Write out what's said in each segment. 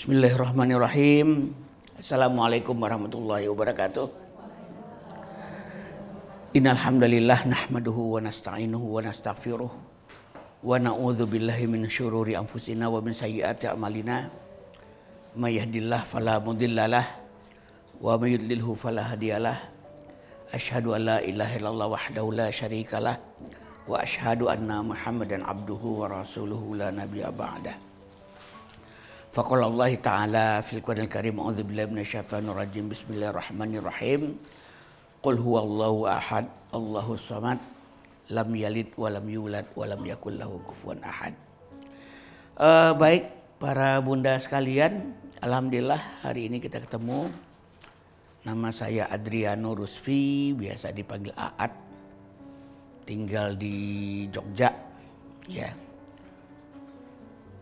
Bismillahirrahmanirrahim. Assalamualaikum warahmatullahi wabarakatuh. Innal hamdalillah nahmaduhu wa nasta'inuhu wa nastaghfiruh wa na'udzu billahi min syururi anfusina wa min sayyiati a'malina. May yahdihillahu fala mudhillalah wa may yudlilhu fala hadiyalah. Asyhadu an la ilaha illallah wahdahu la syarikalah wa asyhadu anna Muhammadan abduhu wa rasuluhu la nabiyya ba'dah. Faqala Allah Ta'ala fil Qur'anil Karim a'udzu billahi minasyaitonir rajim bismillahirrahmanirrahim. Qul huwallahu ahad Allahu samad lam yalid wa lam yulad wa lam yakul lahu kufuwan ahad. Uh, baik para bunda sekalian alhamdulillah hari ini kita ketemu. Nama saya Adriano Rusfi biasa dipanggil Aat tinggal di Jogja ya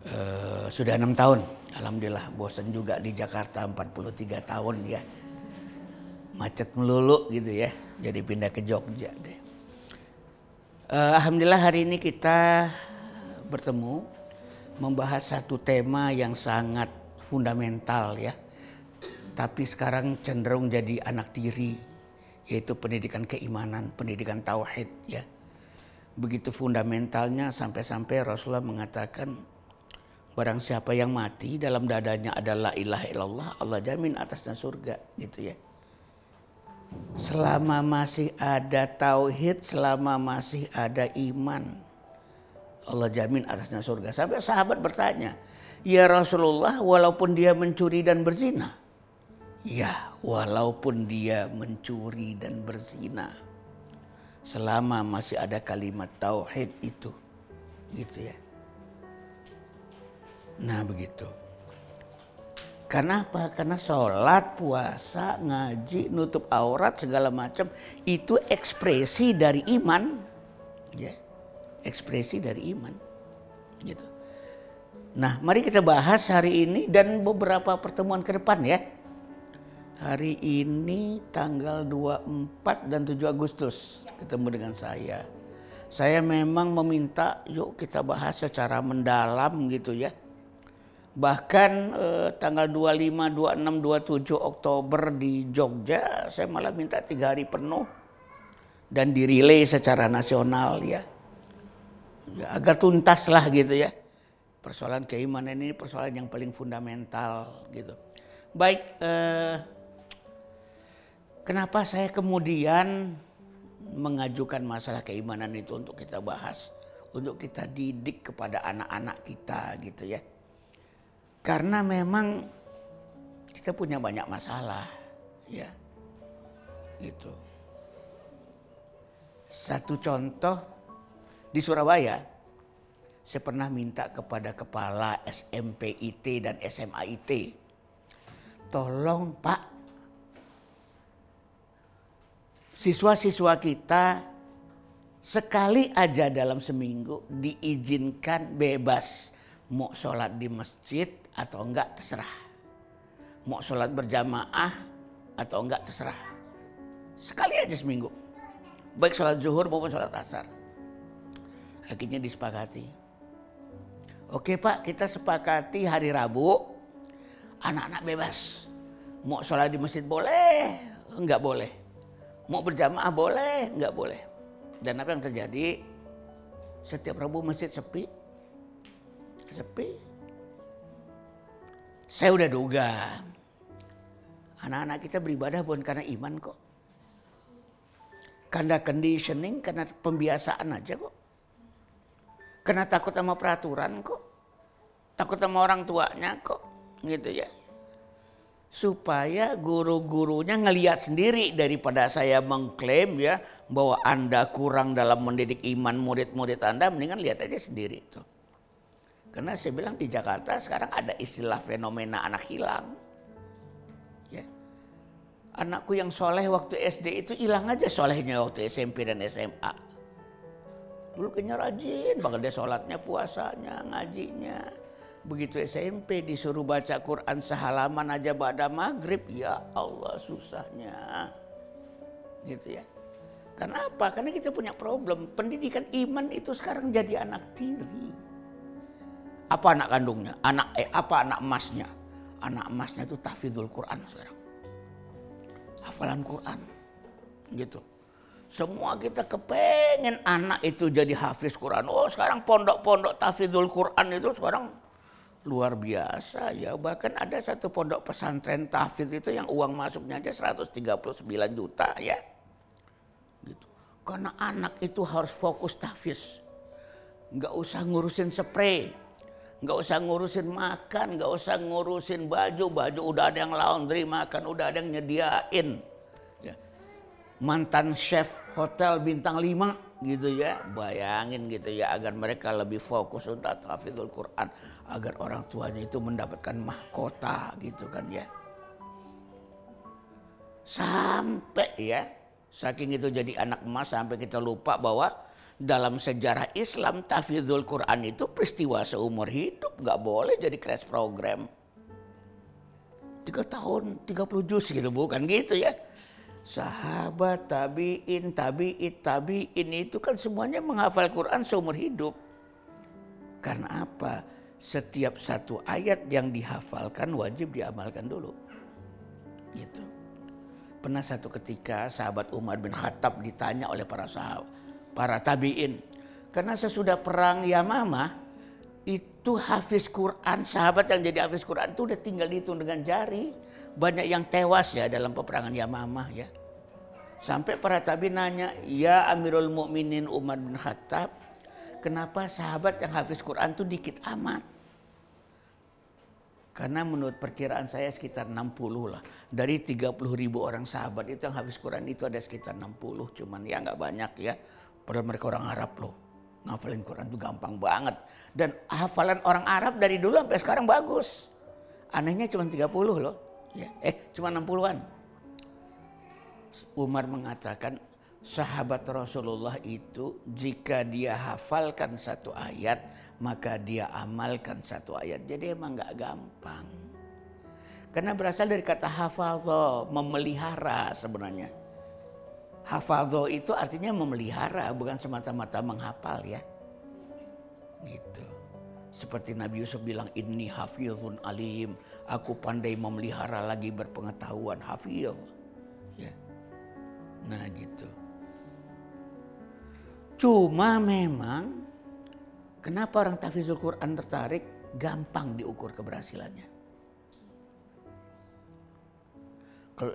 uh, sudah enam tahun Alhamdulillah bosan juga di Jakarta 43 tahun ya. Macet melulu gitu ya. Jadi pindah ke Jogja deh. Uh, Alhamdulillah hari ini kita bertemu membahas satu tema yang sangat fundamental ya. Tapi sekarang cenderung jadi anak tiri yaitu pendidikan keimanan, pendidikan tauhid ya. Begitu fundamentalnya sampai-sampai Rasulullah mengatakan Barang siapa yang mati dalam dadanya adalah ilah illallah, Allah jamin atasnya surga gitu ya. Selama masih ada tauhid, selama masih ada iman, Allah jamin atasnya surga. Sampai sahabat bertanya, "Ya Rasulullah, walaupun dia mencuri dan berzina?" Ya, walaupun dia mencuri dan berzina. Selama masih ada kalimat tauhid itu. Gitu ya. Nah begitu. Karena apa? Karena sholat, puasa, ngaji, nutup aurat segala macam itu ekspresi dari iman, ya, ekspresi dari iman, gitu. Nah, mari kita bahas hari ini dan beberapa pertemuan ke depan ya. Hari ini tanggal 24 dan 7 Agustus ketemu dengan saya. Saya memang meminta yuk kita bahas secara mendalam gitu ya Bahkan eh, tanggal 25, 26, 27 Oktober di Jogja saya malah minta tiga hari penuh dan dirilai secara nasional ya. ya agar tuntas lah gitu ya. Persoalan keimanan ini persoalan yang paling fundamental gitu. Baik, eh, kenapa saya kemudian mengajukan masalah keimanan itu untuk kita bahas, untuk kita didik kepada anak-anak kita gitu ya karena memang kita punya banyak masalah, ya. Gitu. Satu contoh di Surabaya, saya pernah minta kepada kepala SMPIT dan SMAIT, tolong Pak, siswa-siswa kita sekali aja dalam seminggu diizinkan bebas mau sholat di masjid atau enggak terserah. Mau sholat berjamaah atau enggak terserah. Sekali aja seminggu. Baik sholat zuhur maupun sholat asar. Akhirnya disepakati. Oke pak kita sepakati hari Rabu anak-anak bebas. Mau sholat di masjid boleh, enggak boleh. Mau berjamaah boleh, enggak boleh. Dan apa yang terjadi? Setiap Rabu masjid sepi. Sepi saya udah duga. Anak-anak kita beribadah bukan karena iman kok. Karena conditioning, karena pembiasaan aja kok. Karena takut sama peraturan kok. Takut sama orang tuanya kok. Gitu ya. Supaya guru-gurunya ngeliat sendiri daripada saya mengklaim ya bahwa Anda kurang dalam mendidik iman murid-murid Anda, mendingan lihat aja sendiri tuh. Karena saya bilang di Jakarta sekarang ada istilah fenomena anak hilang. Ya. Anakku yang soleh waktu SD itu hilang aja solehnya waktu SMP dan SMA. Dulu kayaknya rajin banget dia sholatnya, puasanya, ngajinya. Begitu SMP disuruh baca Quran sehalaman aja pada maghrib. Ya Allah susahnya. Gitu ya. Kenapa? Karena kita punya problem. Pendidikan iman itu sekarang jadi anak tiri. Apa anak kandungnya? Anak eh apa anak emasnya? anak emasnya itu tahfidzul Quran sekarang. Hafalan Quran. Gitu. Semua kita kepengen anak itu jadi hafiz Quran. Oh sekarang pondok-pondok tahfidzul Quran itu sekarang luar biasa ya. Bahkan ada satu pondok pesantren tahfidz itu yang uang masuknya aja 139 juta ya. Gitu. Karena anak itu harus fokus tahfidz. Nggak usah ngurusin spray nggak usah ngurusin makan, nggak usah ngurusin baju, baju udah ada yang laundry, makan udah ada yang nyediain. Ya. Mantan chef hotel bintang 5 gitu ya, bayangin gitu ya agar mereka lebih fokus untuk hafizul Quran, agar orang tuanya itu mendapatkan mahkota gitu kan ya. Sampai ya, saking itu jadi anak emas sampai kita lupa bahwa dalam sejarah Islam tafidhul Quran itu peristiwa seumur hidup. Nggak boleh jadi crash program. Tiga tahun 30 juz gitu bukan gitu ya. Sahabat tabiin tabiit tabiin itu kan semuanya menghafal Quran seumur hidup. Karena apa? Setiap satu ayat yang dihafalkan wajib diamalkan dulu. Gitu. Pernah satu ketika sahabat Umar bin Khattab ditanya oleh para sahabat para tabiin. Karena sesudah perang Yamamah itu hafiz Quran, sahabat yang jadi hafiz Quran itu udah tinggal dihitung dengan jari. Banyak yang tewas ya dalam peperangan Yamamah ya. Sampai para tabi nanya, ya Amirul Mukminin Umar bin Khattab, kenapa sahabat yang hafiz Quran itu dikit amat? Karena menurut perkiraan saya sekitar 60 lah. Dari 30 ribu orang sahabat itu yang hafiz Quran itu ada sekitar 60. Cuman ya nggak banyak ya. Padahal mereka orang Arab loh. Ngafalin Quran itu gampang banget. Dan hafalan orang Arab dari dulu sampai sekarang bagus. Anehnya cuma 30 loh. Ya, eh cuma 60-an. Umar mengatakan sahabat Rasulullah itu jika dia hafalkan satu ayat maka dia amalkan satu ayat. Jadi emang nggak gampang. Karena berasal dari kata hafadho, memelihara sebenarnya. Hafadho itu artinya memelihara, bukan semata-mata menghafal ya. Gitu. Seperti Nabi Yusuf bilang, ini hafizun alim. Aku pandai memelihara lagi berpengetahuan. Hafiz. Ya. Nah gitu. Cuma memang kenapa orang tafizul Quran tertarik? Gampang diukur keberhasilannya.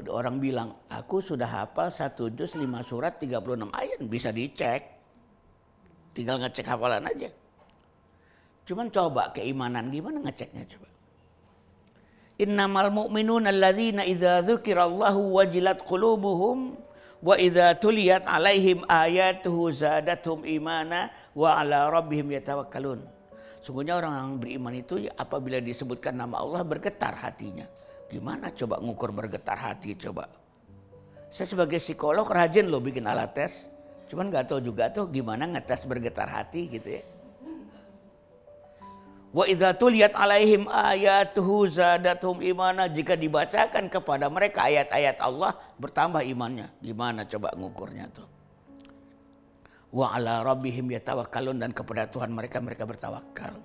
Orang bilang, aku sudah hafal satu juz lima surat 36 ayat, bisa dicek. Tinggal ngecek hafalan aja. Cuman coba keimanan, gimana ngeceknya coba. Innamal mu'minuna alladzina idza dzukirallahu wajilat qulubuhum wa idza tuliyat alaihim ayatuhu zadathum imana wa ala rabbihim yatawakkalun. Sungguhnya orang yang beriman itu apabila disebutkan nama Allah bergetar hatinya Gimana coba ngukur bergetar hati coba. Saya sebagai psikolog rajin loh bikin alat tes. Cuman nggak tahu juga tuh gimana ngetes bergetar hati gitu ya. Wa idza tuliyat alaihim ayatuhu zadatum imana jika dibacakan kepada mereka ayat-ayat Allah bertambah imannya. Gimana coba ngukurnya tuh? Wa ala rabbihim yatawakkalun dan kepada Tuhan mereka mereka bertawakal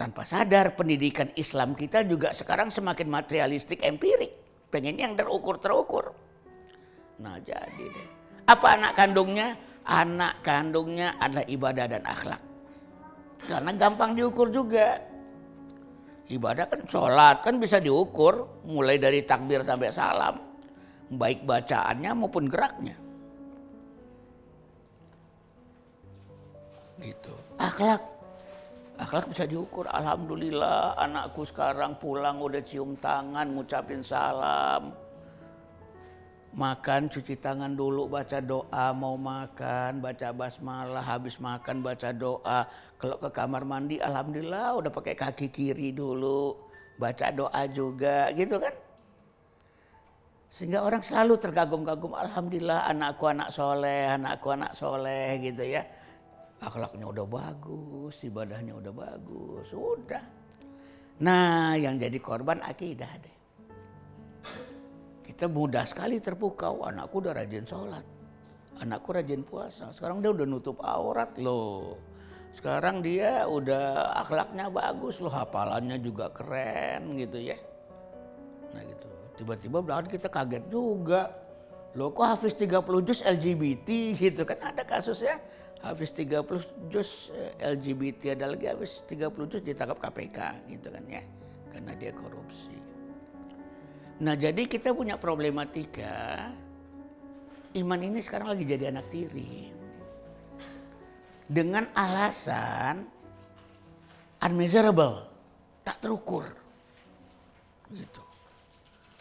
tanpa sadar pendidikan Islam kita juga sekarang semakin materialistik empirik. Pengennya yang terukur-terukur. Nah jadi deh. Apa anak kandungnya? Anak kandungnya adalah ibadah dan akhlak. Karena gampang diukur juga. Ibadah kan sholat kan bisa diukur. Mulai dari takbir sampai salam. Baik bacaannya maupun geraknya. Gitu. Akhlak Akhlak bisa diukur. Alhamdulillah anakku sekarang pulang udah cium tangan, ngucapin salam. Makan cuci tangan dulu, baca doa, mau makan, baca basmalah, habis makan baca doa. Kalau ke kamar mandi, alhamdulillah udah pakai kaki kiri dulu, baca doa juga, gitu kan? Sehingga orang selalu terkagum-kagum, alhamdulillah anakku anak soleh, anakku anak soleh gitu ya akhlaknya udah bagus, ibadahnya udah bagus, sudah. Nah, yang jadi korban akidah deh. Kita mudah sekali terpukau, anakku udah rajin sholat, anakku rajin puasa. Sekarang dia udah nutup aurat loh. Sekarang dia udah akhlaknya bagus loh, hafalannya juga keren gitu ya. Nah gitu. Tiba-tiba belakang kita kaget juga. Loh kok Hafiz 30 juz LGBT gitu kan ada kasusnya. Hafiz 30 juz eh, LGBT ada lagi Hafiz 30 juz ditangkap KPK gitu kan ya. Karena dia korupsi. Nah jadi kita punya problematika iman ini sekarang lagi jadi anak tiri. Dengan alasan unmeasurable, tak terukur. Gitu.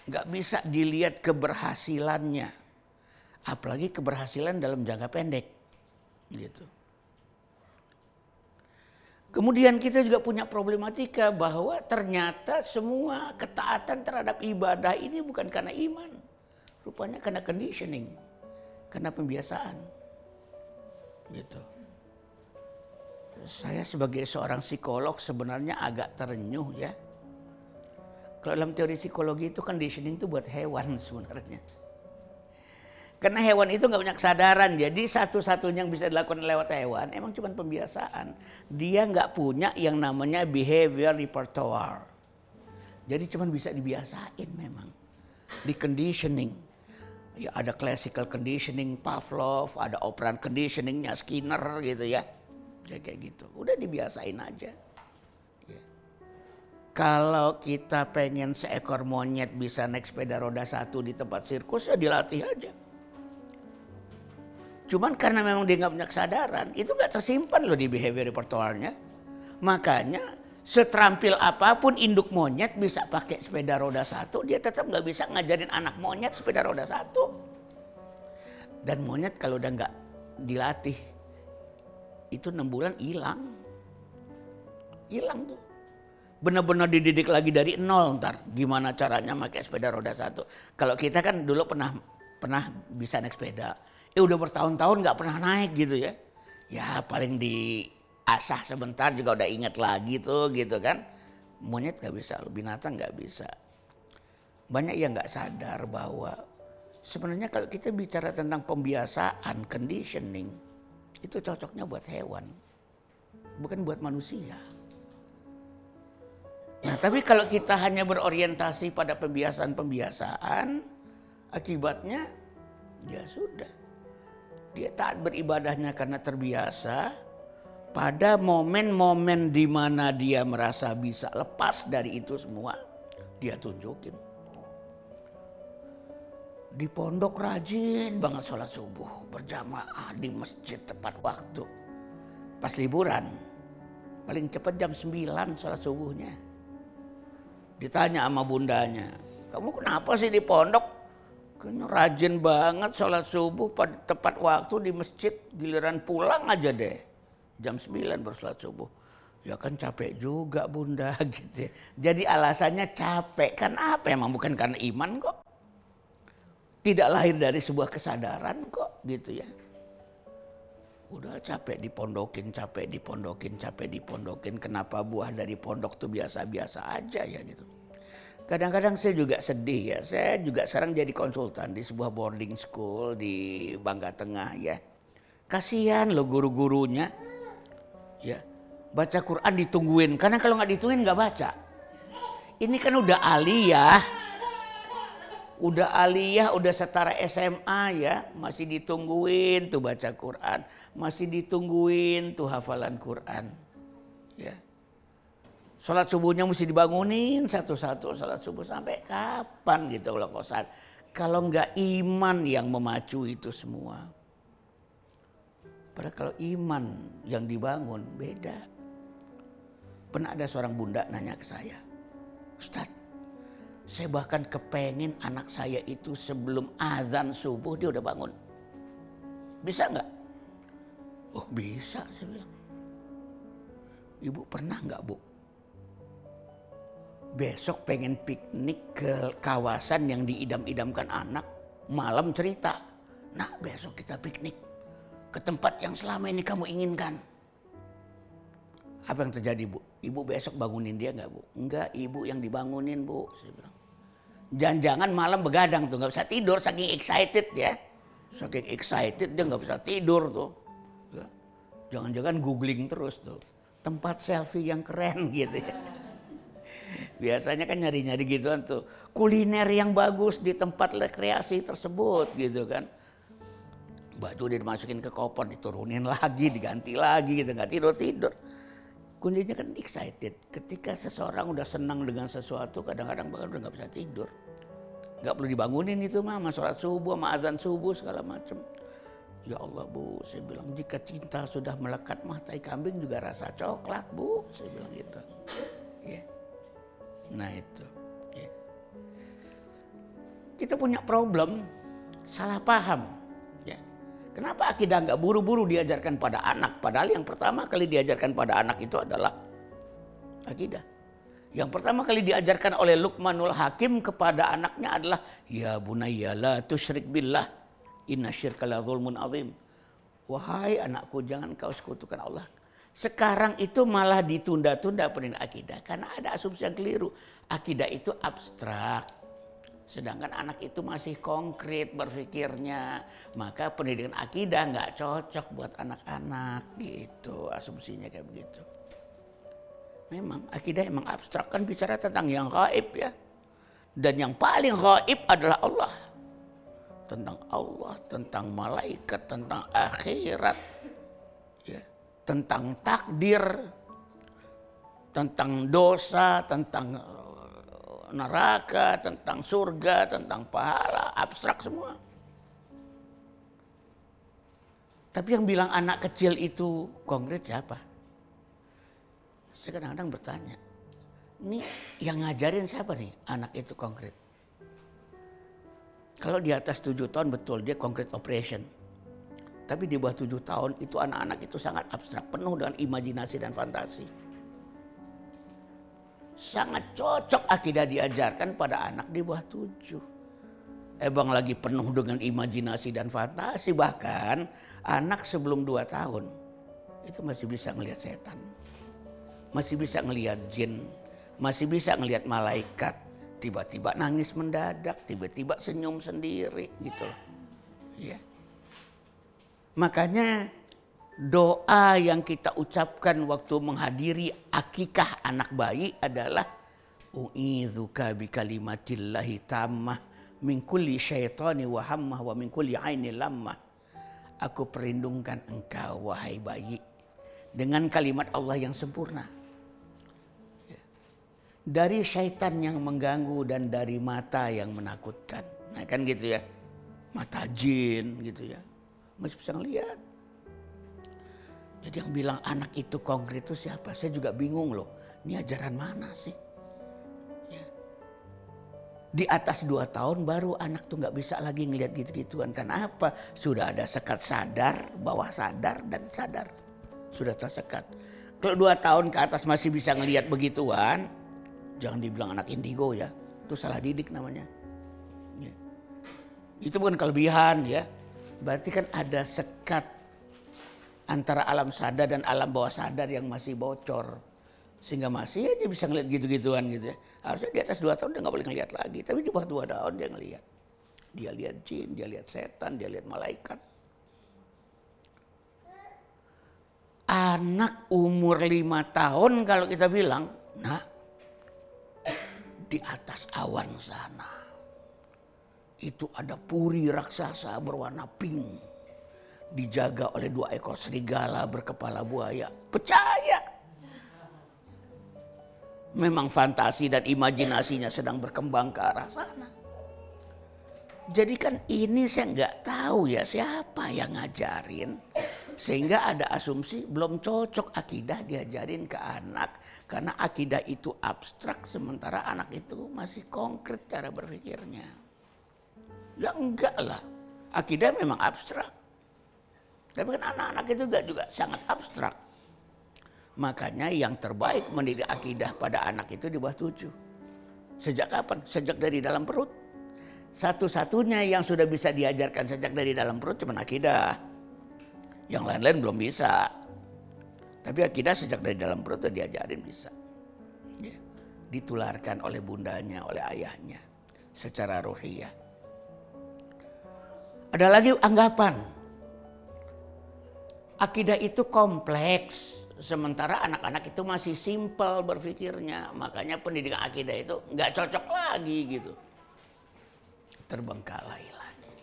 Nggak bisa dilihat keberhasilannya. Apalagi keberhasilan dalam jangka pendek. Gitu. Kemudian kita juga punya problematika bahwa ternyata semua ketaatan terhadap ibadah ini bukan karena iman. Rupanya karena conditioning karena pembiasaan. Gitu. Saya sebagai seorang psikolog sebenarnya agak terenyuh ya. Kalau dalam teori psikologi itu conditioning itu buat hewan sebenarnya. Karena hewan itu nggak punya kesadaran, jadi satu-satunya yang bisa dilakukan lewat hewan emang cuma pembiasaan. Dia nggak punya yang namanya behavior repertoire. Jadi cuma bisa dibiasain memang, di conditioning ya ada classical conditioning Pavlov, ada operant conditioningnya Skinner gitu ya. Ya kayak gitu. Udah dibiasain aja. Ya. Kalau kita pengen seekor monyet bisa naik sepeda roda satu di tempat sirkus ya dilatih aja. Cuman karena memang dia nggak punya kesadaran, itu nggak tersimpan loh di behavior repertoire-nya. Makanya seterampil apa pun induk monyet bisa pakai sepeda roda satu, dia tetap nggak bisa ngajarin anak monyet sepeda roda satu. Dan monyet kalau udah nggak dilatih, itu enam bulan hilang. Hilang tuh. Benar-benar dididik lagi dari nol ntar. Gimana caranya pakai sepeda roda satu. Kalau kita kan dulu pernah pernah bisa naik sepeda. Eh udah bertahun-tahun nggak pernah naik gitu ya. Ya paling di asah sebentar juga udah inget lagi tuh gitu kan. Monyet gak bisa, binatang gak bisa. Banyak yang gak sadar bahwa sebenarnya kalau kita bicara tentang pembiasaan, conditioning, itu cocoknya buat hewan, bukan buat manusia. Nah, tapi kalau kita hanya berorientasi pada pembiasaan-pembiasaan, akibatnya ya sudah. Dia taat beribadahnya karena terbiasa, pada momen-momen di mana dia merasa bisa lepas dari itu semua, dia tunjukin. Di pondok rajin banget sholat subuh berjamaah di masjid tepat waktu. Pas liburan, paling cepat jam 9 sholat subuhnya. Ditanya sama bundanya, kamu kenapa sih di pondok? Kayaknya rajin banget sholat subuh pada tepat waktu di masjid, giliran pulang aja deh jam 9 bersolat subuh. Ya kan capek juga bunda gitu. Jadi alasannya capek kan apa emang bukan karena iman kok. Tidak lahir dari sebuah kesadaran kok gitu ya. Udah capek dipondokin, capek dipondokin, capek dipondokin. Kenapa buah dari pondok tuh biasa-biasa aja ya gitu. Kadang-kadang saya juga sedih ya. Saya juga sekarang jadi konsultan di sebuah boarding school di Bangka Tengah ya. Kasihan loh guru-gurunya. Ya baca Quran ditungguin. Karena kalau nggak ditungguin nggak baca. Ini kan udah aliyah. Udah aliyah udah setara SMA ya. Masih ditungguin tuh baca Quran. Masih ditungguin tuh hafalan Quran. Ya sholat subuhnya mesti dibangunin satu-satu sholat subuh sampai kapan gitu kalau kosan kalau nggak iman yang memacu itu semua Padahal kalau iman yang dibangun beda. Pernah ada seorang bunda nanya ke saya, Ustaz, saya bahkan kepengen anak saya itu sebelum azan subuh dia udah bangun. Bisa nggak? Oh bisa saya bilang. Ibu pernah nggak bu? Besok pengen piknik ke kawasan yang diidam-idamkan anak, malam cerita. Nah besok kita piknik ke tempat yang selama ini kamu inginkan. Apa yang terjadi bu? Ibu besok bangunin dia nggak bu? Enggak, ibu yang dibangunin bu. Saya bilang. Jangan-jangan malam begadang tuh nggak bisa tidur saking excited ya. Saking excited dia nggak bisa tidur tuh. Jangan-jangan googling terus tuh. Tempat selfie yang keren gitu ya. Biasanya kan nyari-nyari gituan tuh. Kuliner yang bagus di tempat rekreasi tersebut gitu kan. Baju dia dimasukin ke koper, diturunin lagi, diganti lagi gitu. Nggak tidur-tidur. Kuncinya kan excited. Ketika seseorang udah senang dengan sesuatu, kadang-kadang bahkan udah nggak bisa tidur. Nggak perlu dibangunin itu mah, sholat subuh, sama azan subuh segala macam. Ya Allah bu, saya bilang jika cinta sudah melekat mah tai kambing juga rasa coklat bu, saya bilang gitu. Ya. Nah itu. Ya. Kita punya problem, salah paham. Ya. Kenapa akidah nggak buru-buru diajarkan pada anak? Padahal yang pertama kali diajarkan pada anak itu adalah akidah. Yang pertama kali diajarkan oleh Luqmanul Hakim kepada anaknya adalah ya bunayya la tusyrik billah inna syirka la zulmun azim. Wahai anakku jangan kau sekutukan Allah. Sekarang itu malah ditunda-tunda pendidikan akidah karena ada asumsi yang keliru. Akidah itu abstrak. Sedangkan anak itu masih konkret berpikirnya. Maka pendidikan akidah nggak cocok buat anak-anak gitu. Asumsinya kayak begitu. Memang akidah emang abstrak kan bicara tentang yang gaib ya. Dan yang paling gaib adalah Allah. Tentang Allah, tentang malaikat, tentang akhirat tentang takdir, tentang dosa, tentang eh, neraka, tentang surga, tentang pahala, abstrak semua. Tapi yang bilang anak kecil itu konkret siapa? Saya kadang-kadang bertanya, ini yang ngajarin siapa nih anak itu konkret? Kalau di atas tujuh tahun betul dia konkret operation tapi di bawah tujuh tahun itu anak-anak itu sangat abstrak, penuh dengan imajinasi dan fantasi. Sangat cocok akidah diajarkan pada anak di bawah tujuh. Ebang lagi penuh dengan imajinasi dan fantasi. Bahkan anak sebelum dua tahun itu masih bisa ngelihat setan. Masih bisa ngelihat jin. Masih bisa ngelihat malaikat. Tiba-tiba nangis mendadak, tiba-tiba senyum sendiri gitu. Ya. Makanya doa yang kita ucapkan waktu menghadiri akikah anak bayi adalah U'idzuka bi kalimatillahi tammah min kulli syaitani wa hammah wa min kulli aini lammah. Aku perlindungkan engkau wahai bayi dengan kalimat Allah yang sempurna. Dari syaitan yang mengganggu dan dari mata yang menakutkan. Nah kan gitu ya. Mata jin gitu ya masih bisa ngeliat. Jadi yang bilang anak itu konkret itu siapa? Saya juga bingung loh. Ini ajaran mana sih? Ya. Di atas dua tahun baru anak tuh nggak bisa lagi ngeliat gitu-gituan. Karena apa? Sudah ada sekat sadar, bawah sadar dan sadar. Sudah tersekat. Kalau dua tahun ke atas masih bisa ngeliat begituan, jangan dibilang anak indigo ya. Itu salah didik namanya. Ya. Itu bukan kelebihan ya berarti kan ada sekat antara alam sadar dan alam bawah sadar yang masih bocor. Sehingga masih aja bisa ngeliat gitu-gituan gitu ya. Harusnya di atas dua tahun dia nggak boleh ngeliat lagi. Tapi di bawah dua tahun dia ngeliat. Dia lihat jin dia lihat setan dia lihat malaikat. Anak umur lima tahun kalau kita bilang nah di atas awan sana itu ada puri raksasa berwarna pink. Dijaga oleh dua ekor serigala berkepala buaya. Percaya. Memang fantasi dan imajinasinya sedang berkembang ke arah sana. Jadi kan ini saya nggak tahu ya siapa yang ngajarin. Sehingga ada asumsi belum cocok akidah diajarin ke anak. Karena akidah itu abstrak sementara anak itu masih konkret cara berpikirnya. Ya enggak lah. Akidah memang abstrak. Tapi kan anak-anak itu juga, juga sangat abstrak. Makanya yang terbaik mendidik akidah pada anak itu di bawah tujuh. Sejak kapan? Sejak dari dalam perut. Satu-satunya yang sudah bisa diajarkan sejak dari dalam perut cuma akidah. Yang lain-lain belum bisa. Tapi akidah sejak dari dalam perut itu diajarin bisa. Ya. Ditularkan oleh bundanya, oleh ayahnya. Secara rohiyah. Ada lagi anggapan. Akidah itu kompleks. Sementara anak-anak itu masih simpel berpikirnya. Makanya pendidikan akidah itu nggak cocok lagi gitu. Terbengkalai lagi.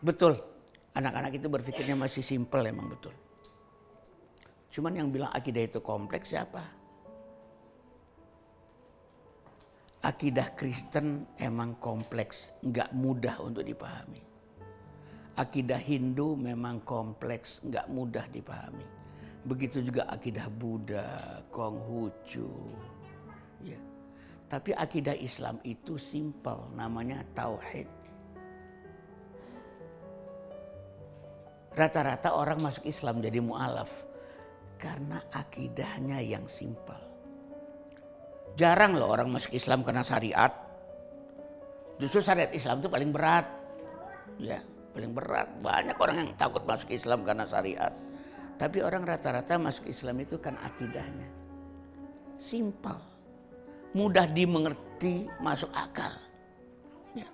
Betul, anak-anak itu berpikirnya masih simpel emang betul. Cuman yang bilang akidah itu kompleks siapa? Akidah Kristen emang kompleks, nggak mudah untuk dipahami. Akidah Hindu memang kompleks, nggak mudah dipahami. Begitu juga akidah Buddha, Konghucu. Ya. Tapi akidah Islam itu simpel, namanya tauhid. Rata-rata orang masuk Islam jadi mu'alaf karena akidahnya yang simpel. Jarang loh orang masuk Islam karena syariat. Justru syariat Islam itu paling berat. Ya, paling berat. Banyak orang yang takut masuk Islam karena syariat. Tapi orang rata-rata masuk Islam itu kan akidahnya. Simpel. Mudah dimengerti, masuk akal. Ya.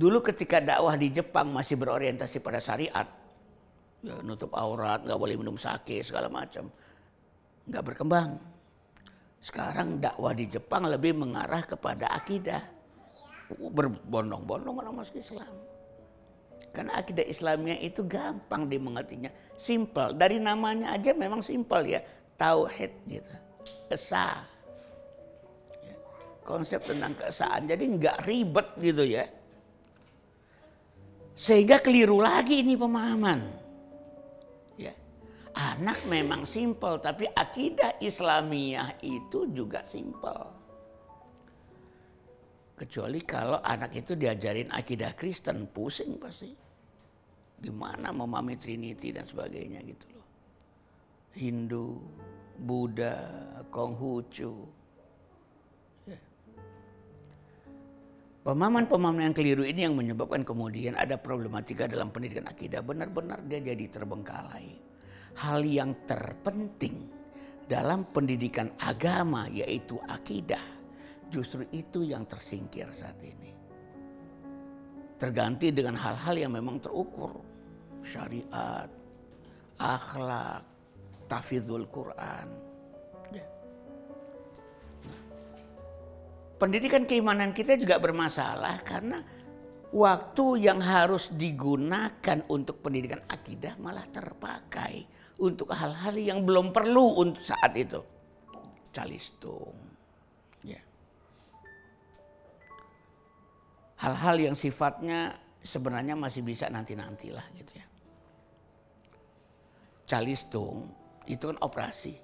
Dulu ketika dakwah di Jepang masih berorientasi pada syariat. Ya, nutup aurat, nggak boleh minum sake, segala macam. Nggak berkembang. Sekarang dakwah di Jepang lebih mengarah kepada akidah. Berbondong-bondong orang masuk Islam. Karena akidah Islamnya itu gampang dimengertinya. Simple. Dari namanya aja memang simple ya. Tauhid gitu. Esa. Ya. Konsep tentang keesaan. Jadi nggak ribet gitu ya. Sehingga keliru lagi ini pemahaman. Anak memang simple. Tapi akidah Islamiyah itu juga simple. Kecuali kalau anak itu diajarin akidah Kristen, pusing pasti gimana memahami Trinity dan sebagainya gitu loh. Hindu, Buddha, Konghucu. Ya. Pemahaman-pemahaman yang keliru ini yang menyebabkan kemudian ada problematika dalam pendidikan akidah. Benar-benar dia jadi terbengkalai. Hal yang terpenting dalam pendidikan agama yaitu akidah. Justru itu yang tersingkir saat ini terganti dengan hal-hal yang memang terukur syariat, akhlak, tafidul Quran. Ya. Pendidikan keimanan kita juga bermasalah karena waktu yang harus digunakan untuk pendidikan akidah malah terpakai untuk hal-hal yang belum perlu untuk saat itu. Calistung. Ya. Hal-hal yang sifatnya sebenarnya masih bisa nanti-nantilah gitu ya calistung itu kan operasi.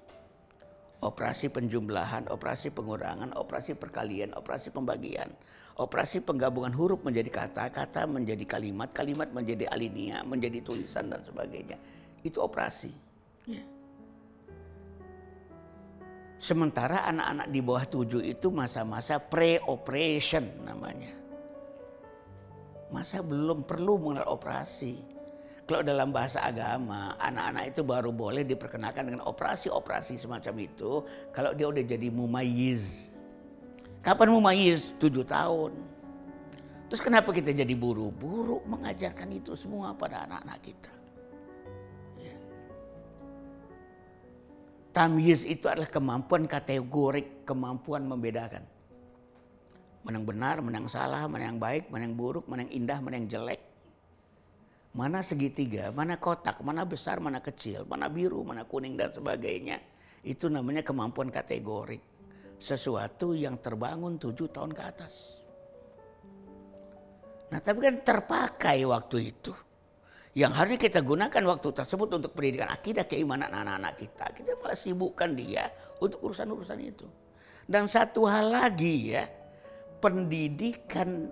Operasi penjumlahan, operasi pengurangan, operasi perkalian, operasi pembagian, operasi penggabungan huruf menjadi kata, kata menjadi kalimat, kalimat menjadi alinea, menjadi tulisan dan sebagainya. Itu operasi. Ya. Sementara anak-anak di bawah tujuh itu masa-masa pre-operation namanya. Masa belum perlu mengenal operasi kalau dalam bahasa agama, anak-anak itu baru boleh diperkenalkan dengan operasi-operasi semacam itu kalau dia udah jadi mumayiz. Kapan mumayiz? Tujuh tahun. Terus kenapa kita jadi buru-buru mengajarkan itu semua pada anak-anak kita? Tamyiz itu adalah kemampuan kategorik, kemampuan membedakan. Mana yang benar, mana yang salah, mana yang baik, mana yang buruk, mana yang indah, mana yang jelek mana segitiga, mana kotak, mana besar, mana kecil, mana biru, mana kuning dan sebagainya. Itu namanya kemampuan kategorik. Sesuatu yang terbangun tujuh tahun ke atas. Nah tapi kan terpakai waktu itu. Yang harusnya kita gunakan waktu tersebut untuk pendidikan akidah keimanan anak-anak kita. Kita malah sibukkan dia untuk urusan-urusan itu. Dan satu hal lagi ya, pendidikan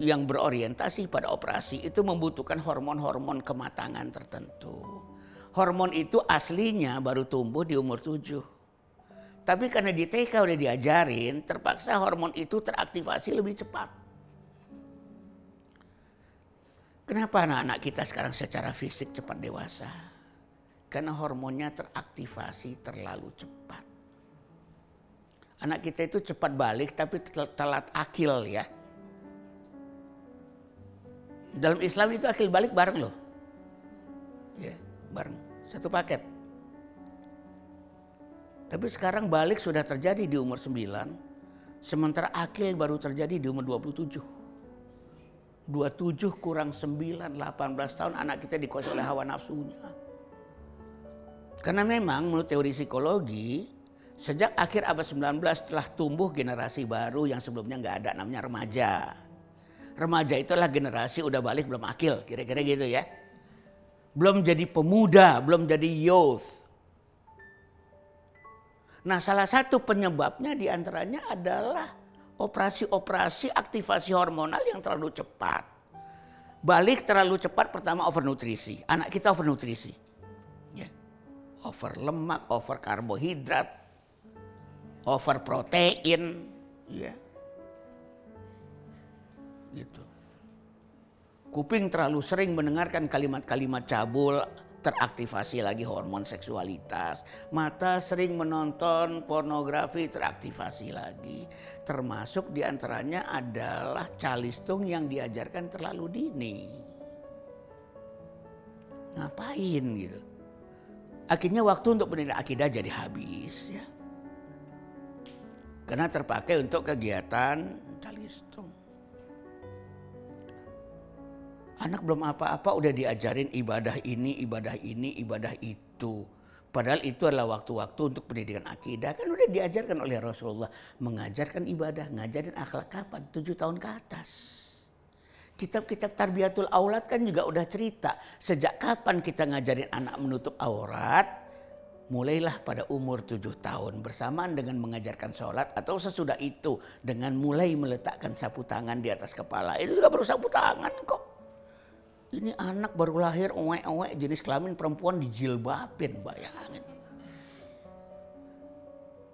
yang berorientasi pada operasi itu membutuhkan hormon-hormon kematangan tertentu. Hormon itu aslinya baru tumbuh di umur tujuh. Tapi karena di TK udah diajarin, terpaksa hormon itu teraktivasi lebih cepat. Kenapa anak-anak kita sekarang secara fisik cepat dewasa? Karena hormonnya teraktivasi terlalu cepat. Anak kita itu cepat balik tapi telat akil ya dalam Islam itu akil balik bareng loh. Ya, bareng. Satu paket. Tapi sekarang balik sudah terjadi di umur 9. Sementara akil baru terjadi di umur 27. 27 kurang 9, 18 tahun anak kita dikuasai oleh hawa nafsunya. Karena memang menurut teori psikologi, sejak akhir abad 19 telah tumbuh generasi baru yang sebelumnya nggak ada namanya remaja. Remaja itulah generasi udah balik belum akil, kira-kira gitu ya. Belum jadi pemuda, belum jadi youth. Nah salah satu penyebabnya di antaranya adalah operasi-operasi aktivasi hormonal yang terlalu cepat. Balik terlalu cepat pertama overnutrisi. Anak kita overnutrisi. Ya. Over lemak, over karbohidrat, over protein. Ya. Gitu. Kuping terlalu sering mendengarkan kalimat-kalimat cabul, teraktivasi lagi hormon seksualitas. Mata sering menonton pornografi, teraktivasi lagi. Termasuk di antaranya adalah calistung yang diajarkan terlalu dini. Ngapain gitu? Akhirnya waktu untuk pendidikan akidah jadi habis ya. Karena terpakai untuk kegiatan calistung. Anak belum apa-apa udah diajarin ibadah ini, ibadah ini, ibadah itu. Padahal itu adalah waktu-waktu untuk pendidikan akidah. Kan udah diajarkan oleh Rasulullah. Mengajarkan ibadah, ngajarin akhlak kapan? Tujuh tahun ke atas. Kitab-kitab tarbiyatul aulat kan juga udah cerita. Sejak kapan kita ngajarin anak menutup aurat? Mulailah pada umur tujuh tahun bersamaan dengan mengajarkan sholat atau sesudah itu dengan mulai meletakkan sapu tangan di atas kepala. Itu juga baru sapu tangan kok. Ini anak baru lahir owek-owek jenis kelamin perempuan dijilbabin bayangin.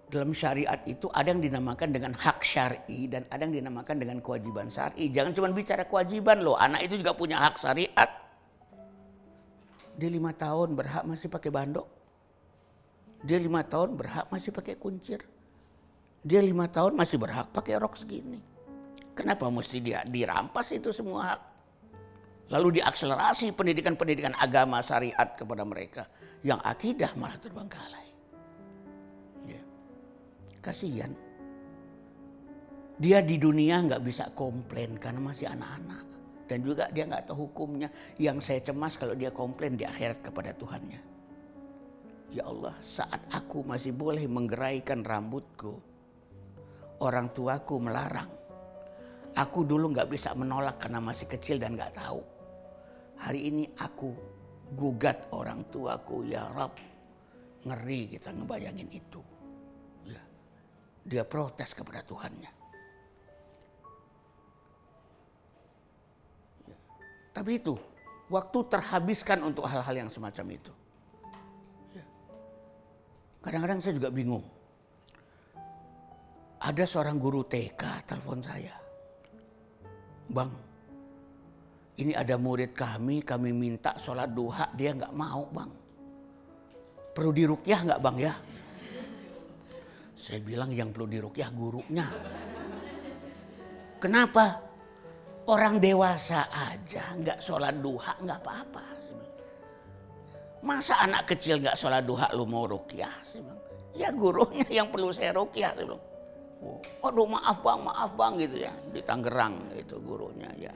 Dalam syariat itu ada yang dinamakan dengan hak syari dan ada yang dinamakan dengan kewajiban syari. Jangan cuma bicara kewajiban loh, anak itu juga punya hak syariat. Dia lima tahun berhak masih pakai bandok. Dia lima tahun berhak masih pakai kuncir. Dia lima tahun masih berhak pakai rok segini. Kenapa mesti dia dirampas itu semua hak? Lalu diakselerasi pendidikan-pendidikan agama syariat kepada mereka. Yang akidah malah terbengkalai. Ya. Kasihan. Dia di dunia nggak bisa komplain karena masih anak-anak. Dan juga dia nggak tahu hukumnya. Yang saya cemas kalau dia komplain di akhirat kepada Tuhannya. Ya Allah, saat aku masih boleh menggeraikan rambutku, orang tuaku melarang. Aku dulu nggak bisa menolak karena masih kecil dan nggak tahu. Hari ini aku gugat orang tuaku ya Rab. Ngeri kita ngebayangin itu. Ya. Dia protes kepada Tuhannya. Ya. Tapi itu waktu terhabiskan untuk hal-hal yang semacam itu. Ya. Kadang-kadang saya juga bingung. Ada seorang guru TK telepon saya. Bang, ini ada murid kami, kami minta sholat duha, dia nggak mau bang. Perlu dirukyah nggak bang ya? Saya bilang yang perlu dirukyah gurunya. Kenapa? Orang dewasa aja nggak sholat duha nggak apa-apa. Masa anak kecil nggak sholat duha lu mau rukyah? Ya gurunya yang perlu saya rukyah. Bilang. Aduh maaf bang, maaf bang gitu ya. Di Tangerang itu gurunya ya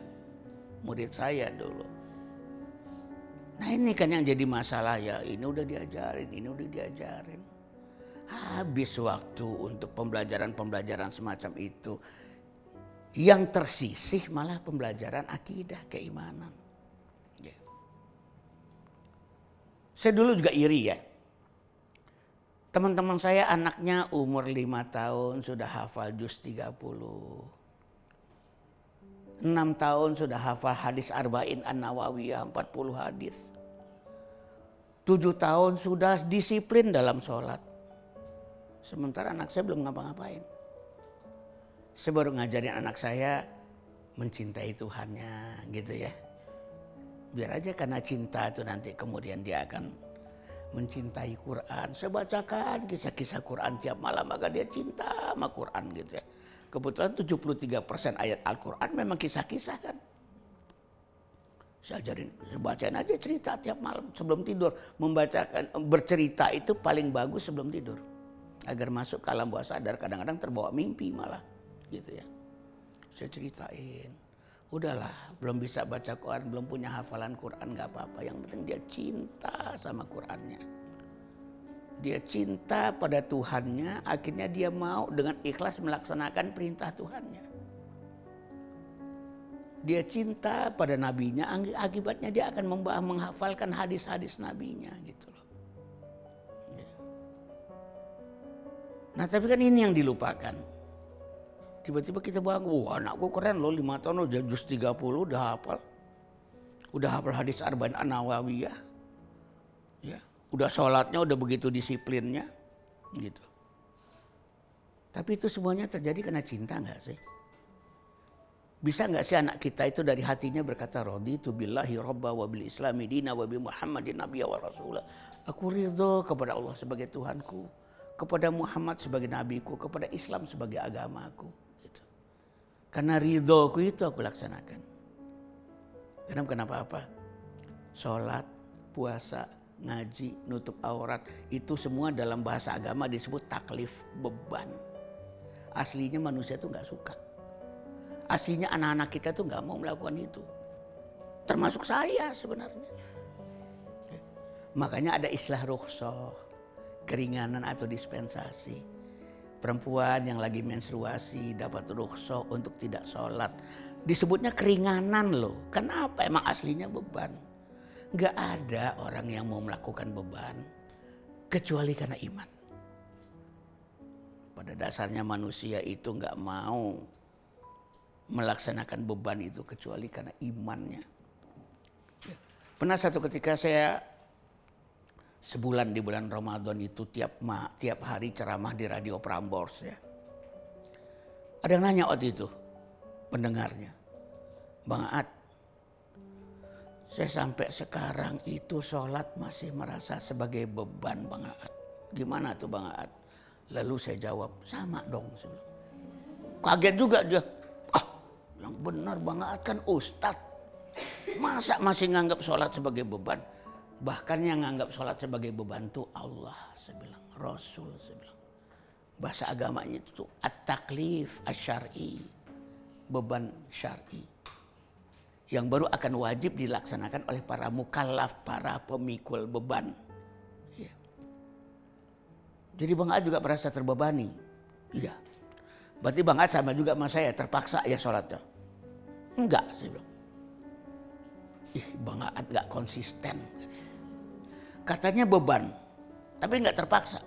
murid saya dulu. Nah ini kan yang jadi masalah ya, ini udah diajarin, ini udah diajarin. Habis waktu untuk pembelajaran-pembelajaran semacam itu. Yang tersisih malah pembelajaran akidah, keimanan. Ya. Saya dulu juga iri ya. Teman-teman saya anaknya umur lima tahun sudah hafal juz 30 enam tahun sudah hafal hadis Arba'in An-Nawawiyah 40 hadis. Tujuh tahun sudah disiplin dalam sholat. Sementara anak saya belum ngapa-ngapain. Saya baru ngajarin anak saya mencintai Tuhannya gitu ya. Biar aja karena cinta itu nanti kemudian dia akan mencintai Quran. Saya bacakan kisah-kisah Quran tiap malam maka dia cinta sama Quran gitu ya. Kebetulan 73% ayat Al-Quran memang kisah-kisah kan. Saya ajarin, bacain aja cerita tiap malam sebelum tidur. Membacakan, bercerita itu paling bagus sebelum tidur. Agar masuk ke alam bawah sadar, kadang-kadang terbawa mimpi malah. Gitu ya. Saya ceritain. Udahlah, belum bisa baca Quran, belum punya hafalan Quran, gak apa-apa. Yang penting dia cinta sama Qurannya. Dia cinta pada Tuhannya, akhirnya dia mau dengan ikhlas melaksanakan perintah Tuhannya dia cinta pada nabinya, akibatnya dia akan menghafalkan hadis-hadis nabinya gitu. Ya. Nah tapi kan ini yang dilupakan. Tiba-tiba kita bilang, wah anakku keren loh, lima tahun udah juz 30 udah hafal. Udah hafal hadis Arba'in An-Nawawiyah. Udah sholatnya udah begitu disiplinnya. Gitu. Tapi itu semuanya terjadi karena cinta nggak sih? Bisa nggak sih anak kita itu dari hatinya berkata itu billahi robba wa bil islami dina wa bi muhammadin nabiyya wa rasulah. Aku ridho kepada Allah sebagai Tuhanku, kepada Muhammad sebagai nabiku, kepada Islam sebagai agamaku. Gitu. Karena ridhoku itu aku laksanakan. Karena kenapa apa? Sholat, puasa, ngaji, nutup aurat. Itu semua dalam bahasa agama disebut taklif, beban. Aslinya manusia itu nggak suka Aslinya anak-anak kita tuh nggak mau melakukan itu. Termasuk saya sebenarnya. Makanya ada istilah rukhsah, keringanan atau dispensasi. Perempuan yang lagi menstruasi dapat rukhsah untuk tidak sholat. Disebutnya keringanan loh. Kenapa? Emang aslinya beban. Gak ada orang yang mau melakukan beban kecuali karena iman. Pada dasarnya manusia itu nggak mau melaksanakan beban itu kecuali karena imannya. Ya. Pernah satu ketika saya sebulan di bulan Ramadan itu tiap ma, tiap hari ceramah di radio Prambors ya. Ada yang nanya waktu itu pendengarnya, Bang At, saya sampai sekarang itu sholat masih merasa sebagai beban Bang At. Gimana tuh Bang At? Lalu saya jawab, sama dong. Kaget juga dia, yang benar banget kan ustadz. Masa masih nganggap sholat sebagai beban? Bahkan yang nganggap sholat sebagai beban itu Allah. Saya bilang, Rasul saya bilang. Bahasa agamanya itu at-taklif asyari. Beban syari. Yang baru akan wajib dilaksanakan oleh para mukallaf, para pemikul beban. Ya. Jadi Bang A juga merasa terbebani. Iya. Berarti Bang Ad sama juga sama saya terpaksa ya sholatnya. Enggak, saya bilang. Ih, Bang Aat gak konsisten. Katanya beban, tapi nggak terpaksa.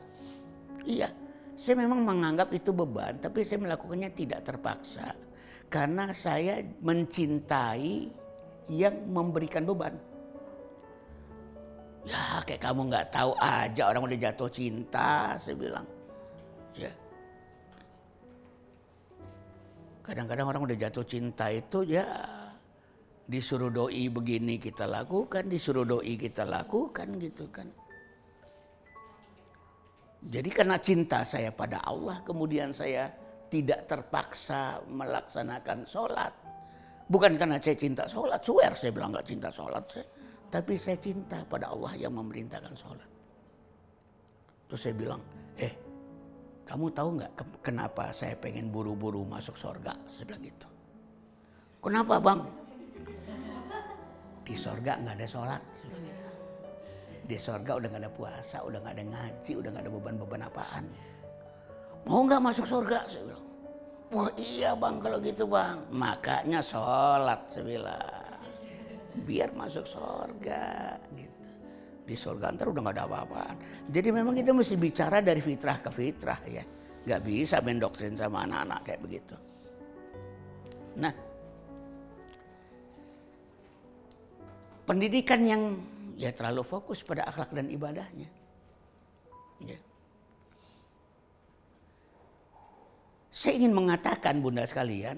Iya, saya memang menganggap itu beban, tapi saya melakukannya tidak terpaksa. Karena saya mencintai yang memberikan beban. Ya kayak kamu nggak tahu aja orang udah jatuh cinta, saya bilang. Ya, Kadang-kadang orang udah jatuh cinta itu ya disuruh doi begini kita lakukan, disuruh doi kita lakukan gitu kan. Jadi karena cinta saya pada Allah kemudian saya tidak terpaksa melaksanakan sholat. Bukan karena saya cinta sholat, swear saya bilang gak cinta sholat. Saya, tapi saya cinta pada Allah yang memerintahkan sholat. Terus saya bilang, eh kamu tahu nggak kenapa saya pengen buru-buru masuk sorga? Saya bilang gitu. Kenapa bang? Di sorga nggak ada sholat. Gitu. Di sorga udah nggak ada puasa, udah nggak ada ngaji, udah nggak ada beban-beban apaan. Mau nggak masuk sorga? Saya bilang. Wah iya bang kalau gitu bang. Makanya sholat saya bilang. Biar masuk sorga gitu di surga ntar udah gak ada apa-apaan. Jadi memang kita mesti bicara dari fitrah ke fitrah ya. Gak bisa mendoktrin sama anak-anak kayak begitu. Nah, pendidikan yang ya terlalu fokus pada akhlak dan ibadahnya. Ya. Saya ingin mengatakan bunda sekalian,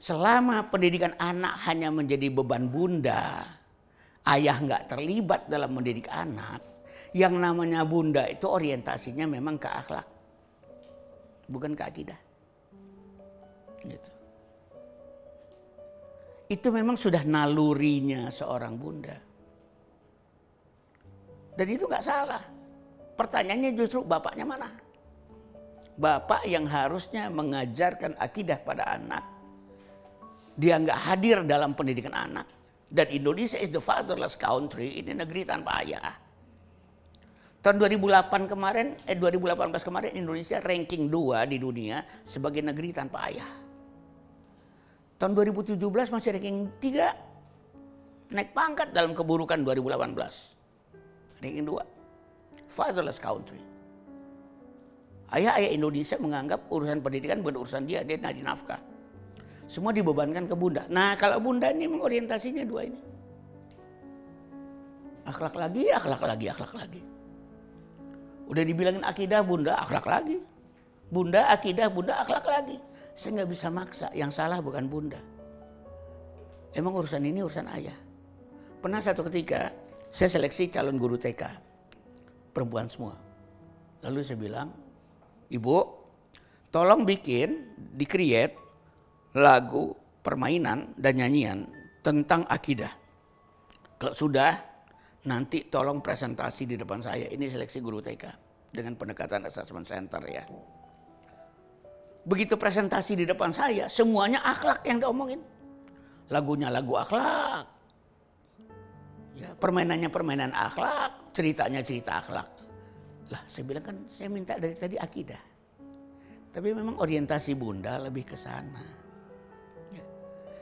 selama pendidikan anak hanya menjadi beban bunda, ayah nggak terlibat dalam mendidik anak, yang namanya bunda itu orientasinya memang ke akhlak, bukan ke akidah. Gitu. Itu memang sudah nalurinya seorang bunda. Dan itu nggak salah. Pertanyaannya justru bapaknya mana? Bapak yang harusnya mengajarkan akidah pada anak. Dia nggak hadir dalam pendidikan anak. Dan Indonesia is the fatherless country. Ini negeri tanpa ayah. Tahun 2008 kemarin, eh 2018 kemarin Indonesia ranking 2 di dunia sebagai negeri tanpa ayah. Tahun 2017 masih ranking 3. Naik pangkat dalam keburukan 2018. Ranking 2. Fatherless country. Ayah-ayah Indonesia menganggap urusan pendidikan bukan urusan dia, dia nadi nafkah. Semua dibebankan ke bunda. Nah kalau bunda ini mengorientasinya dua ini. Akhlak lagi, akhlak lagi, akhlak lagi. Udah dibilangin akidah bunda, akhlak lagi. Bunda akidah, bunda akhlak lagi. Saya nggak bisa maksa, yang salah bukan bunda. Emang urusan ini urusan ayah. Pernah satu ketika saya seleksi calon guru TK. Perempuan semua. Lalu saya bilang, Ibu, tolong bikin, di-create lagu, permainan, dan nyanyian tentang akidah. Kalau sudah, nanti tolong presentasi di depan saya. Ini seleksi guru TK dengan pendekatan assessment center ya. Begitu presentasi di depan saya, semuanya akhlak yang diomongin. Lagunya lagu akhlak. Ya, permainannya permainan akhlak, ceritanya cerita akhlak. Lah, saya bilang kan saya minta dari tadi akidah. Tapi memang orientasi Bunda lebih ke sana.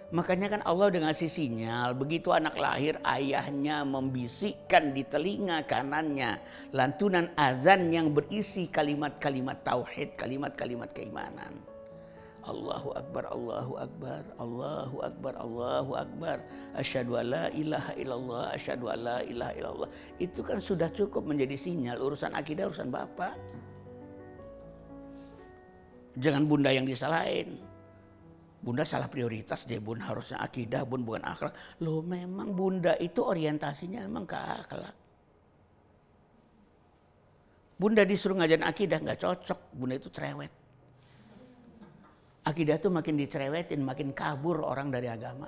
Makanya kan Allah dengan ngasih sinyal, begitu anak lahir ayahnya membisikkan di telinga kanannya lantunan azan yang berisi kalimat-kalimat tauhid, kalimat-kalimat keimanan. Allahu Akbar, Allahu Akbar, Allahu Akbar, Allahu Akbar. Asyhadu alla ilaha illallah, asyhadu alla ilaha illallah. Itu kan sudah cukup menjadi sinyal urusan akidah urusan Bapak. Jangan bunda yang disalahin. Bunda salah prioritas deh bun harusnya akidah bun bukan akhlak. Loh memang bunda itu orientasinya memang ke akhlak. Bunda disuruh ngajarin akidah nggak cocok. Bunda itu cerewet. Akidah tuh makin dicerewetin, makin kabur orang dari agama.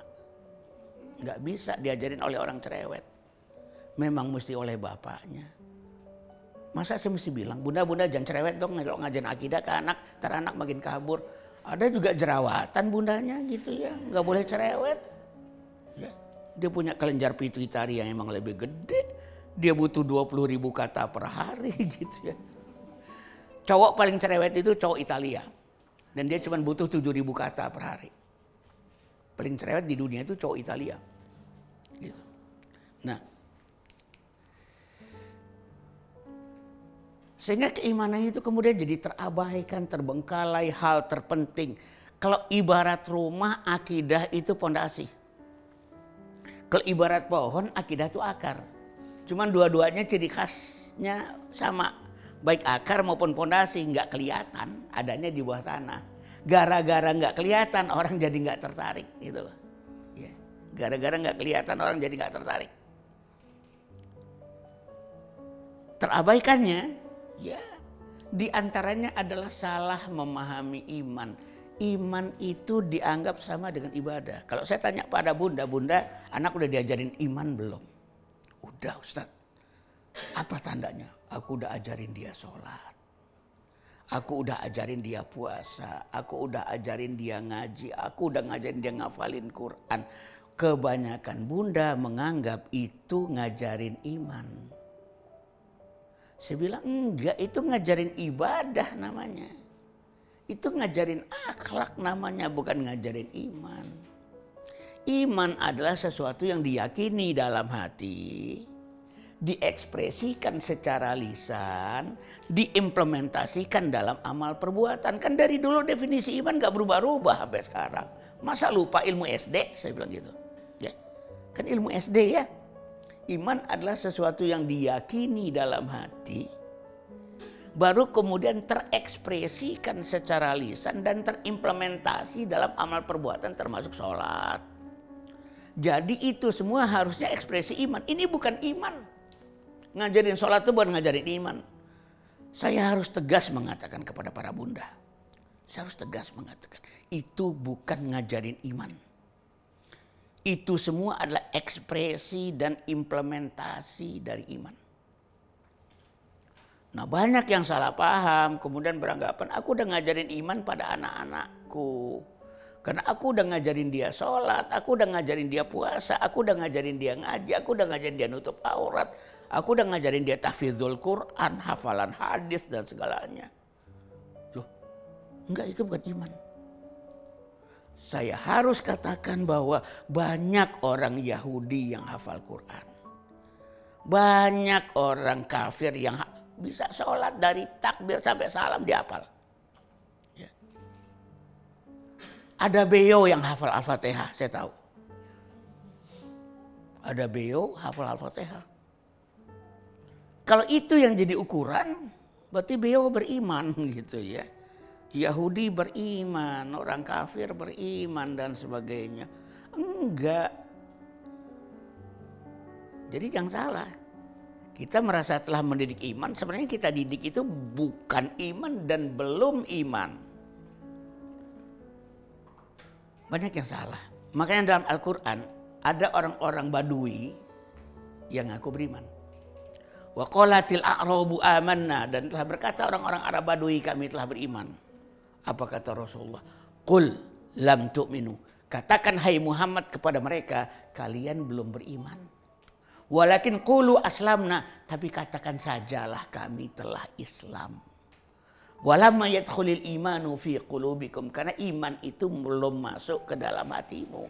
Nggak bisa diajarin oleh orang cerewet. Memang mesti oleh bapaknya. Masa saya mesti bilang, bunda-bunda jangan cerewet dong ngajarin akidah ke anak, ntar anak makin kabur ada juga jerawatan bundanya gitu ya, nggak boleh cerewet. Ya. Dia punya kelenjar pituitari yang emang lebih gede. Dia butuh 20 ribu kata per hari gitu ya. Cowok paling cerewet itu cowok Italia. Dan dia cuma butuh 7 ribu kata per hari. Paling cerewet di dunia itu cowok Italia. Gitu. Nah, Sehingga keimanan itu kemudian jadi terabaikan, terbengkalai hal terpenting. Kalau ibarat rumah, akidah itu pondasi. Kalau ibarat pohon, akidah itu akar. Cuman dua-duanya ciri khasnya sama. Baik akar maupun pondasi nggak kelihatan, adanya di bawah tanah. Gara-gara nggak kelihatan, orang jadi nggak tertarik gitu loh. Ya. Gara-gara nggak kelihatan, orang jadi nggak tertarik. Terabaikannya Ya, di antaranya adalah salah memahami iman. Iman itu dianggap sama dengan ibadah. Kalau saya tanya pada bunda, bunda anak udah diajarin iman belum? Udah Ustaz. Apa tandanya? Aku udah ajarin dia sholat. Aku udah ajarin dia puasa. Aku udah ajarin dia ngaji. Aku udah ngajarin dia ngafalin Quran. Kebanyakan bunda menganggap itu ngajarin iman. Saya bilang enggak, itu ngajarin ibadah namanya. Itu ngajarin akhlak namanya, bukan ngajarin iman. Iman adalah sesuatu yang diyakini dalam hati, diekspresikan secara lisan, diimplementasikan dalam amal perbuatan. Kan dari dulu definisi iman gak berubah-ubah sampai sekarang. Masa lupa ilmu SD? Saya bilang gitu. Ya. Kan ilmu SD ya. Iman adalah sesuatu yang diyakini dalam hati, baru kemudian terekspresikan secara lisan dan terimplementasi dalam amal perbuatan termasuk sholat. Jadi itu semua harusnya ekspresi iman. Ini bukan iman. Ngajarin sholat itu bukan ngajarin iman. Saya harus tegas mengatakan kepada para bunda. Saya harus tegas mengatakan. Itu bukan ngajarin iman. Itu semua adalah ekspresi dan implementasi dari iman. Nah banyak yang salah paham, kemudian beranggapan aku udah ngajarin iman pada anak-anakku. Karena aku udah ngajarin dia sholat, aku udah ngajarin dia puasa, aku udah ngajarin dia ngaji, aku udah ngajarin dia nutup aurat, aku udah ngajarin dia tahfidzul Quran, hafalan hadis dan segalanya. Loh, enggak itu bukan iman. Saya harus katakan bahwa banyak orang Yahudi yang hafal Quran. Banyak orang kafir yang bisa sholat dari takbir sampai salam dihafal. Ya. Ada beo yang hafal Al-Fatihah, saya tahu. Ada beo hafal Al-Fatihah. Kalau itu yang jadi ukuran, berarti beo beriman gitu ya. Yahudi beriman, orang kafir beriman dan sebagainya. Enggak. Jadi jangan salah kita merasa telah mendidik iman, sebenarnya kita didik itu bukan iman dan belum iman. Banyak yang salah. Makanya dalam Al-Quran ada orang-orang badui yang aku beriman. Wa qolatil a'rabu amanna dan telah berkata orang-orang Arab badui kami telah beriman. Apa kata Rasulullah? Qul lam tu'minu. Katakan hai Muhammad kepada mereka, kalian belum beriman. Walakin kulu aslamna. Tapi katakan sajalah kami telah Islam. Walamma yadkhulil imanu fi qulubikum. Karena iman itu belum masuk ke dalam hatimu.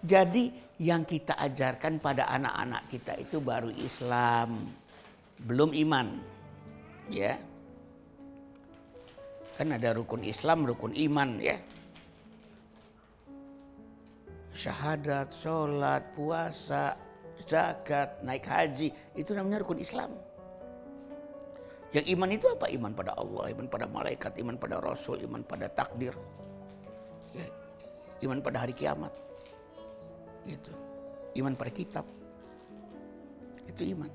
Jadi yang kita ajarkan pada anak-anak kita itu baru Islam. Belum iman. Ya. Kan ada rukun Islam, rukun iman ya. Syahadat, sholat, puasa, zakat, naik haji, itu namanya rukun Islam. Yang iman itu apa? Iman pada Allah, iman pada malaikat, iman pada Rasul, iman pada takdir. Ya, iman pada hari kiamat. Gitu. Iman pada kitab. Itu iman.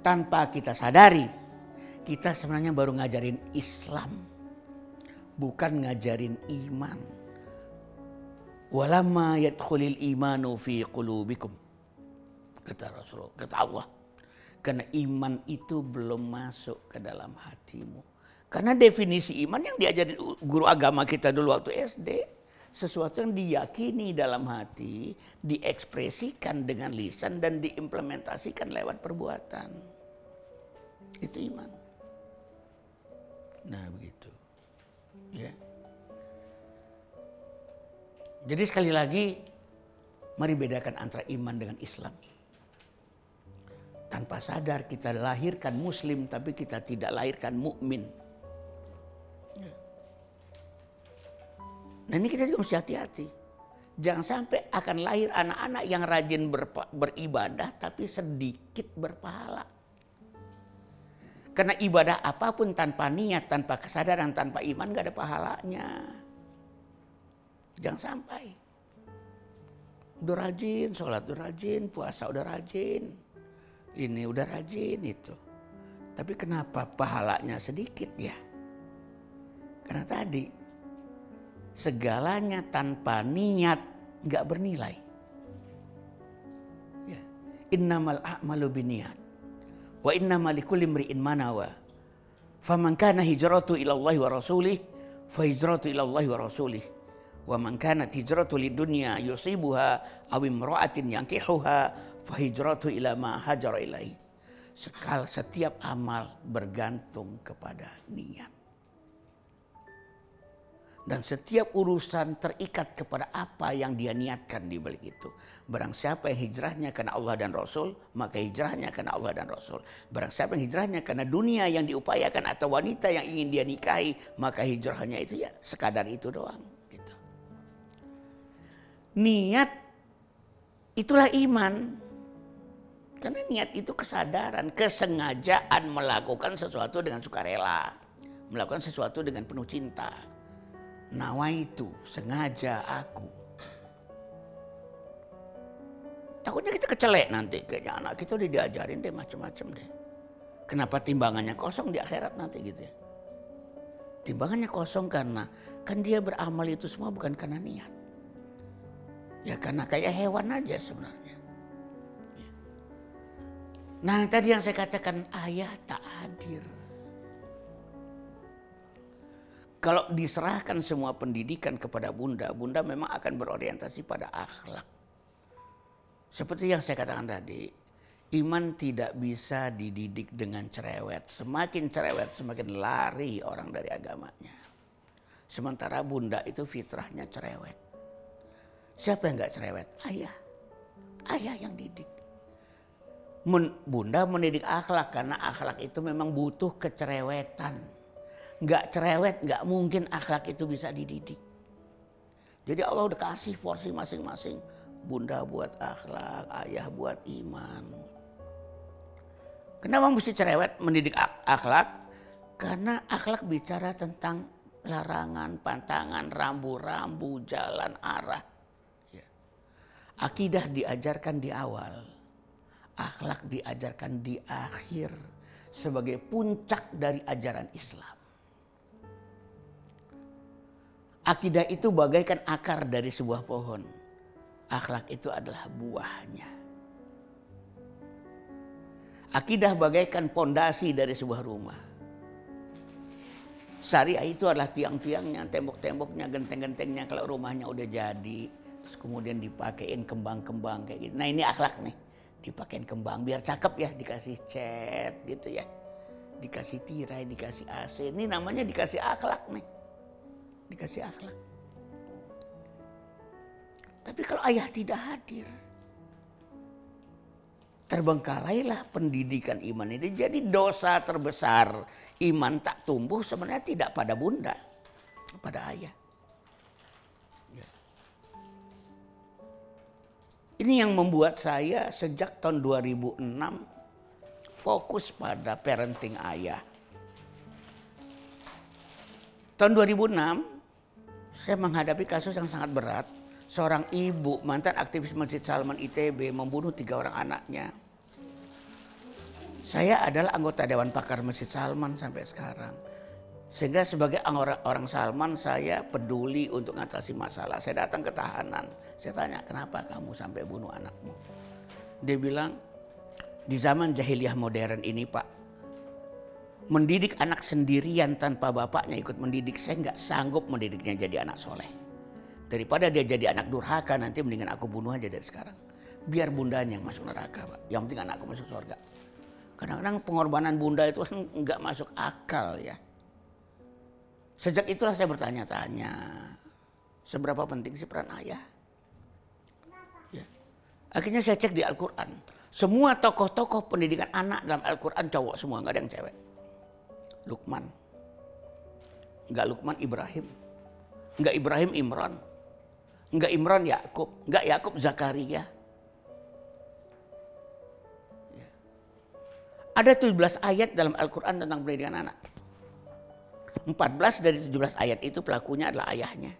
Tanpa kita sadari, kita sebenarnya baru ngajarin Islam. Bukan ngajarin iman. Walamma yadkhulil imanu fi qulubikum kata Rasulullah, kata Allah. Karena iman itu belum masuk ke dalam hatimu. Karena definisi iman yang diajari guru agama kita dulu waktu SD. Sesuatu yang diyakini dalam hati, diekspresikan dengan lisan dan diimplementasikan lewat perbuatan. Itu iman. Nah begitu. Ya. Jadi sekali lagi, mari bedakan antara iman dengan Islam tanpa sadar kita lahirkan muslim tapi kita tidak lahirkan mukmin. Nah ini kita juga mesti hati-hati. Jangan sampai akan lahir anak-anak yang rajin beribadah tapi sedikit berpahala. Karena ibadah apa pun tanpa niat, tanpa kesadaran, tanpa iman gak ada pahalanya. Jangan sampai. Udah rajin, sholat udah rajin, puasa udah rajin ini udah rajin itu. Tapi kenapa pahalanya sedikit ya? Karena tadi segalanya tanpa niat nggak bernilai. Ya. Innamal a'malu biniat. Wa innamal likulli imri'in manawa. Faman kana hijratu ila Allah wa rasulih fa hijratu ila Allah wa rasulih. Wa man kanat hijratu lidunya yusibuha aw imra'atin yankihuha fahijratu ila ma hajara ilai. Sekal setiap amal bergantung kepada niat. Dan setiap urusan terikat kepada apa yang dia niatkan di balik itu. Barang siapa yang hijrahnya karena Allah dan Rasul, maka hijrahnya karena Allah dan Rasul. Barang siapa yang hijrahnya karena dunia yang diupayakan atau wanita yang ingin dia nikahi, maka hijrahnya itu ya sekadar itu doang. Gitu. Niat itulah iman. Karena niat itu kesadaran, kesengajaan melakukan sesuatu dengan sukarela. Melakukan sesuatu dengan penuh cinta. Nawa itu sengaja aku. Takutnya kita kecelek nanti. Kayaknya anak kita udah diajarin deh macam-macam deh. Kenapa timbangannya kosong di akhirat nanti gitu ya. Timbangannya kosong karena kan dia beramal itu semua bukan karena niat. Ya karena kayak hewan aja sebenarnya. Ya. Nah tadi yang saya katakan ayah tak hadir. Kalau diserahkan semua pendidikan kepada bunda, bunda memang akan berorientasi pada akhlak. Seperti yang saya katakan tadi, iman tidak bisa dididik dengan cerewet. Semakin cerewet, semakin lari orang dari agamanya. Sementara bunda itu fitrahnya cerewet. Siapa yang nggak cerewet? Ayah. Ayah yang didik. Men, bunda mendidik akhlak karena akhlak itu memang butuh kecerewetan. Nggak cerewet, nggak mungkin akhlak itu bisa dididik. Jadi Allah udah kasih porsi masing-masing. Bunda buat akhlak, ayah buat iman. Kenapa mesti cerewet mendidik akhlak? Karena akhlak bicara tentang larangan, pantangan, rambu-rambu, jalan arah. Ya. Akidah diajarkan di awal, akhlak diajarkan di akhir sebagai puncak dari ajaran Islam. Akidah itu bagaikan akar dari sebuah pohon. Akhlak itu adalah buahnya. Akidah bagaikan pondasi dari sebuah rumah Syariah itu adalah tiang-tiangnya, tembok-temboknya, genteng-gentengnya kalau rumahnya udah jadi. Terus kemudian dipakein kembang-kembang kayak gitu. Nah ini akhlak nih. Dipakein kembang biar cakep ya, dikasih cat gitu ya. Dikasih tirai, dikasih AC. Ini namanya dikasih akhlak nih. Dikasih akhlak. Tapi kalau ayah tidak hadir, terbengkalailah pendidikan iman ini. Jadi dosa terbesar iman tak tumbuh sebenarnya tidak pada bunda, pada ayah. Ya. Ini yang membuat saya sejak tahun 2006 fokus pada parenting ayah. Tahun 2006 saya menghadapi kasus yang sangat berat seorang ibu mantan aktivis Masjid Salman ITB membunuh tiga orang anaknya. Saya adalah anggota Dewan Pakar Masjid Salman sampai sekarang. Sehingga sebagai orang, orang Salman saya peduli untuk mengatasi masalah. Saya datang ke tahanan. Saya tanya kenapa kamu sampai bunuh anakmu. Dia bilang di zaman jahiliyah modern ini pak. Mendidik anak sendirian tanpa bapaknya ikut mendidik. Saya nggak sanggup mendidiknya jadi anak soleh. Daripada dia jadi anak durhaka nanti mendingan aku bunuh aja dari sekarang. Biar bundanya yang masuk neraka Pak. Yang penting anakku masuk surga. Kadang-kadang pengorbanan bunda itu kan nggak masuk akal ya. Sejak itulah saya bertanya-tanya. Seberapa penting sih peran ayah? Ya. Akhirnya saya cek di Al-Quran. Semua tokoh-tokoh pendidikan anak dalam Al-Quran cowok semua, nggak ada yang cewek. Lukman. Nggak Lukman Ibrahim. Nggak Ibrahim Imran. Enggak Imran Yakub, enggak Yakub Zakaria. Ya. Ada 17 ayat dalam Al-Quran tentang pendidikan anak. 14 dari 17 ayat itu pelakunya adalah ayahnya.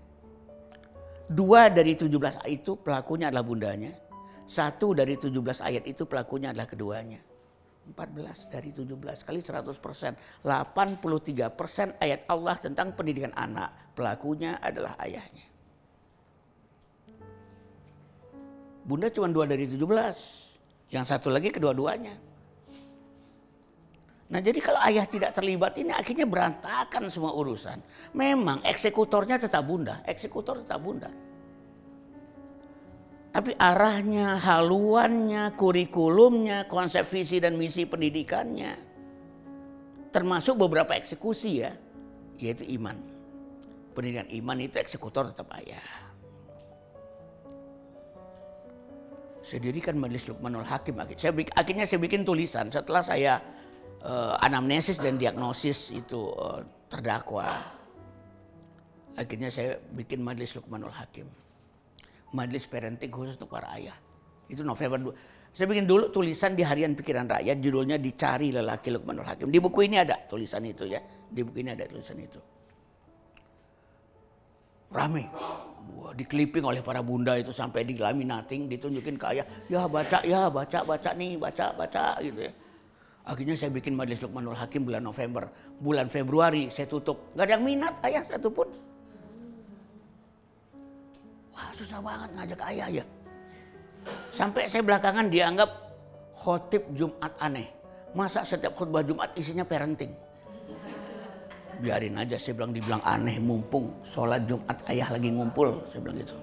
Dua dari 17 ayat itu pelakunya adalah bundanya. Satu dari 17 ayat itu pelakunya adalah keduanya. 14 dari 17 kali 100 persen. 83 persen ayat Allah tentang pendidikan anak. Pelakunya adalah ayahnya. Bunda cuma dua dari tujuh belas. Yang satu lagi kedua-duanya. Nah jadi kalau ayah tidak terlibat ini akhirnya berantakan semua urusan. Memang eksekutornya tetap bunda, eksekutor tetap bunda. Tapi arahnya, haluannya, kurikulumnya, konsep visi dan misi pendidikannya. Termasuk beberapa eksekusi ya, yaitu iman. Pendidikan iman itu eksekutor tetap ayah. saya dirikan majelis Lukmanul Hakim. Saya, akhirnya saya bikin tulisan setelah saya uh, anamnesis dan diagnosis itu uh, terdakwa. Akhirnya saya bikin majelis Lukmanul Hakim. Majelis parenting khusus untuk para ayah. Itu November Saya bikin dulu tulisan di harian pikiran rakyat judulnya dicari lelaki Lukmanul Hakim. Di buku ini ada tulisan itu ya. Di buku ini ada tulisan itu. Rame Wah, dikliping oleh para bunda itu sampai di laminating ditunjukin ke ayah ya baca ya baca baca nih baca baca gitu ya akhirnya saya bikin majelis Lukmanul Hakim bulan November bulan Februari saya tutup nggak ada yang minat ayah satupun Wah susah banget ngajak ayah ya. Sampai saya belakangan dianggap khotib Jumat aneh. Masa setiap khutbah Jumat isinya parenting? Biarin aja saya bilang dibilang aneh mumpung sholat Jumat ayah lagi ngumpul. Saya bilang gitu.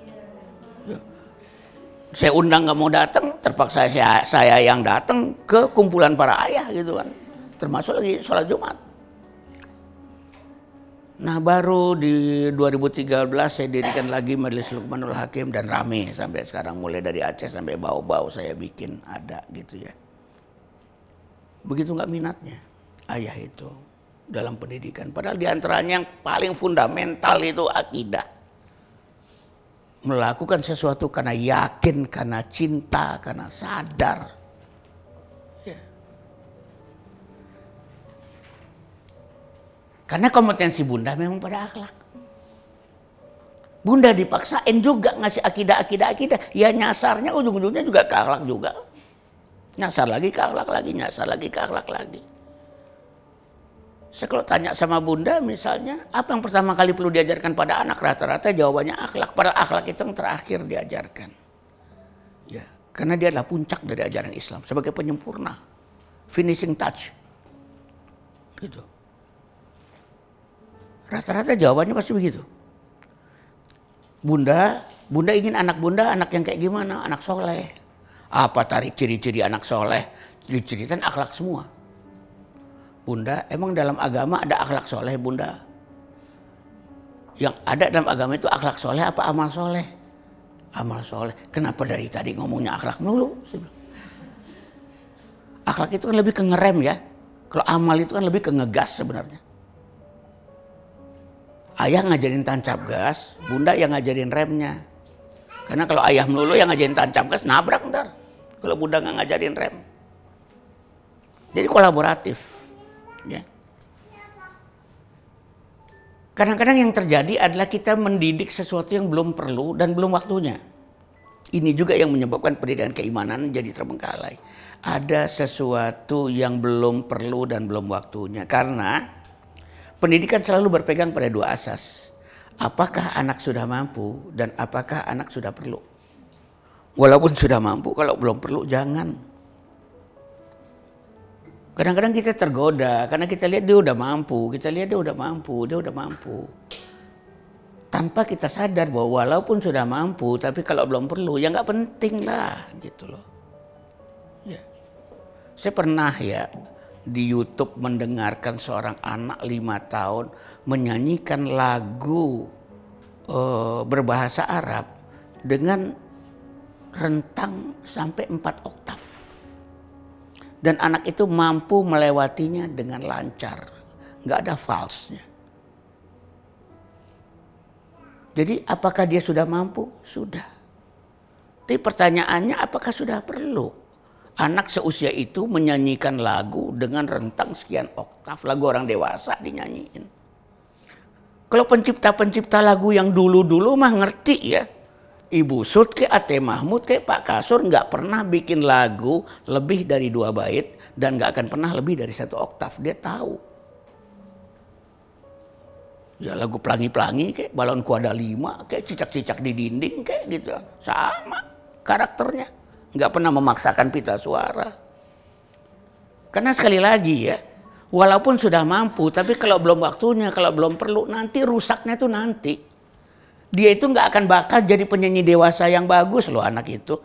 Ya. Saya undang nggak mau datang, terpaksa saya, saya yang datang ke kumpulan para ayah gitu kan. Termasuk lagi sholat Jumat. Nah baru di 2013 saya dirikan lagi Majelis Lukmanul Hakim dan rame sampai sekarang mulai dari Aceh sampai bau-bau saya bikin ada gitu ya. Begitu nggak minatnya ayah itu dalam pendidikan. Padahal di antaranya yang paling fundamental itu akidah. Melakukan sesuatu karena yakin, karena cinta, karena sadar Karena kompetensi bunda memang pada akhlak. Bunda dipaksain juga ngasih akidah, akidah, akidah. Ya nyasarnya ujung-ujungnya juga ke akhlak juga. Nyasar lagi ke akhlak lagi, nyasar lagi ke akhlak lagi. Saya kalau tanya sama bunda misalnya, apa yang pertama kali perlu diajarkan pada anak? Rata-rata jawabannya akhlak. Padahal akhlak itu yang terakhir diajarkan. Ya, karena dia adalah puncak dari ajaran Islam sebagai penyempurna. Finishing touch. Gitu. Rata-rata jawabannya pasti begitu. Bunda, bunda ingin anak bunda anak yang kayak gimana? Anak soleh. Apa tarik ciri-ciri anak soleh? Diceritakan akhlak semua. Bunda, emang dalam agama ada akhlak soleh bunda? Yang ada dalam agama itu akhlak soleh apa amal soleh? Amal soleh. Kenapa dari tadi ngomongnya akhlak dulu? Akhlak itu kan lebih ke ngerem ya. Kalau amal itu kan lebih ke ngegas sebenarnya. Ayah ngajarin tancap gas, bunda yang ngajarin remnya. Karena kalau ayah melulu yang ngajarin tancap gas, nabrak ntar. Kalau bunda nggak ngajarin rem. Jadi kolaboratif. Ya. Kadang-kadang yang terjadi adalah kita mendidik sesuatu yang belum perlu dan belum waktunya. Ini juga yang menyebabkan pendidikan keimanan jadi terbengkalai. Ada sesuatu yang belum perlu dan belum waktunya. Karena Pendidikan selalu berpegang pada dua asas. Apakah anak sudah mampu dan apakah anak sudah perlu. Walaupun sudah mampu, kalau belum perlu jangan. Kadang-kadang kita tergoda karena kita lihat dia udah mampu, kita lihat dia udah mampu, dia udah mampu. Tanpa kita sadar bahwa walaupun sudah mampu, tapi kalau belum perlu, ya nggak penting lah gitu loh. Ya. Saya pernah ya di YouTube mendengarkan seorang anak lima tahun menyanyikan lagu uh, berbahasa Arab dengan rentang sampai empat oktav. Dan anak itu mampu melewatinya dengan lancar. Nggak ada falsnya. Jadi apakah dia sudah mampu? Sudah. Tapi pertanyaannya apakah sudah perlu? Anak seusia itu menyanyikan lagu dengan rentang sekian oktav lagu orang dewasa dinyanyiin. Kalau pencipta-pencipta lagu yang dulu-dulu mah ngerti ya. Ibu Sud ke Ate Mahmud ke Pak Kasur nggak pernah bikin lagu lebih dari dua bait dan nggak akan pernah lebih dari satu oktav. Dia tahu. Ya lagu pelangi-pelangi kayak balon kuada lima kayak cicak-cicak di dinding kayak gitu. Sama karakternya nggak pernah memaksakan pita suara. Karena sekali lagi ya, walaupun sudah mampu, tapi kalau belum waktunya, kalau belum perlu, nanti rusaknya tuh nanti. Dia itu nggak akan bakal jadi penyanyi dewasa yang bagus loh anak itu.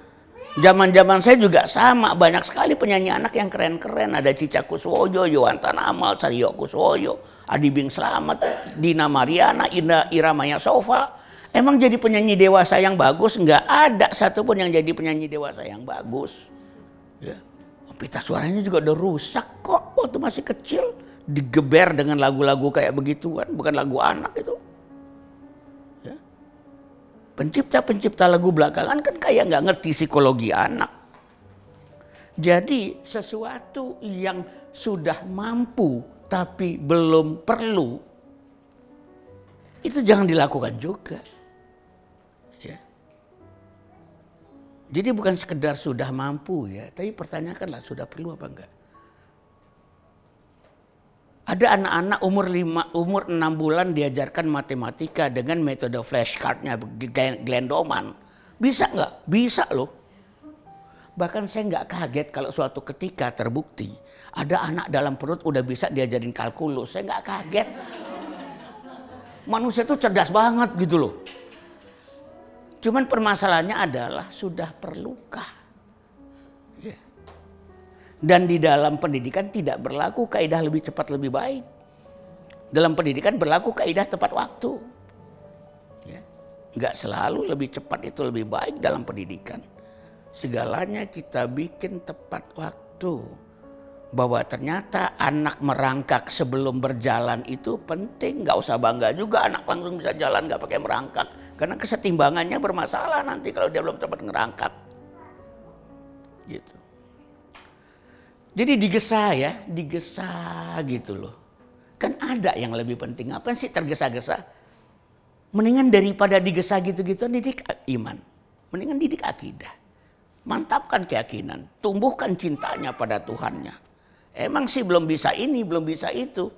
Zaman-zaman saya juga sama, banyak sekali penyanyi anak yang keren-keren. Ada Cica Kuswoyo, Yohantan Amal, Saryo Kuswoyo, Adi Bing Slamet, Dina Mariana, Ira, Iramaya Sofa. Emang jadi penyanyi dewasa yang bagus? Nggak ada satupun yang jadi penyanyi dewasa yang bagus. Ya. Pita suaranya juga udah rusak kok waktu masih kecil. Digeber dengan lagu-lagu kayak begituan. Bukan lagu anak itu. Ya. Pencipta-pencipta lagu belakangan kan kayak nggak ngerti psikologi anak. Jadi sesuatu yang sudah mampu tapi belum perlu itu jangan dilakukan juga. Jadi bukan sekedar sudah mampu ya, tapi pertanyakanlah sudah perlu apa enggak. Ada anak-anak umur lima, umur enam bulan diajarkan matematika dengan metode flashcardnya Glendoman. Bisa nggak? Bisa loh. Bahkan saya nggak kaget kalau suatu ketika terbukti ada anak dalam perut udah bisa diajarin kalkulus. Saya nggak kaget. Manusia itu cerdas banget gitu loh. Cuman permasalahannya adalah sudah perlukah? Ya. Dan di dalam pendidikan tidak berlaku kaidah lebih cepat lebih baik. Dalam pendidikan berlaku kaidah tepat waktu. Ya. Nggak selalu lebih cepat itu lebih baik dalam pendidikan. Segalanya kita bikin tepat waktu. Bahwa ternyata anak merangkak sebelum berjalan itu penting. Nggak usah bangga juga anak langsung bisa jalan nggak pakai merangkak karena kesetimbangannya bermasalah nanti kalau dia belum cepat ngerangkak. Gitu. Jadi digesa ya, digesa gitu loh. Kan ada yang lebih penting. Apa sih tergesa-gesa? Mendingan daripada digesa gitu-gitu didik iman. Mendingan didik akidah. Mantapkan keyakinan. Tumbuhkan cintanya pada Tuhannya. Emang sih belum bisa ini, belum bisa itu.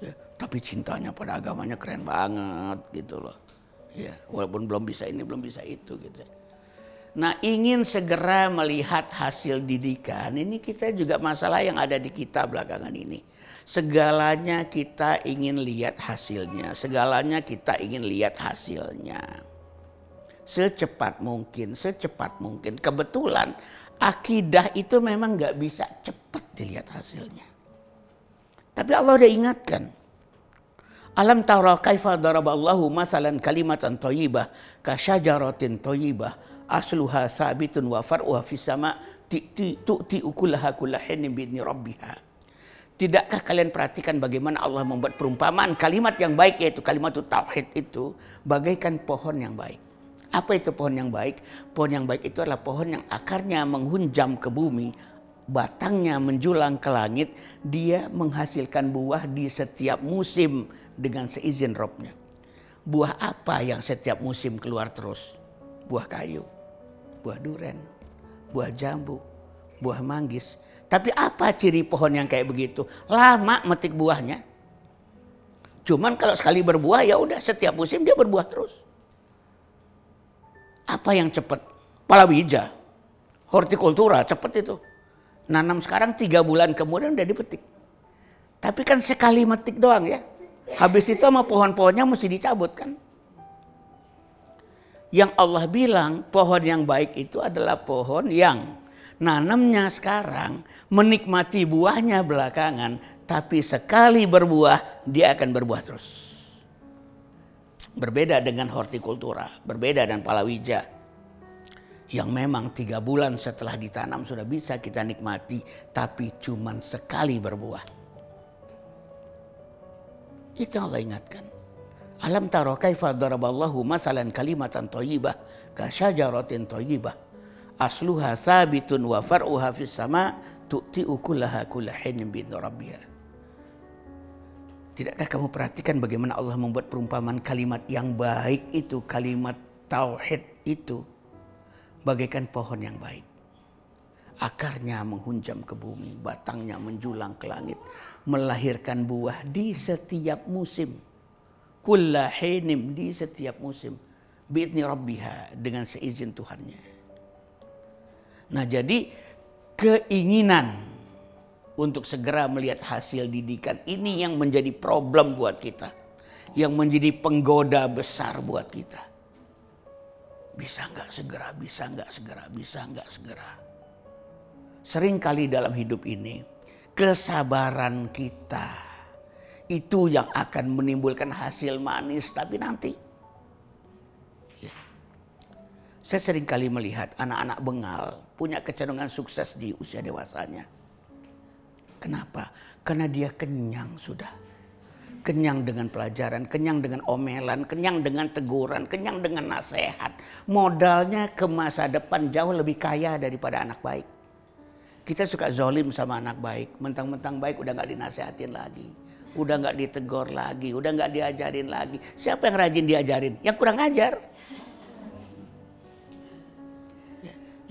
Ya, tapi cintanya pada agamanya keren banget gitu loh. Ya, walaupun belum bisa ini, belum bisa itu gitu. Nah, ingin segera melihat hasil didikan, ini kita juga masalah yang ada di kita belakangan ini. Segalanya kita ingin lihat hasilnya, segalanya kita ingin lihat hasilnya. Secepat mungkin, secepat mungkin. Kebetulan akidah itu memang nggak bisa cepat dilihat hasilnya. Tapi Allah udah ingatkan, Alam tara kaifa daraballahu masalan kalimatan thayyibah ka syajaratin thayyibah asluha sabitun wa far'uha fis sama tu'ti ukulaha kullahin bi rabbiha. Tidakkah kalian perhatikan bagaimana Allah membuat perumpamaan kalimat yang baik yaitu kalimat tauhid itu bagaikan pohon yang baik. Apa itu pohon yang baik? Pohon yang baik itu adalah pohon yang akarnya menghunjam ke bumi, batangnya menjulang ke langit, dia menghasilkan buah di setiap musim dengan seizin robnya. Buah apa yang setiap musim keluar terus? Buah kayu, buah duren, buah jambu, buah manggis. Tapi apa ciri pohon yang kayak begitu? Lama metik buahnya. Cuman kalau sekali berbuah ya udah setiap musim dia berbuah terus. Apa yang cepat? Palawija, hortikultura cepat itu. Nanam sekarang tiga bulan kemudian udah dipetik. Tapi kan sekali metik doang ya. Habis itu sama pohon-pohonnya mesti dicabut kan. Yang Allah bilang pohon yang baik itu adalah pohon yang nanamnya sekarang menikmati buahnya belakangan tapi sekali berbuah dia akan berbuah terus. Berbeda dengan hortikultura, berbeda dengan palawija yang memang tiga bulan setelah ditanam sudah bisa kita nikmati tapi cuman sekali berbuah. Itu Allah ingatkan. Alam taro kaifa daraballahu masalan kalimatan thayyibah ka syajaratin thayyibah asluha sabitun wa far'uha fis sama tu'ti ukulaha kullahin bi rabbiha. Tidakkah kamu perhatikan bagaimana Allah membuat perumpamaan kalimat yang baik itu, kalimat tauhid itu bagaikan pohon yang baik. Akarnya menghunjam ke bumi, batangnya menjulang ke langit melahirkan buah di setiap musim. Kullahinim di setiap musim. Bi'idni rabbiha dengan seizin Tuhannya. Nah jadi keinginan untuk segera melihat hasil didikan ini yang menjadi problem buat kita. Yang menjadi penggoda besar buat kita. Bisa nggak segera, bisa nggak segera, bisa nggak segera. Sering kali dalam hidup ini kesabaran kita itu yang akan menimbulkan hasil manis tapi nanti ya. saya sering kali melihat anak-anak bengal punya kecenderungan sukses di usia dewasanya kenapa karena dia kenyang sudah kenyang dengan pelajaran, kenyang dengan omelan, kenyang dengan teguran, kenyang dengan nasihat. Modalnya ke masa depan jauh lebih kaya daripada anak baik. Kita suka zolim sama anak baik. Mentang-mentang baik udah gak dinasehatin lagi. Udah gak ditegur lagi. Udah gak diajarin lagi. Siapa yang rajin diajarin? Yang kurang ajar.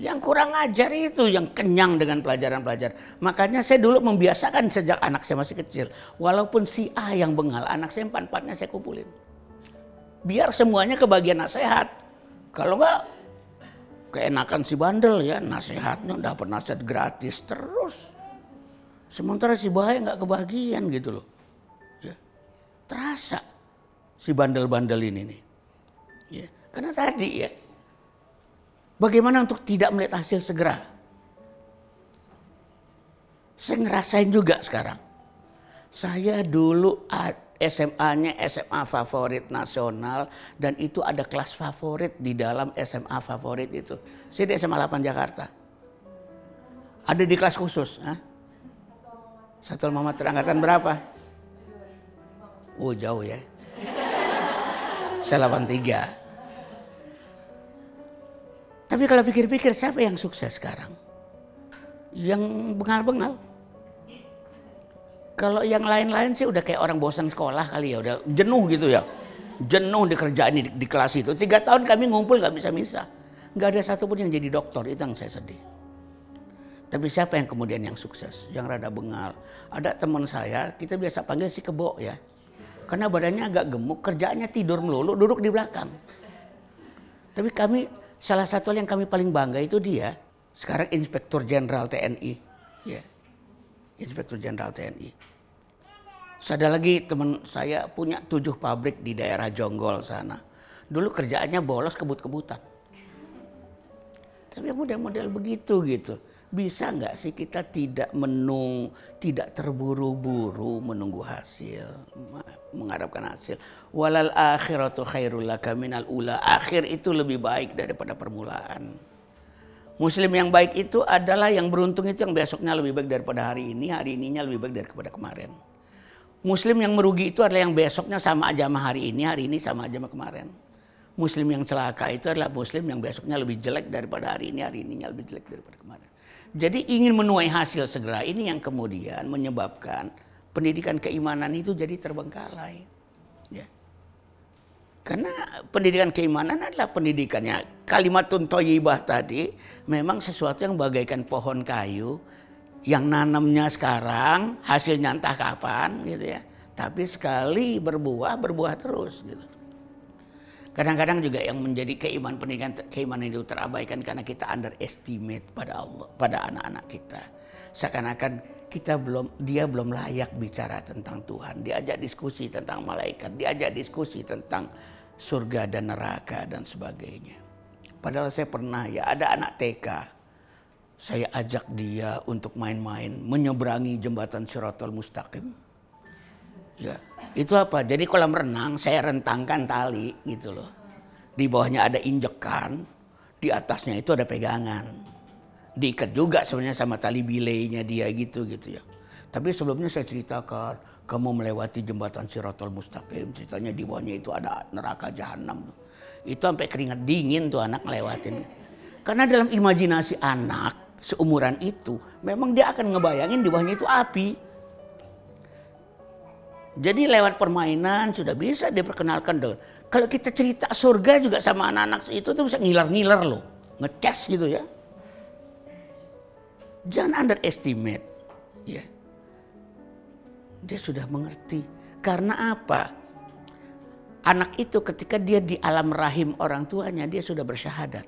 Yang kurang ajar itu yang kenyang dengan pelajaran-pelajaran. Makanya saya dulu membiasakan sejak anak saya masih kecil. Walaupun si A yang bengal, anak saya empat-empatnya saya kumpulin. Biar semuanya kebagian nasihat. Kalau enggak keenakan si bandel ya nasihatnya dapat nasihat gratis terus. Sementara si bahaya nggak kebagian gitu loh. Ya. Terasa si bandel-bandel ini nih. Ya. Karena tadi ya Bagaimana untuk tidak melihat hasil segera? Saya ngerasain juga sekarang. Saya dulu SMA-nya SMA favorit nasional dan itu ada kelas favorit di dalam SMA favorit itu. Saya di SMA 8 Jakarta. Ada di kelas khusus. Hah? Satu Muhammad terangkatan berapa? Oh jauh ya. Saya 83. Tapi kalau pikir-pikir siapa yang sukses sekarang? Yang bengal-bengal. Kalau yang lain-lain sih udah kayak orang bosan sekolah kali ya, udah jenuh gitu ya. Jenuh dikerjain di, di kelas itu. Tiga tahun kami ngumpul gak bisa-bisa. Gak ada satupun yang jadi dokter, itu yang saya sedih. Tapi siapa yang kemudian yang sukses, yang rada bengal? Ada teman saya, kita biasa panggil si kebo ya. Karena badannya agak gemuk, kerjaannya tidur melulu, duduk di belakang. Tapi kami Salah satu yang kami paling bangga itu dia sekarang Inspektur Jenderal TNI. Ya. Inspektur Jenderal TNI. Ada lagi teman saya punya tujuh pabrik di daerah Jonggol sana. Dulu kerjaannya bolos kebut-kebutan. Tapi model-model begitu gitu bisa nggak sih kita tidak menung, tidak terburu-buru menunggu hasil, mengharapkan hasil. Walal akhiratu khairul laka minal ula. Akhir itu lebih baik daripada permulaan. Muslim yang baik itu adalah yang beruntung itu yang besoknya lebih baik daripada hari ini, hari ininya lebih baik daripada kemarin. Muslim yang merugi itu adalah yang besoknya sama aja sama hari ini, hari ini sama aja sama kemarin. Muslim yang celaka itu adalah muslim yang besoknya lebih jelek daripada hari ini, hari ininya lebih jelek daripada kemarin. Jadi ingin menuai hasil segera ini yang kemudian menyebabkan pendidikan keimanan itu jadi terbengkalai. Karena pendidikan keimanan adalah pendidikannya kalimatun toyibah tadi memang sesuatu yang bagaikan pohon kayu yang nanamnya sekarang hasilnya entah kapan gitu ya. Tapi sekali berbuah berbuah terus gitu. Kadang-kadang juga yang menjadi keimanan pendidikan keimanan itu terabaikan karena kita underestimate pada Allah, pada anak-anak kita. Seakan-akan kita belum dia belum layak bicara tentang Tuhan. Diajak diskusi tentang malaikat, diajak diskusi tentang surga dan neraka dan sebagainya. Padahal saya pernah ya ada anak TK. Saya ajak dia untuk main-main menyeberangi jembatan Siratul Mustaqim Ya, itu apa? Jadi kolam renang saya rentangkan tali gitu loh. Di bawahnya ada injekan, di atasnya itu ada pegangan. Diikat juga sebenarnya sama tali bileinya dia gitu gitu ya. Tapi sebelumnya saya ceritakan, kamu melewati jembatan Siratul Mustaqim, ceritanya di bawahnya itu ada neraka jahanam. Itu sampai keringat dingin tuh anak ngelewatin. Karena dalam imajinasi anak seumuran itu, memang dia akan ngebayangin di bawahnya itu api. Jadi lewat permainan sudah bisa diperkenalkan dengan kalau kita cerita surga juga sama anak-anak itu tuh bisa ngiler-ngiler loh, ngecas gitu ya. Jangan underestimate, ya. Dia sudah mengerti. Karena apa? Anak itu ketika dia di alam rahim orang tuanya dia sudah bersyahadat.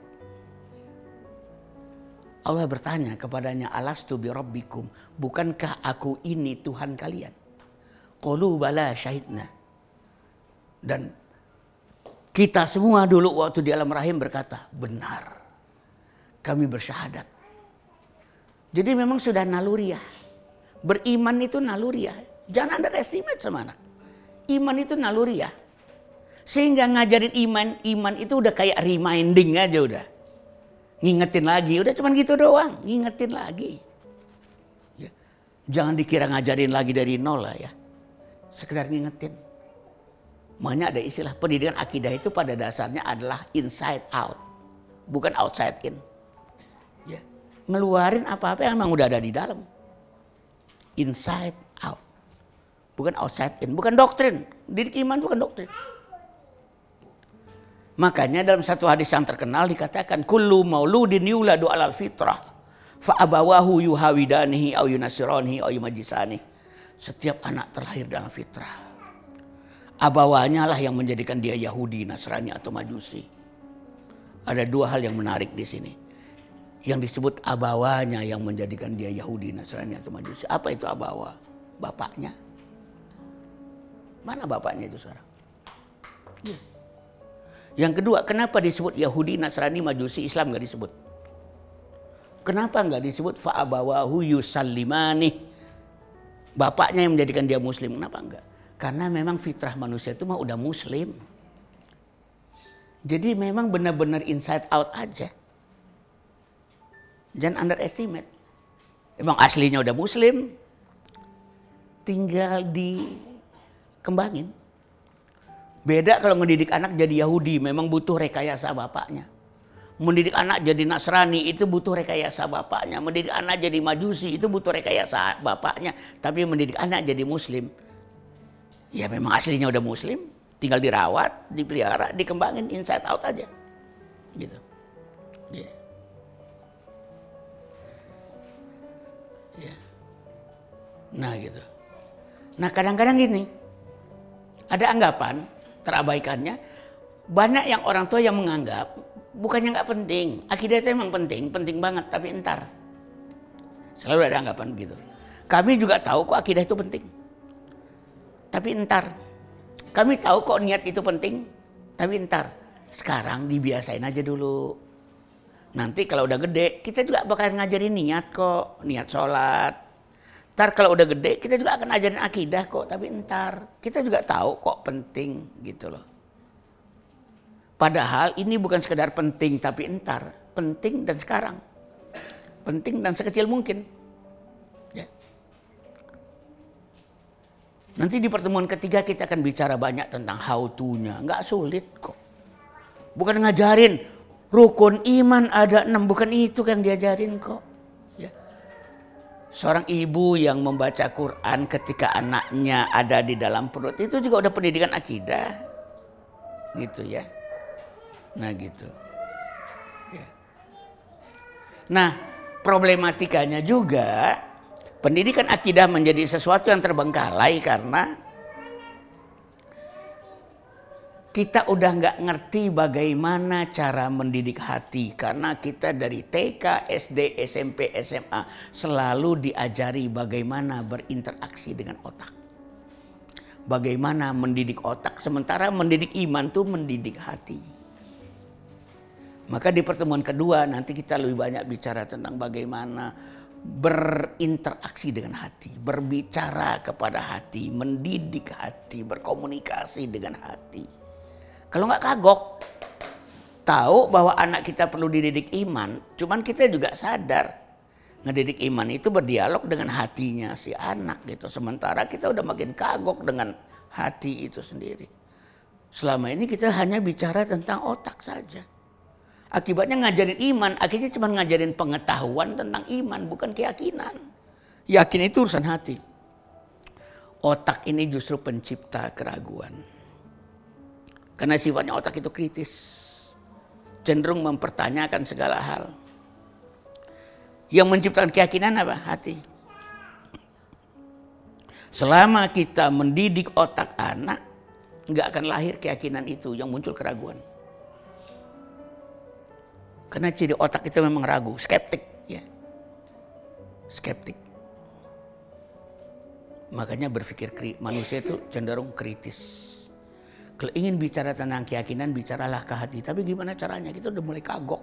Allah bertanya kepadanya, Alastu bi rabbikum, bukankah aku ini Tuhan kalian? Qalu bala syahidna. Dan kita semua dulu waktu di alam rahim berkata, benar. Kami bersyahadat. Jadi memang sudah naluriah. Beriman itu naluriah. Jangan underestimate sama anak. Iman itu naluriah. Sehingga ngajarin iman, iman itu udah kayak reminding aja udah. Ngingetin lagi, udah cuman gitu doang. Ngingetin lagi. Ya. Jangan dikira ngajarin lagi dari nol lah ya sekedar ngingetin. Makanya ada istilah pendidikan akidah itu pada dasarnya adalah inside out, bukan outside in. Ya. Ngeluarin apa-apa yang memang udah ada di dalam. Inside out. Bukan outside in, bukan doktrin. Didik iman bukan doktrin. Makanya dalam satu hadis yang terkenal dikatakan kullu mauludin yuladu alal fitrah fa abawahu yuhawidanihi au yunasiranihi au yumajisani. Setiap anak terlahir dalam fitrah. Abawanya lah yang menjadikan dia Yahudi, Nasrani atau Majusi. Ada dua hal yang menarik di sini. Yang disebut abawanya yang menjadikan dia Yahudi, Nasrani atau Majusi. Apa itu abawa? Bapaknya. Mana bapaknya itu sekarang? Ya. Yang kedua, kenapa disebut Yahudi, Nasrani, Majusi, Islam nggak disebut? Kenapa nggak disebut fa'abawahu yusallimani? Bapaknya yang menjadikan dia muslim, kenapa enggak? Karena memang fitrah manusia itu mah udah muslim. Jadi memang benar-benar inside out aja. Jangan underestimate. Emang aslinya udah muslim. Tinggal dikembangin. Beda kalau mendidik anak jadi Yahudi, memang butuh rekayasa bapaknya. Mendidik anak jadi Nasrani itu butuh rekayasa bapaknya. Mendidik anak jadi Majusi itu butuh rekayasa bapaknya. Tapi mendidik anak jadi Muslim, ya memang aslinya udah Muslim, tinggal dirawat, dipelihara, dikembangin inside out aja, gitu. Yeah. Yeah. Nah gitu. Nah kadang-kadang gini, ada anggapan terabaikannya? Banyak yang orang tua yang menganggap bukannya nggak penting. Akidah itu memang penting penting banget tapi entar. Selalu ada anggapan gitu kami juga tahu kok akidah itu penting. Tapi entar. Kami tahu kok niat itu penting tapi entar. Sekarang dibiasain aja dulu. Nanti kalau udah gede kita juga bakal ngajarin niat kok. Niat sholat Ntar kalau udah gede kita juga akan ajarin akidah kok, tapi ntar kita juga tahu kok penting gitu loh. Padahal ini bukan sekedar penting tapi entar, penting dan sekarang. Penting dan sekecil mungkin. Ya. Nanti di pertemuan ketiga kita akan bicara banyak tentang how to-nya. Nggak sulit kok. Bukan ngajarin rukun iman ada enam, bukan itu yang diajarin kok seorang ibu yang membaca Quran ketika anaknya ada di dalam perut itu juga udah pendidikan akidah. Gitu ya. Nah gitu. Ya. nah problematikanya juga pendidikan akidah menjadi sesuatu yang terbengkalai karena kita udah nggak ngerti bagaimana cara mendidik hati karena kita dari TK, SD, SMP, SMA selalu diajari bagaimana berinteraksi dengan otak. Bagaimana mendidik otak sementara mendidik iman tuh mendidik hati. Maka di pertemuan kedua nanti kita lebih banyak bicara tentang bagaimana berinteraksi dengan hati, berbicara kepada hati, mendidik hati, berkomunikasi dengan hati. Kalau nggak kagok, tahu bahwa anak kita perlu dididik iman, cuman kita juga sadar ngedidik iman itu berdialog dengan hatinya si anak gitu. Sementara kita udah makin kagok dengan hati itu sendiri. Selama ini kita hanya bicara tentang otak saja. Akibatnya ngajarin iman, akhirnya cuma ngajarin pengetahuan tentang iman, bukan keyakinan. Yakin itu urusan hati. Otak ini justru pencipta keraguan. Karena sifatnya otak itu kritis. Cenderung mempertanyakan segala hal. Yang menciptakan keyakinan apa? Hati. Selama kita mendidik otak anak, nggak akan lahir keyakinan itu yang muncul keraguan. Karena ciri otak itu memang ragu, skeptik, ya. Skeptik. Makanya berpikir manusia itu cenderung kritis. Kalau ingin bicara tentang keyakinan, bicaralah ke hati. Tapi gimana caranya? Kita udah mulai kagok.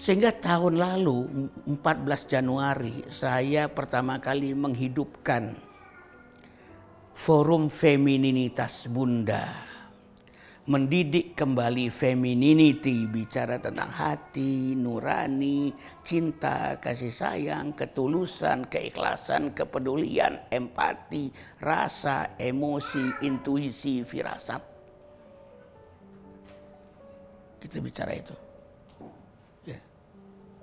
Sehingga tahun lalu, 14 Januari, saya pertama kali menghidupkan Forum Femininitas Bunda mendidik kembali femininity, bicara tentang hati, nurani, cinta, kasih sayang, ketulusan, keikhlasan, kepedulian, empati, rasa, emosi, intuisi, firasat. Kita bicara itu. Ya.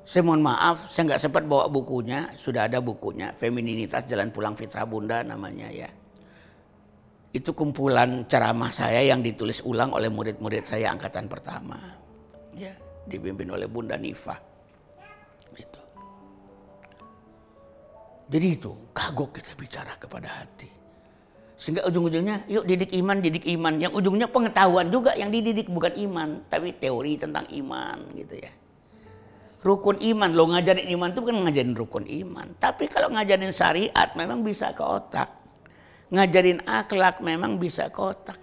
Saya mohon maaf, saya nggak sempat bawa bukunya, sudah ada bukunya, Femininitas Jalan Pulang Fitrah Bunda namanya ya Itu kumpulan ceramah saya yang ditulis ulang oleh murid-murid saya angkatan pertama. Ya, dipimpin oleh Bunda Nifah. Itu. Jadi itu kagok kita bicara kepada hati. Sehingga ujung-ujungnya yuk didik iman, didik iman. Yang ujungnya pengetahuan juga yang dididik bukan iman. Tapi teori tentang iman gitu ya. Rukun iman, lo ngajarin iman itu bukan ngajarin rukun iman. Tapi kalau ngajarin syariat memang bisa ke otak ngajarin akhlak memang bisa kotak.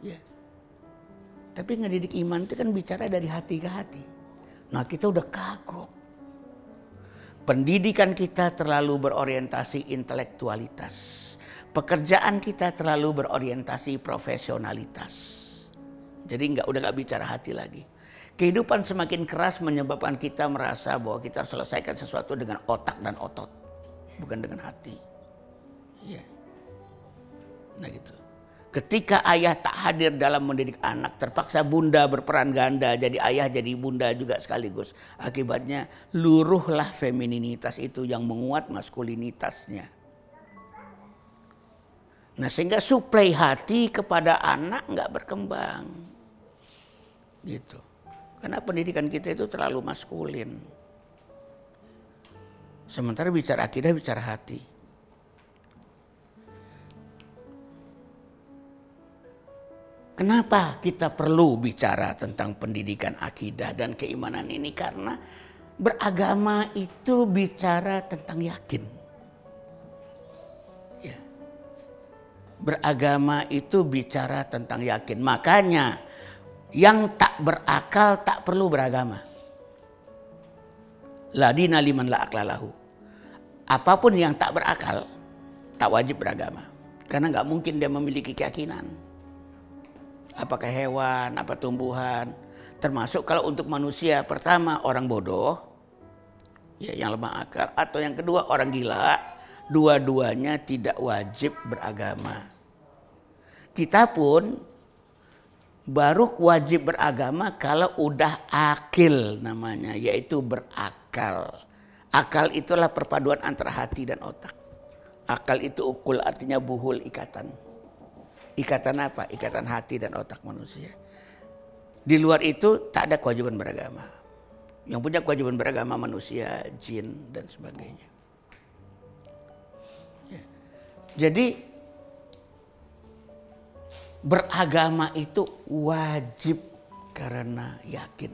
Ya. Tapi ngedidik iman itu kan bicara dari hati ke hati. Nah kita udah kagok. Pendidikan kita terlalu berorientasi intelektualitas. Pekerjaan kita terlalu berorientasi profesionalitas. Jadi nggak udah nggak bicara hati lagi. Kehidupan semakin keras menyebabkan kita merasa bahwa kita harus selesaikan sesuatu dengan otak dan otot, bukan dengan hati. Yeah. Nah gitu. Ketika ayah tak hadir dalam mendidik anak, terpaksa bunda berperan ganda, jadi ayah jadi bunda juga sekaligus. Akibatnya luruhlah femininitas itu yang menguat maskulinitasnya. Nah sehingga suplai hati kepada anak nggak berkembang. Gitu. Karena pendidikan kita itu terlalu maskulin. Sementara bicara akidah bicara hati. Kenapa kita perlu bicara tentang pendidikan akidah dan keimanan ini? Karena beragama itu bicara tentang yakin. Ya. Beragama itu bicara tentang yakin. Makanya yang tak berakal tak perlu beragama. Ladina liman la aklalahu. Apa pun yang tak berakal tak wajib beragama. Karena nggak mungkin dia memiliki keyakinan apakah hewan, apa tumbuhan. Termasuk kalau untuk manusia pertama orang bodoh, ya yang lemah akal, atau yang kedua orang gila, dua-duanya tidak wajib beragama. Kita pun baru wajib beragama kalau udah akil namanya, yaitu berakal. Akal itulah perpaduan antara hati dan otak. Akal itu ukul artinya buhul ikatan. Ikatan apa? Ikatan hati dan otak manusia. Di luar itu tak ada kewajiban beragama. Yang punya kewajiban beragama manusia, jin dan sebagainya. Ya. Jadi beragama itu wajib karena yakin.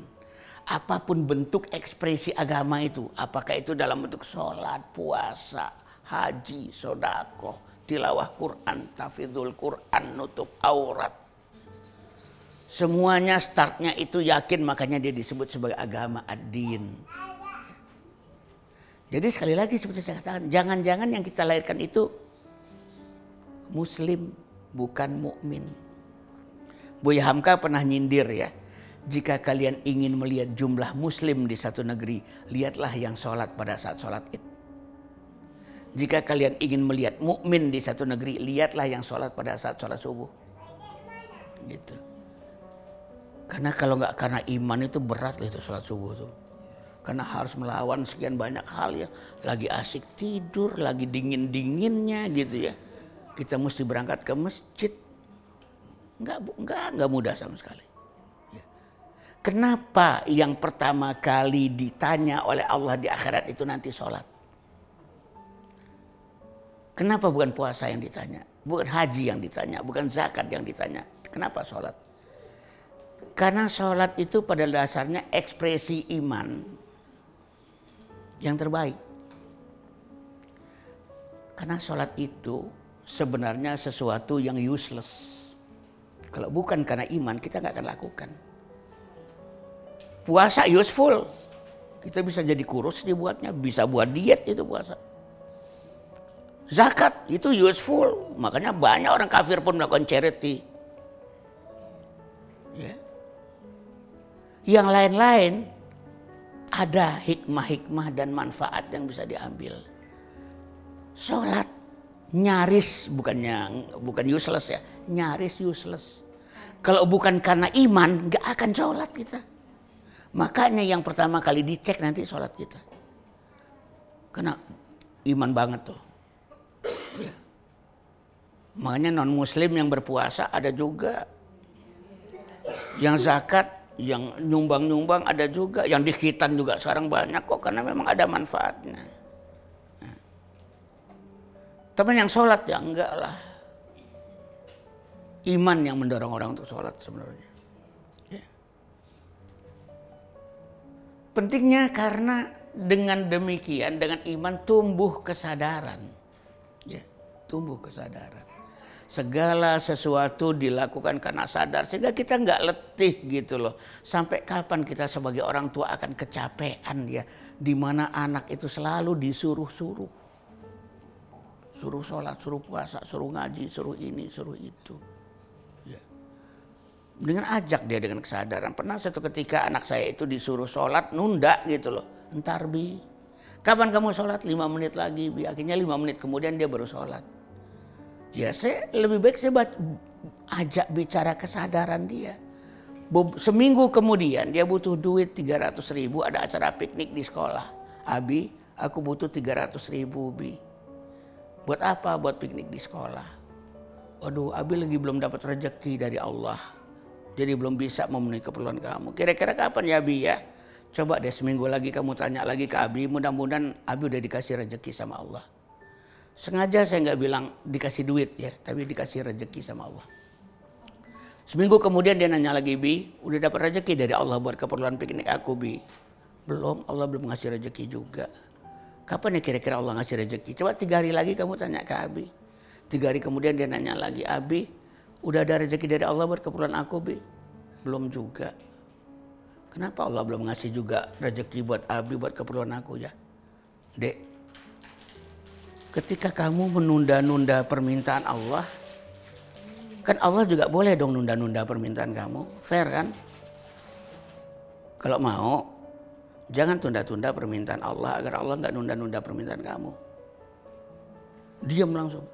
Apa pun bentuk ekspresi agama itu, apakah itu dalam bentuk sholat, puasa, haji, sodakoh, tilawah Quran, tafidul Quran, nutup aurat. Semuanya startnya itu yakin makanya dia disebut sebagai agama ad-din. Jadi sekali lagi seperti saya katakan, jangan-jangan yang kita lahirkan itu muslim bukan mukmin. Buya Hamka pernah nyindir ya. Jika kalian ingin melihat jumlah muslim di satu negeri, lihatlah yang sholat pada saat sholat id. Jika kalian ingin melihat mukmin di satu negeri, lihatlah yang sholat pada saat sholat subuh. Gitu. Karena kalau nggak karena iman itu berat lah itu sholat subuh tuh. Karena harus melawan sekian banyak hal ya. Lagi asik tidur, lagi dingin-dinginnya gitu ya. Kita mesti berangkat ke masjid. Nggak, nggak, nggak mudah sama sekali. Ya. Kenapa yang pertama kali ditanya oleh Allah di akhirat itu nanti sholat? Kenapa bukan puasa yang ditanya? Bukan haji yang ditanya, bukan zakat yang ditanya. Kenapa sholat? Karena sholat itu pada dasarnya ekspresi iman yang terbaik. Karena sholat itu sebenarnya sesuatu yang useless. Kalau bukan karena iman kita nggak akan lakukan. Puasa useful. Kita bisa jadi kurus dibuatnya, bisa buat diet itu puasa. Zakat itu useful, makanya banyak orang kafir pun melakukan charity. Ya. Yang lain-lain ada hikmah-hikmah dan manfaat yang bisa diambil. Sholat nyaris bukannya bukan useless ya, nyaris useless. Kalau bukan karena iman, nggak akan sholat kita. Makanya yang pertama kali dicek nanti sholat kita. Karena iman banget tuh. Makanya non muslim yang berpuasa ada juga. Yang zakat, yang nyumbang-nyumbang ada juga. Yang dikhitan juga sekarang banyak kok karena memang ada manfaatnya. Teman yang sholat ya enggak lah. Iman yang mendorong orang untuk sholat sebenarnya. Ya. Pentingnya karena dengan demikian, dengan iman tumbuh kesadaran. Ya, tumbuh kesadaran segala sesuatu dilakukan karena sadar sehingga kita nggak letih gitu loh. Sampai kapan kita sebagai orang tua akan kecapean ya? Di mana anak itu selalu disuruh-suruh. Suruh sholat suruh puasa suruh ngaji suruh ini suruh itu. Ya. Dengan ajak dia dengan kesadaran. Pernah satu ketika anak saya itu disuruh sholat nunda gitu loh. Entar bi. Kapan kamu sholat? Lima menit lagi bi. Akhirnya lima menit kemudian dia baru sholat ya saya lebih baik saya ajak bicara kesadaran dia. Seminggu kemudian dia butuh duit 300 ribu ada acara piknik di sekolah. Abi, aku butuh 300 ribu Bi. Buat apa? Buat piknik di sekolah. Waduh, Abi lagi belum dapat rezeki dari Allah. Jadi belum bisa memenuhi keperluan kamu. Kira-kira kapan ya Abi ya? Coba deh seminggu lagi kamu tanya lagi ke Abi. Mudah-mudahan Abi udah dikasih rezeki sama Allah. Sengaja saya nggak bilang dikasih duit ya, tapi dikasih rezeki sama Allah. Seminggu kemudian dia nanya lagi, Bi, udah dapat rezeki dari Allah buat keperluan piknik aku, Bi. Belum, Allah belum ngasih rezeki juga. Kapan ya kira-kira Allah ngasih rezeki? Coba tiga hari lagi kamu tanya ke Abi. Tiga hari kemudian dia nanya lagi, Abi, udah ada rezeki dari Allah buat keperluan aku, Bi? Belum juga. Kenapa Allah belum ngasih juga rezeki buat Abi buat keperluan aku ya? Dek, ketika kamu menunda-nunda permintaan Allah, kan Allah juga boleh dong nunda-nunda permintaan kamu. Fair kan? Kalau mau, jangan tunda-tunda permintaan Allah agar Allah nggak nunda-nunda permintaan kamu. Diam langsung.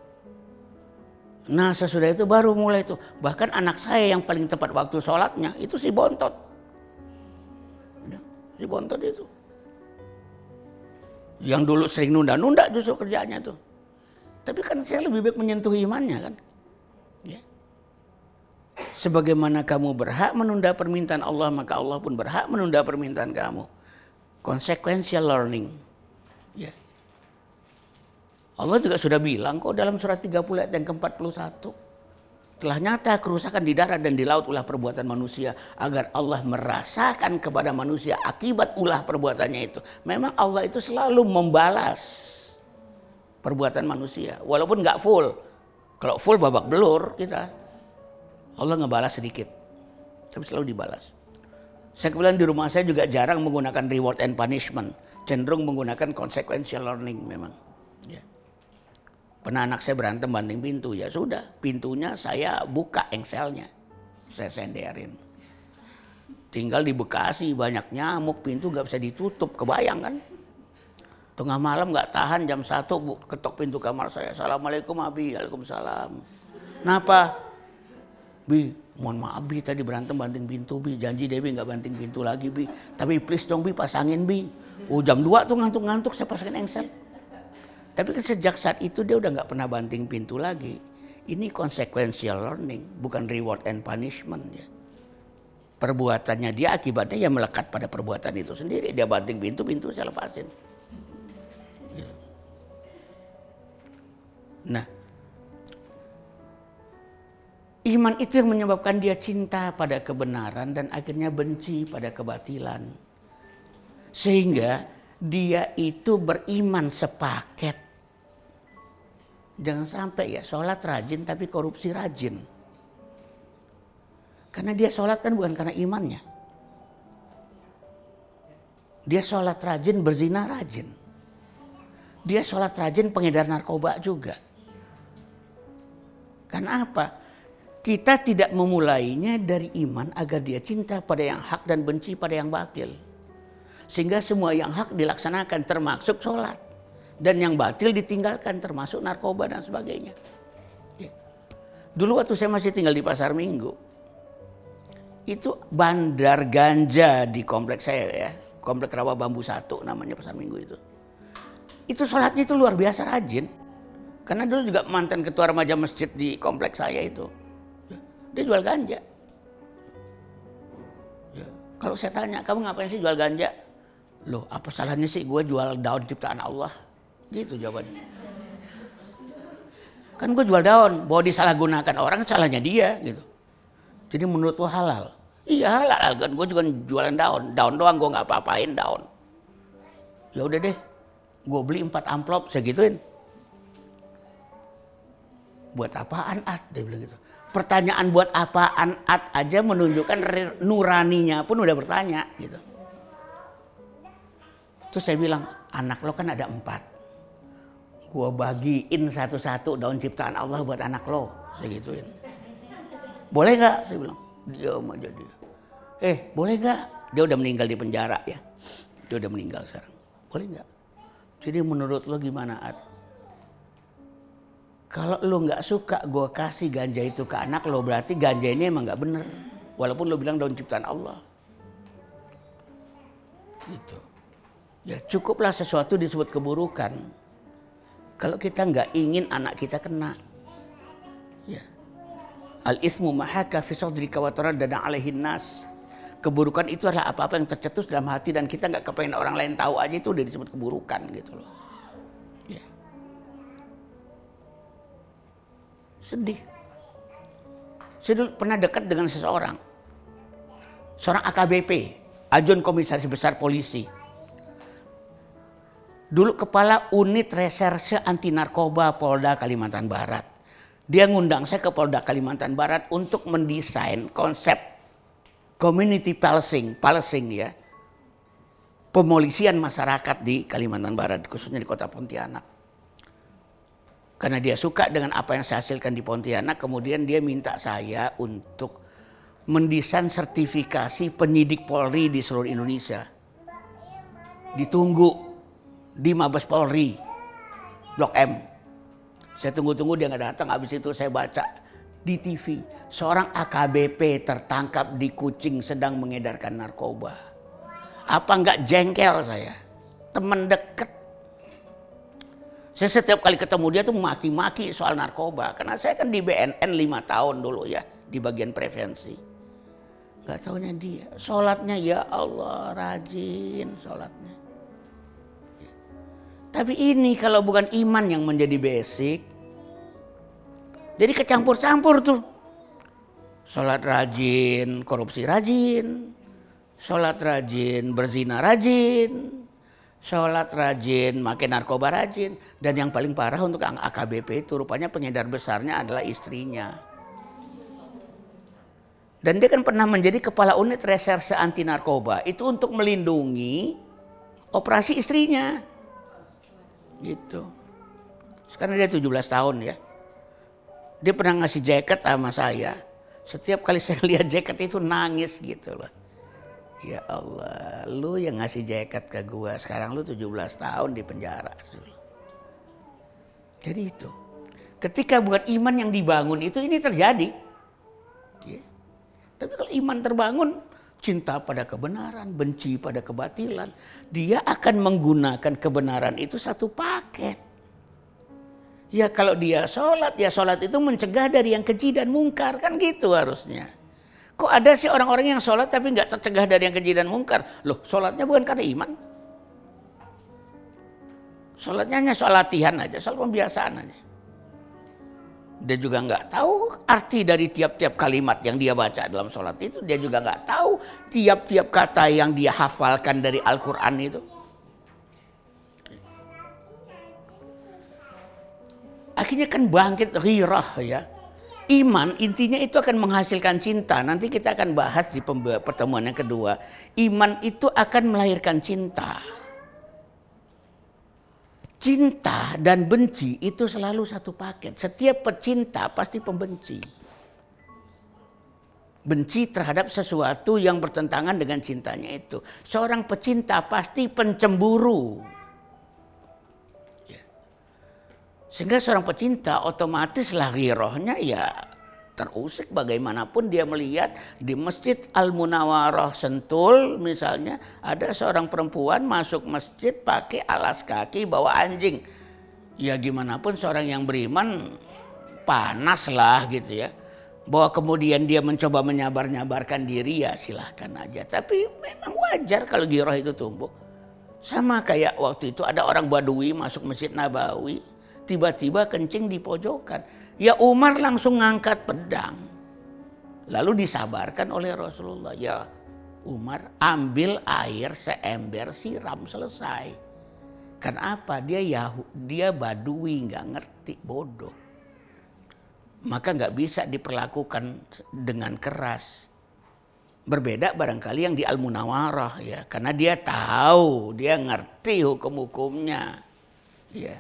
Nah sesudah itu baru mulai itu. Bahkan anak saya yang paling tepat waktu sholatnya itu si bontot. Si bontot itu. Yang dulu sering nunda-nunda justru kerjanya tuh. Tapi kan saya lebih baik menyentuh imannya kan. Ya. Sebagaimana kamu berhak menunda permintaan Allah, maka Allah pun berhak menunda permintaan kamu. Consequential learning. Ya. Allah juga sudah bilang kok dalam surat 30 ayat yang ke-41 telah nyata kerusakan di darat dan di laut ulah perbuatan manusia agar Allah merasakan kepada manusia akibat ulah perbuatannya itu. Memang Allah itu selalu membalas perbuatan manusia walaupun nggak full. Kalau full babak belur kita. Allah ngebalas sedikit. Tapi selalu dibalas. Saya kebetulan di rumah saya juga jarang menggunakan reward and punishment. Cenderung menggunakan consequential learning memang. Pernah anak saya berantem banting pintu, ya sudah, pintunya saya buka engselnya. Saya senderin. Tinggal di Bekasi banyak nyamuk, pintu gak bisa ditutup, kebayang kan? Tengah malam gak tahan jam satu bu, ketok pintu kamar saya. Assalamualaikum Abi, Waalaikumsalam. Kenapa? Bi, mohon maaf Bi, tadi berantem banting pintu Bi. Janji Dewi gak banting pintu lagi Bi. Tapi please dong Bi, pasangin Bi. Oh jam 2 tuh ngantuk-ngantuk saya pasangin engsel. Tapi kan sejak saat itu dia udah nggak pernah banting pintu lagi. Ini consequential learning, bukan reward and punishment ya. Perbuatannya dia akibatnya ya melekat pada perbuatan itu sendiri. Dia banting pintu, pintu saya lepasin. Ya. Nah, iman itu yang menyebabkan dia cinta pada kebenaran dan akhirnya benci pada kebatilan. Sehingga dia itu beriman sepaket. Jangan sampai ya sholat rajin tapi korupsi rajin. Karena dia sholat kan bukan karena imannya. Dia sholat rajin berzina rajin. Dia sholat rajin pengedar narkoba juga. Karena apa? Kita tidak memulainya dari iman agar dia cinta pada yang hak dan benci pada yang batil. Sehingga semua yang hak dilaksanakan termasuk sholat. Dan yang batil ditinggalkan termasuk narkoba dan sebagainya. Ya. Dulu waktu saya masih tinggal di Pasar Minggu. Itu bandar ganja di kompleks saya ya. Komplek Rawa Bambu Satu namanya Pasar Minggu itu. Itu sholatnya itu luar biasa rajin. Karena dulu juga mantan ketua remaja masjid di kompleks saya itu. Ya, dia jual ganja. Ya, kalau saya tanya, kamu ngapain sih jual ganja? Loh, apa salahnya sih gue jual daun ciptaan Allah? Gitu jawabannya. Kan gue jual daun, bahwa disalahgunakan orang salahnya dia gitu. Jadi menurut lo halal? Iya halal kan, gue juga jualan daun. Daun doang gue nggak apa-apain daun. Ya udah deh, gue beli empat amplop, saya gituin buat apaan at dia bilang gitu pertanyaan buat apaan at aja menunjukkan nuraninya pun udah bertanya gitu terus saya bilang anak lo kan ada empat. Gua bagiin satu-satu daun ciptaan Allah buat anak lo. Saya gituin. Boleh nggak? Saya bilang. Diam aja dia. Eh boleh nggak? Dia udah meninggal di penjara ya. Dia udah meninggal sekarang. Boleh nggak? Jadi menurut lo gimana at kalau lo nggak suka gue kasih ganja itu ke anak lo berarti ganja ini emang nggak bener. Walaupun lo bilang daun ciptaan Allah. Gitu. Ya cukuplah sesuatu disebut keburukan. Kalau kita nggak ingin anak kita kena. Ya. Al ismu mahaka fi sadrika wa dan alaihin nas. Keburukan itu adalah apa-apa yang tercetus dalam hati dan kita nggak kepengen orang lain tahu aja itu udah disebut keburukan gitu loh. Sedih. Saya dulu pernah dekat dengan seseorang. Seorang AKBP, Ajun Komisaris Besar Polisi. Dulu kepala unit reserse anti narkoba Polda Kalimantan Barat. Dia ngundang saya ke Polda Kalimantan Barat untuk mendesain konsep community policing, policing ya. Pemolisian masyarakat di Kalimantan Barat, khususnya di kota Pontianak. Karena dia suka dengan apa yang saya hasilkan di Pontianak, kemudian dia minta saya untuk mendesain sertifikasi penyidik Polri di seluruh Indonesia. Ditunggu di Mabes Polri, Blok M. Saya tunggu-tunggu dia nggak datang, habis itu saya baca di TV. Seorang AKBP tertangkap di Kucing sedang mengedarkan narkoba. Apa nggak jengkel saya? Teman deket saya setiap kali ketemu dia tuh maki-maki soal narkoba. Karena saya kan di BNN lima tahun dulu ya. Di bagian prevensi. Gak taunya dia. Sholatnya ya Allah rajin sholatnya. Tapi ini kalau bukan iman yang menjadi basic. Jadi kecampur-campur tuh. Sholat rajin, korupsi rajin. Sholat rajin, berzina rajin sholat rajin, makin narkoba rajin. Dan yang paling parah untuk AKBP itu rupanya pengedar besarnya adalah istrinya. Dan dia kan pernah menjadi kepala unit reserse anti narkoba. Itu untuk melindungi operasi istrinya. Gitu. Sekarang dia 17 tahun ya. Dia pernah ngasih jaket sama saya. Setiap kali saya lihat jaket itu nangis gitu loh. Ya Allah, lu yang ngasih jaket ke gua, sekarang lu 17 tahun di penjara. Jadi itu. Ketika bukan iman yang dibangun itu ini terjadi. Ya. Tapi kalau iman terbangun, cinta pada kebenaran, benci pada kebatilan, dia akan menggunakan kebenaran itu satu paket. Ya kalau dia sholat, ya sholat itu mencegah dari yang keji dan mungkar. Kan gitu harusnya. Kok ada sih orang-orang yang sholat tapi nggak tercegah dari yang keji dan mungkar? Loh, sholatnya bukan karena iman. Sholatnya hanya soal latihan aja, soal pembiasaan aja. Dia juga nggak tahu arti dari tiap-tiap kalimat yang dia baca dalam sholat itu. Dia juga nggak tahu tiap-tiap kata yang dia hafalkan dari Al-Quran itu. Akhirnya kan bangkit rirah ya Iman intinya itu akan menghasilkan cinta. Nanti kita akan bahas di pertemuan yang kedua. Iman itu akan melahirkan cinta. Cinta dan benci itu selalu satu paket. Setiap pecinta pasti pembenci. Benci terhadap sesuatu yang bertentangan dengan cintanya itu. Seorang pecinta pasti pencemburu. Sehingga seorang pecinta otomatis lari rohnya ya terusik bagaimanapun dia melihat di Masjid Al-Munawarah Sentul misalnya ada seorang perempuan masuk masjid pakai alas kaki bawa anjing. ya gimana pun seorang yang beriman panas lah gitu ya. Bahwa kemudian dia mencoba menyabar-nyabarkan diri ya silahkan aja. Tapi memang wajar kalau giroh itu tumbuh. Sama kayak waktu itu ada orang Badui masuk Masjid Nabawi. Tiba-tiba kencing di pojokan. Ya Umar langsung ngangkat pedang. Lalu disabarkan oleh Rasulullah. Ya Umar ambil air seember siram selesai. Kan apa? Dia Yahu, dia Badui nggak ngerti bodoh maka nggak bisa diperlakukan dengan keras. Berbeda barangkali yang di Al-Munawarah ya, karena dia tahu, dia ngerti hukum-hukumnya. Ya.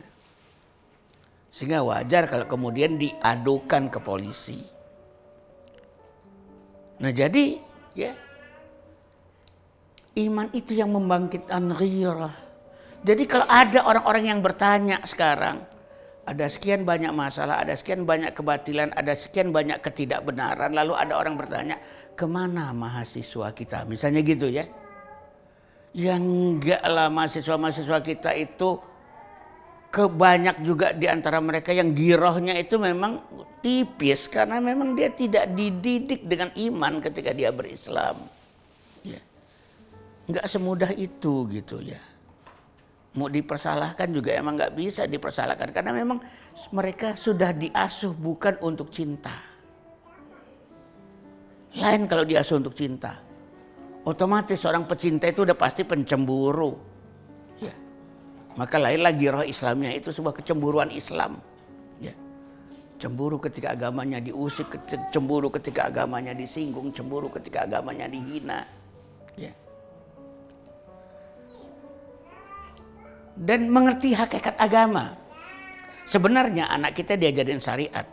Sehingga wajar kalau kemudian diadukan ke polisi. Nah jadi ya iman itu yang membangkitkan ghirah. Jadi kalau ada orang-orang yang bertanya sekarang, ada sekian banyak masalah, ada sekian banyak kebatilan, ada sekian banyak ketidakbenaran. Lalu ada orang bertanya, ke mana mahasiswa kita? Misalnya gitu ya. Yang enggak lah mahasiswa-mahasiswa kita itu kebanyak juga di antara mereka yang girohnya itu memang tipis karena memang dia tidak dididik dengan iman ketika dia berislam. Ya. Enggak semudah itu gitu ya mau dipersalahkan juga emang nggak bisa dipersalahkan karena memang mereka sudah diasuh bukan untuk cinta. Lain kalau diasuh untuk cinta. Otomatis seorang pecinta itu udah pasti pencemburu. Maka lain lagi roh Islamnya itu sebuah kecemburuan Islam. Ya. Cemburu ketika agamanya diusik, cemburu ketika agamanya disinggung, cemburu ketika agamanya dihina. Ya. dan mengerti hakikat agama. Sebenarnya anak kita diajarin syariat,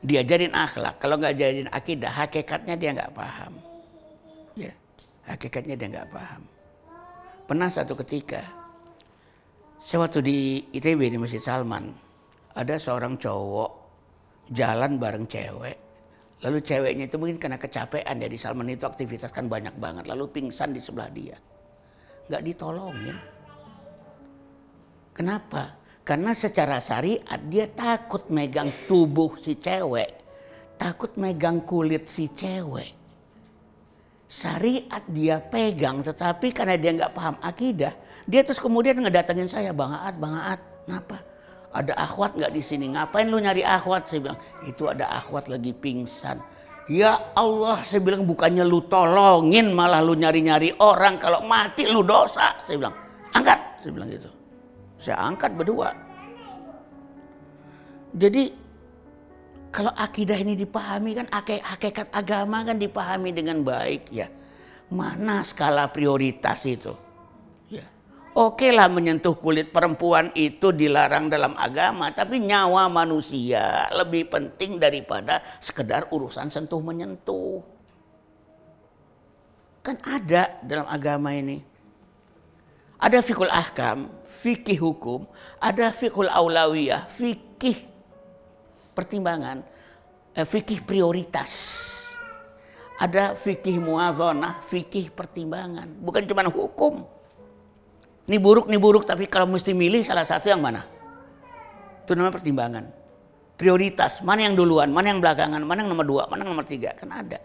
diajarin akhlak. Kalau nggak diajarin akidah, hakikatnya dia nggak paham. Ya, hakikatnya dia nggak paham. Pernah satu ketika, saya waktu di ITB di Masjid Salman, ada seorang cowok jalan bareng cewek. Lalu ceweknya itu mungkin karena kecapean ya di Salman itu aktivitas kan banyak banget. Lalu pingsan di sebelah dia. Nggak ditolongin Kenapa? Karena secara syariat dia takut megang tubuh si cewek. Takut megang kulit si cewek. Syariat dia pegang tetapi karena dia nggak paham akidah. Dia terus kemudian ngedatengin saya. Bang Aat, Bang Aat. Kenapa? Ada akhwat nggak di sini? Ngapain lu nyari akhwat? Saya bilang, itu ada akhwat lagi pingsan. Ya Allah, saya bilang bukannya lu tolongin malah lu nyari-nyari orang. Kalau mati lu dosa. Saya bilang, angkat. Saya bilang gitu. Saya angkat berdua. Jadi kalau akidah ini dipahami kan hakikat agama kan dipahami dengan baik ya. Mana skala prioritas itu? Oke lah menyentuh kulit perempuan itu dilarang dalam agama, tapi nyawa manusia lebih penting daripada sekedar urusan sentuh menyentuh. Kan ada dalam agama ini. Ada fikul ahkam, fikih hukum, ada fikul aulawiyah, fikih pertimbangan, eh, fikih prioritas. Ada fikih muazonah, fikih pertimbangan. Bukan cuma hukum. Ini buruk, ini buruk, tapi kalau mesti milih salah satu yang mana? Itu namanya pertimbangan. Prioritas, mana yang duluan, mana yang belakangan, mana yang nomor dua, mana yang nomor tiga. Kan ada.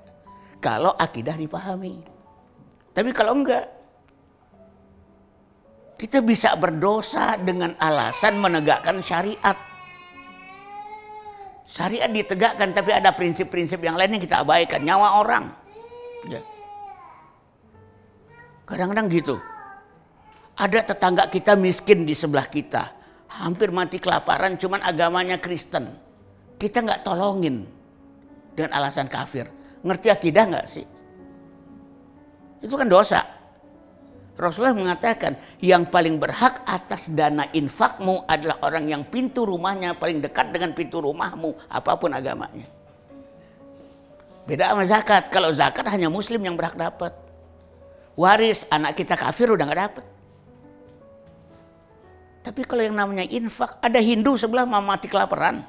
Kalau akidah dipahami. Tapi kalau enggak, kita bisa berdosa dengan alasan menegakkan syariat. Syariat ditegakkan tapi ada prinsip-prinsip yang lain yang kita abaikan. Nyawa orang. Ya. Kadang-kadang gitu. Ada tetangga kita miskin di sebelah kita. Hampir mati kelaparan cuman agamanya Kristen. Kita nggak tolongin dengan alasan kafir. Ngerti akidah nggak sih? Itu kan dosa. Rasulullah mengatakan yang paling berhak atas dana infakmu adalah orang yang pintu rumahnya paling dekat dengan pintu rumahmu apa pun agamanya. Beda sama zakat. Kalau zakat hanya muslim yang berhak dapat. Waris anak kita kafir udah nggak dapat. Tapi kalau yang namanya infak, ada Hindu sebelah mau mati kelaparan.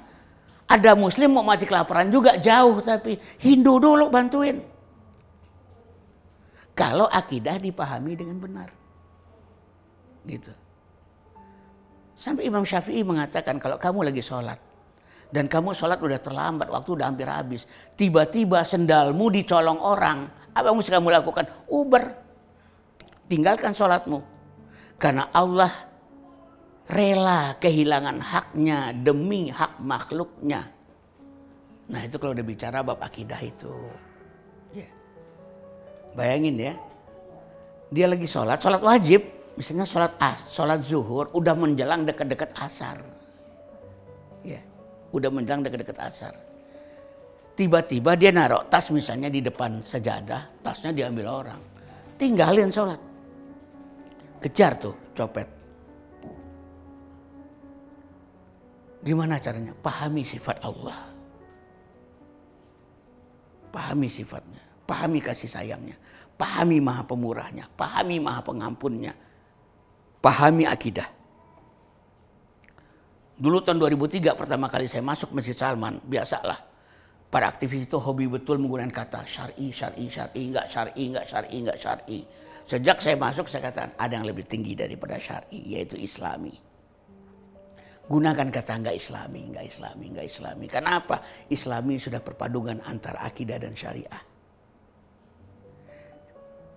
Ada muslim mau mati kelaparan juga jauh tapi Hindu dulu bantuin. Kalau akidah dipahami dengan benar. Gitu. Sampai Imam Syafi'i mengatakan kalau kamu lagi sholat dan kamu sholat udah terlambat, waktu udah hampir habis. Tiba-tiba sendalmu dicolong orang. Apa yang mesti kamu lakukan? Uber. Tinggalkan sholatmu. Karena Allah rela kehilangan haknya demi hak makhluknya. Nah itu kalau udah bicara bab akidah itu. Ya. Bayangin ya. Dia lagi sholat, sholat wajib misalnya sholat as, sholat zuhur udah menjelang dekat-dekat asar. Ya, udah menjelang dekat-dekat asar. Tiba-tiba dia naruh tas misalnya di depan sejadah, tasnya diambil orang. Tinggalin sholat. Kejar tuh copet. Gimana caranya? Pahami sifat Allah. Pahami sifatnya. Pahami kasih sayangnya. Pahami maha pemurahnya. Pahami maha pengampunnya pahami akidah. Dulu tahun 2003 pertama kali saya masuk Masjid Salman, biasalah. Para aktivis itu hobi betul menggunakan kata syar'i, syar'i, syar'i, enggak syar'i, enggak syar'i, enggak syar'i. Sejak saya masuk saya katakan ada yang lebih tinggi daripada syar'i, yaitu islami. Gunakan kata enggak islami, enggak islami, enggak islami. Kenapa? Islami sudah perpaduan antara akidah dan syariah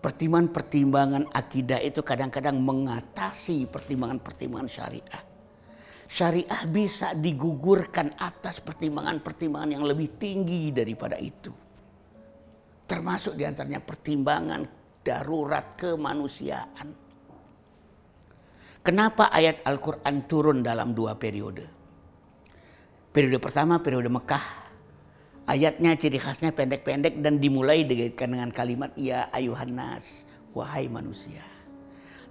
pertimbangan-pertimbangan akidah itu kadang-kadang mengatasi pertimbangan-pertimbangan syariah. Syariah bisa digugurkan atas pertimbangan-pertimbangan yang lebih tinggi daripada itu. Termasuk di antaranya pertimbangan darurat kemanusiaan. Kenapa ayat Al-Quran turun dalam dua periode? Periode pertama periode Mekah Ayatnya ciri khasnya pendek-pendek dan dimulai dengan kalimat ya ayuhan nas, wahai manusia.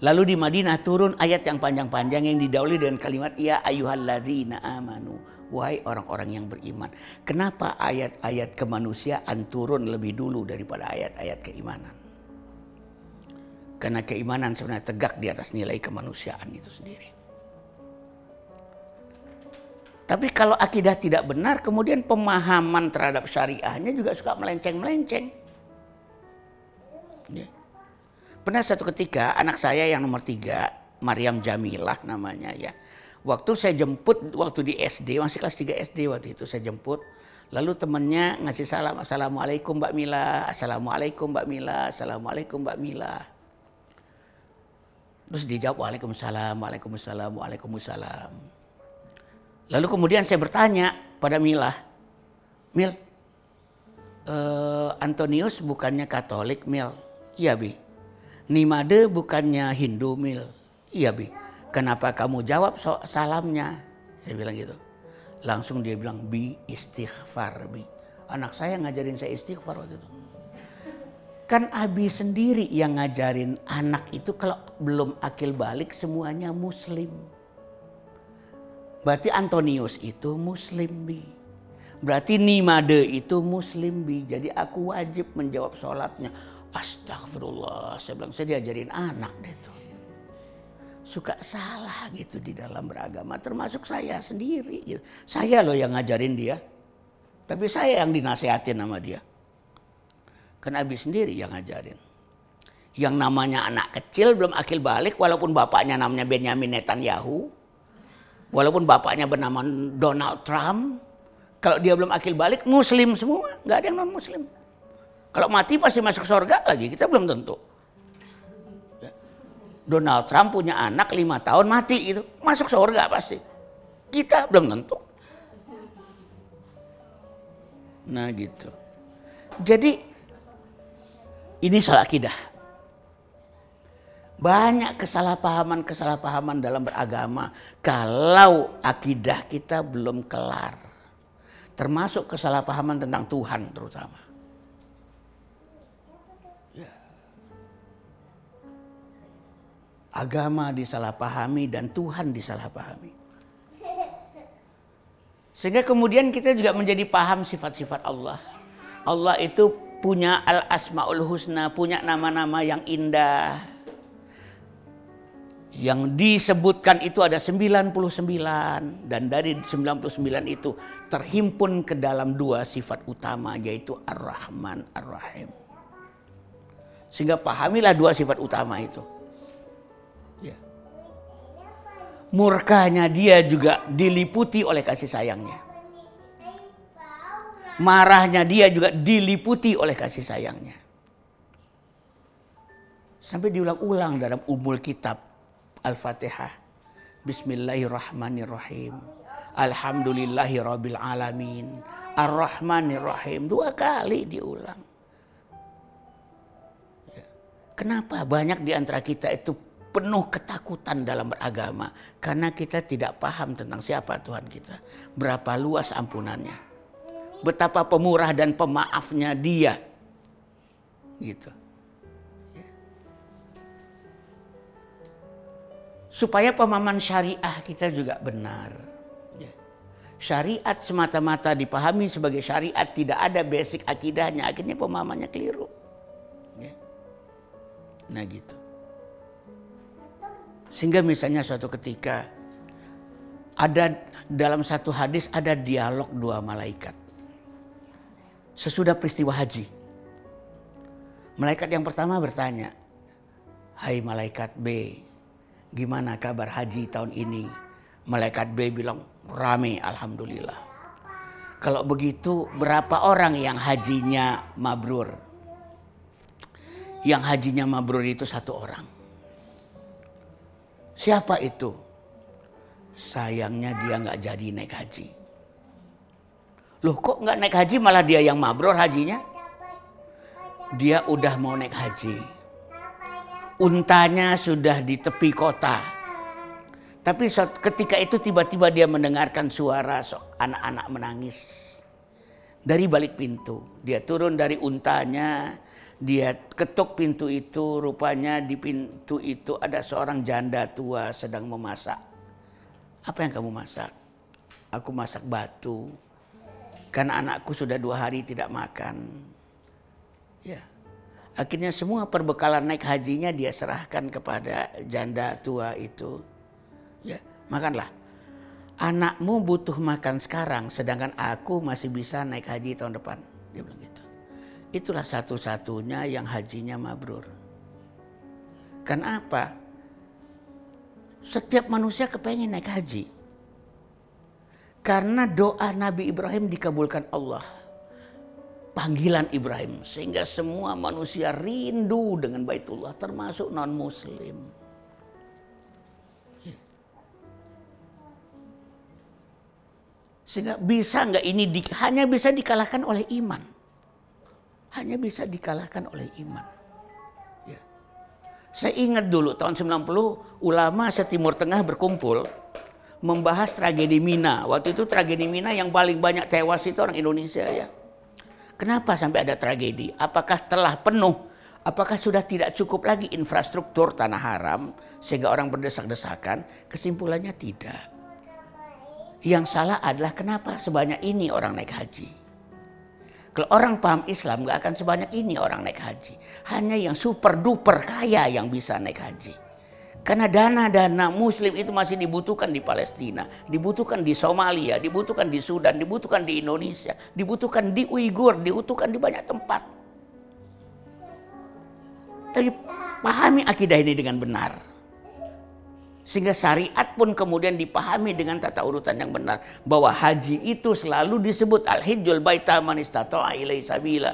Lalu di Madinah turun ayat yang panjang-panjang yang didahului dengan kalimat ya ayyuhalladzina amanu, wahai orang-orang yang beriman. Kenapa ayat-ayat kemanusiaan turun lebih dulu daripada ayat-ayat keimanan? Karena keimanan sebenarnya tegak di atas nilai kemanusiaan itu sendiri. Tapi kalau akidah tidak benar, kemudian pemahaman terhadap syariahnya juga suka melenceng-melenceng. Ya. Pernah satu ketika anak saya yang nomor tiga, Maryam Jamilah namanya ya. Waktu saya jemput, waktu di SD, masih kelas 3 SD waktu itu saya jemput. Lalu temannya ngasih salam, Assalamualaikum Mbak Mila, Assalamualaikum Mbak Mila, Assalamualaikum Mbak Mila. Terus dijawab Waalaikumsalam, Waalaikumsalam, Waalaikumsalam. Lalu kemudian saya bertanya pada Mila, Mil, uh, Antonius bukannya Katolik, Mil? Iya, Bi. Nimade bukannya Hindu, Mil? Iya, Bi. Kenapa kamu jawab so salamnya? Saya bilang gitu. Langsung dia bilang, Bi istighfar, Bi. Anak saya ngajarin saya istighfar waktu itu. Kan Abi sendiri yang ngajarin anak itu kalau belum akil balik semuanya muslim. Berarti Antonius itu muslim bi. Berarti Nimade itu muslim bi. Jadi aku wajib menjawab sholatnya. Astagfirullah. Saya bilang saya diajarin anak deh tuh. Suka salah gitu di dalam beragama. Termasuk saya sendiri. Gitu. Saya loh yang ngajarin dia. Tapi saya yang dinasehatin sama dia. Kan Abi sendiri yang ngajarin. Yang namanya anak kecil belum akil balik walaupun bapaknya namanya Benyamin Netanyahu Walaupun bapaknya bernama Donald Trump, kalau dia belum akil balik, muslim semua, nggak ada yang non muslim. Kalau mati pasti masuk surga lagi, kita belum tentu. Ya. Donald Trump punya anak lima tahun mati itu, masuk surga pasti. Kita belum tentu. Nah gitu. Jadi ini soal akidah. Banyak kesalahpahaman-kesalahpahaman dalam beragama kalau akidah kita belum kelar. Termasuk kesalahpahaman tentang Tuhan terutama. Ya. Agama disalahpahami dan Tuhan disalahpahami. Sehingga kemudian kita juga menjadi paham sifat-sifat Allah. Allah itu punya al-asma'ul husna, punya nama-nama yang indah yang disebutkan itu ada 99 dan dari 99 itu terhimpun ke dalam dua sifat utama yaitu Ar-Rahman Ar-Rahim. Sehingga pahamilah dua sifat utama itu. Ya. Murkanya dia juga diliputi oleh kasih sayangnya. Marahnya dia juga diliputi oleh kasih sayangnya. Sampai diulang-ulang dalam umul kitab Al-Fatihah. Bismillahirrahmanirrahim. Alhamdulillahi rabbil alamin. Ar-Rahmanirrahim. Dua kali diulang. Ya. Kenapa banyak di antara kita itu penuh ketakutan dalam beragama karena kita tidak paham tentang siapa Tuhan kita, berapa luas ampunannya, betapa pemurah dan pemaafnya Dia, gitu. Ya. Supaya pemahaman syariah kita juga benar. Ya. Syariat semata-mata dipahami sebagai syariat tidak ada basic akidahnya, akhirnya pemahamannya keliru. Ya. Nah gitu. Sehingga misalnya suatu ketika ada dalam satu hadis ada dialog dua malaikat. Sesudah peristiwa haji. Malaikat yang pertama bertanya, "Hai malaikat B, gimana kabar haji tahun ini?" Malaikat B bilang, "Rame, alhamdulillah." Kalau begitu, berapa orang yang hajinya mabrur? Yang hajinya mabrur itu satu orang. Siapa itu? Sayangnya dia nggak jadi naik haji. Loh kok nggak naik haji malah dia yang mabrur hajinya? Dia udah mau naik haji. Untanya sudah di tepi kota. Tapi ketika itu tiba-tiba dia mendengarkan suara anak-anak menangis. Dari balik pintu. Dia turun dari untanya, dia ketuk pintu itu, rupanya di pintu itu ada seorang janda tua sedang memasak. Apa yang kamu masak? Aku masak batu. Karena anakku sudah dua hari tidak makan. Ya. Akhirnya semua perbekalan naik hajinya dia serahkan kepada janda tua itu. Ya, makanlah. Anakmu butuh makan sekarang, sedangkan aku masih bisa naik haji tahun depan. Dia bilang gitu. Itulah satu-satunya yang hajinya mabrur. Kenapa? Setiap manusia kepengen naik haji. Karena doa Nabi Ibrahim dikabulkan Allah. Panggilan Ibrahim. Sehingga semua manusia rindu dengan Baitullah. Termasuk non-muslim. Sehingga bisa nggak ini di, hanya bisa dikalahkan oleh iman hanya bisa dikalahkan oleh iman. Ya. Saya ingat dulu tahun 90 ulama setimur tengah berkumpul membahas tragedi Mina. Waktu itu tragedi Mina yang paling banyak tewas itu orang Indonesia ya. Kenapa sampai ada tragedi? Apakah telah penuh? Apakah sudah tidak cukup lagi infrastruktur tanah haram sehingga orang berdesak-desakan? Kesimpulannya tidak. Yang salah adalah kenapa sebanyak ini orang naik haji. Kalau orang paham Islam gak akan sebanyak ini orang naik haji. Hanya yang super duper kaya yang bisa naik haji. Karena dana-dana muslim itu masih dibutuhkan di Palestina, dibutuhkan di Somalia, dibutuhkan di Sudan, dibutuhkan di Indonesia, dibutuhkan di Uighur, dibutuhkan di banyak tempat. Tapi pahami akidah ini dengan benar. Sehingga syariat pun kemudian dipahami dengan tata urutan yang benar. Bahwa haji itu selalu disebut al-hijjul baita man istata'a sabila.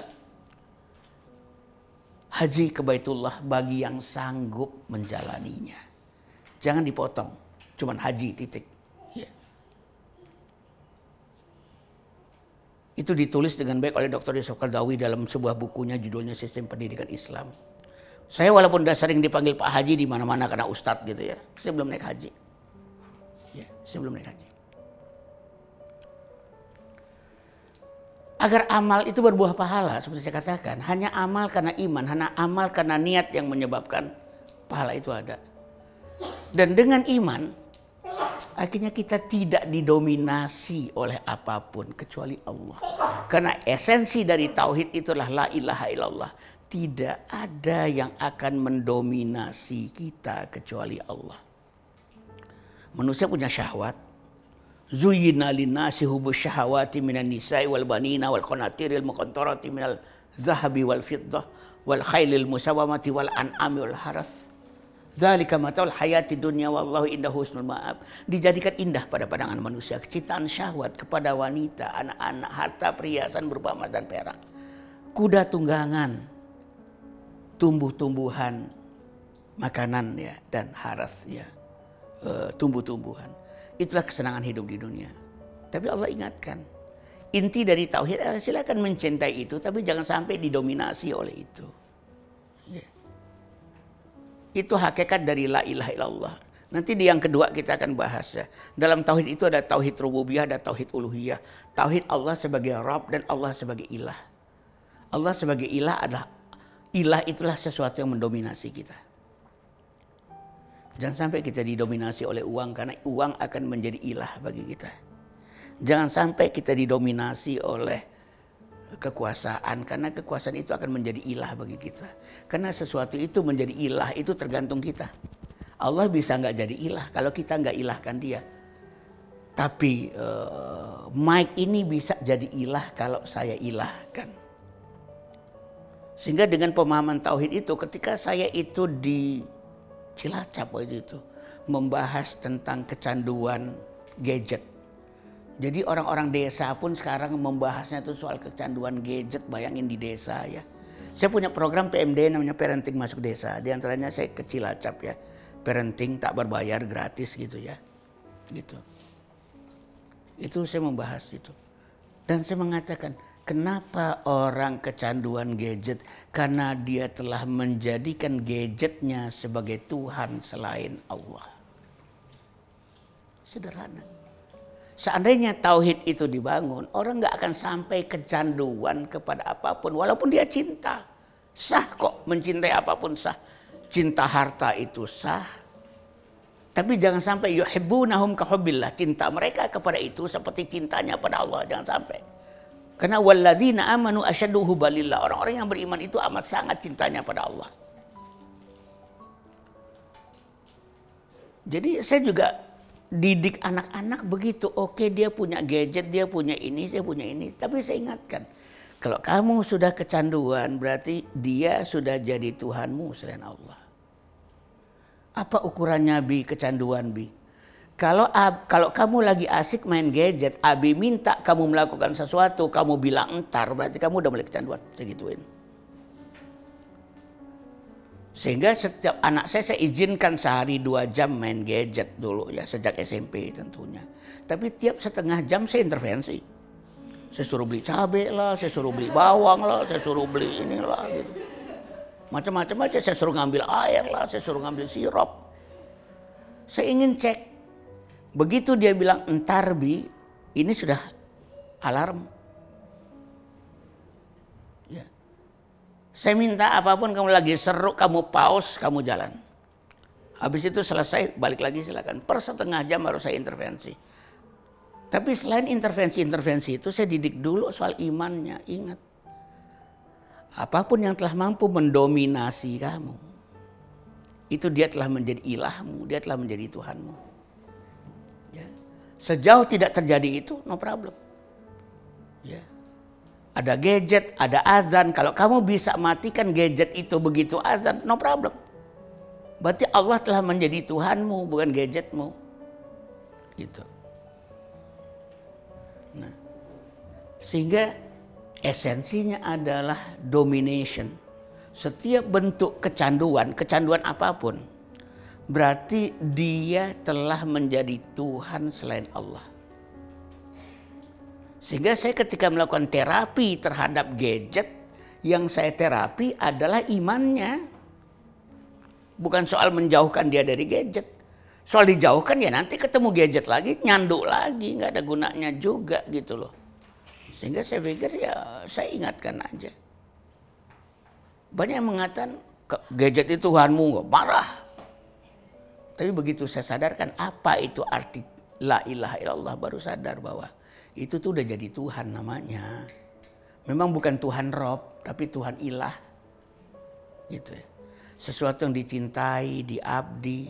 Haji ke Baitullah bagi yang sanggup menjalaninya. Jangan dipotong, cuman haji titik. Ya. Itu ditulis dengan baik oleh Dr. Yusuf Kardawi dalam sebuah bukunya judulnya Sistem Pendidikan Islam. Saya walaupun udah sering dipanggil Pak Haji di mana-mana karena ustadz gitu ya. Saya belum naik haji. Ya, saya belum naik haji. Agar amal itu berbuah pahala seperti saya katakan, hanya amal karena iman, hanya amal karena niat yang menyebabkan pahala itu ada. Dan dengan iman, akhirnya kita tidak didominasi oleh apa pun kecuali Allah. Karena esensi dari tauhid itulah la ilaha illallah tidak ada yang akan mendominasi kita kecuali Allah. Manusia punya syahwat. Zuyina linnasi hubu syahawati minan nisa'i wal banina wal qanatiril muqantarati zahabi wal fiddah wal khailil musawamati wal an'ami wal harath. Zalika mataul hayati dunia wallahu indah husnul ma'ab. Dijadikan indah pada pandangan manusia. Kecintaan syahwat kepada wanita, anak-anak, harta, perhiasan berupa emas dan perak. Kuda tunggangan, tumbuh-tumbuhan, makanan ya dan haras ya, uh, tumbuh-tumbuhan. Itulah kesenangan hidup di dunia. Tapi Allah ingatkan, inti dari tauhid adalah silakan mencintai itu, tapi jangan sampai didominasi oleh itu. Itu hakikat dari la ilaha illallah. Nanti di yang kedua kita akan bahas ya. Dalam tauhid itu ada tauhid rububiyah, ada tauhid uluhiyah. Tauhid Allah sebagai Rabb dan Allah sebagai ilah. Allah sebagai ilah adalah ilah itulah sesuatu yang mendominasi kita. Jangan sampai kita didominasi oleh uang karena uang akan menjadi ilah bagi kita. Jangan sampai kita didominasi oleh kekuasaan karena kekuasaan itu akan menjadi ilah bagi kita. Karena sesuatu itu menjadi ilah itu tergantung kita. Allah bisa nggak jadi ilah kalau kita nggak ilahkan dia. Tapi uh, Mike ini bisa jadi ilah kalau saya ilahkan. Sehingga dengan pemahaman tauhid itu ketika saya itu di Cilacap waktu itu membahas tentang kecanduan gadget jadi orang-orang desa pun sekarang membahasnya itu soal kecanduan gadget, bayangin di desa ya. Saya punya program PMD namanya Parenting Masuk Desa. Di antaranya saya kecil acap ya. Parenting tak berbayar gratis gitu ya. Gitu. Itu saya membahas itu. Dan saya mengatakan, kenapa orang kecanduan gadget? Karena dia telah menjadikan gadgetnya sebagai Tuhan selain Allah. Sederhana. Seandainya tauhid itu dibangun, orang nggak akan sampai kecanduan kepada apa pun, walaupun dia cinta. Sah kok mencintai apa pun sah. Cinta harta itu sah. Tapi jangan sampai yuhibbunahum kahubbillah. Cinta mereka kepada itu seperti cintanya pada Allah. Jangan sampai. Karena walladzina amanu asyaddu hubalillah. Orang-orang yang beriman itu amat sangat cintanya pada Allah. Jadi saya juga didik anak-anak begitu. Oke, dia punya gadget, dia punya ini, saya punya ini. Tapi saya ingatkan, kalau kamu sudah kecanduan, berarti dia sudah jadi Tuhanmu selain Allah. Apa ukurannya bi kecanduan bi? Kalau kalau kamu lagi asik main gadget, Abi minta kamu melakukan sesuatu, kamu bilang entar, berarti kamu udah mulai kecanduan. Saya gituin. Sehingga setiap anak saya saya izinkan sehari dua jam main gadget dulu ya sejak SMP tentunya. Tapi tiap setengah jam saya intervensi. Saya suruh beli cabai lah, saya suruh beli bawang lah, saya suruh beli inilah gitu. Macam-macam aja saya suruh ngambil air lah, saya suruh ngambil sirup. Saya ingin cek. Begitu dia bilang entar bi, ini sudah alarm Saya minta apa pun kamu lagi seru, kamu pause, kamu jalan. Habis itu selesai, balik lagi silakan. Per setengah jam harus saya intervensi. Tapi selain intervensi-intervensi itu, saya didik dulu soal imannya. Ingat, apa pun yang telah mampu mendominasi kamu, itu dia telah menjadi ilahmu, dia telah menjadi Tuhanmu. Sejauh tidak terjadi itu, no problem. Ya ada gadget, ada azan. Kalau kamu bisa matikan gadget itu begitu azan, no problem. Berarti Allah telah menjadi Tuhanmu, bukan gadgetmu. Gitu. Nah, sehingga esensinya adalah domination. Setiap bentuk kecanduan, kecanduan apa pun, berarti dia telah menjadi Tuhan selain Allah. Sehingga saya ketika melakukan terapi terhadap gadget, yang saya terapi adalah imannya. Bukan soal menjauhkan dia dari gadget. Soal dijauhkan ya nanti ketemu gadget lagi, nyanduk lagi, nggak ada gunanya juga gitu loh. Sehingga saya pikir ya saya ingatkan aja. Banyak yang mengatakan gadget itu Tuhanmu, marah. Tapi begitu saya sadarkan apa itu arti la ilaha illallah baru sadar bahwa itu tuh udah jadi Tuhan namanya. Memang bukan Tuhan Rob, tapi Tuhan ilah. Gitu ya. Sesuatu yang dicintai, diabdi.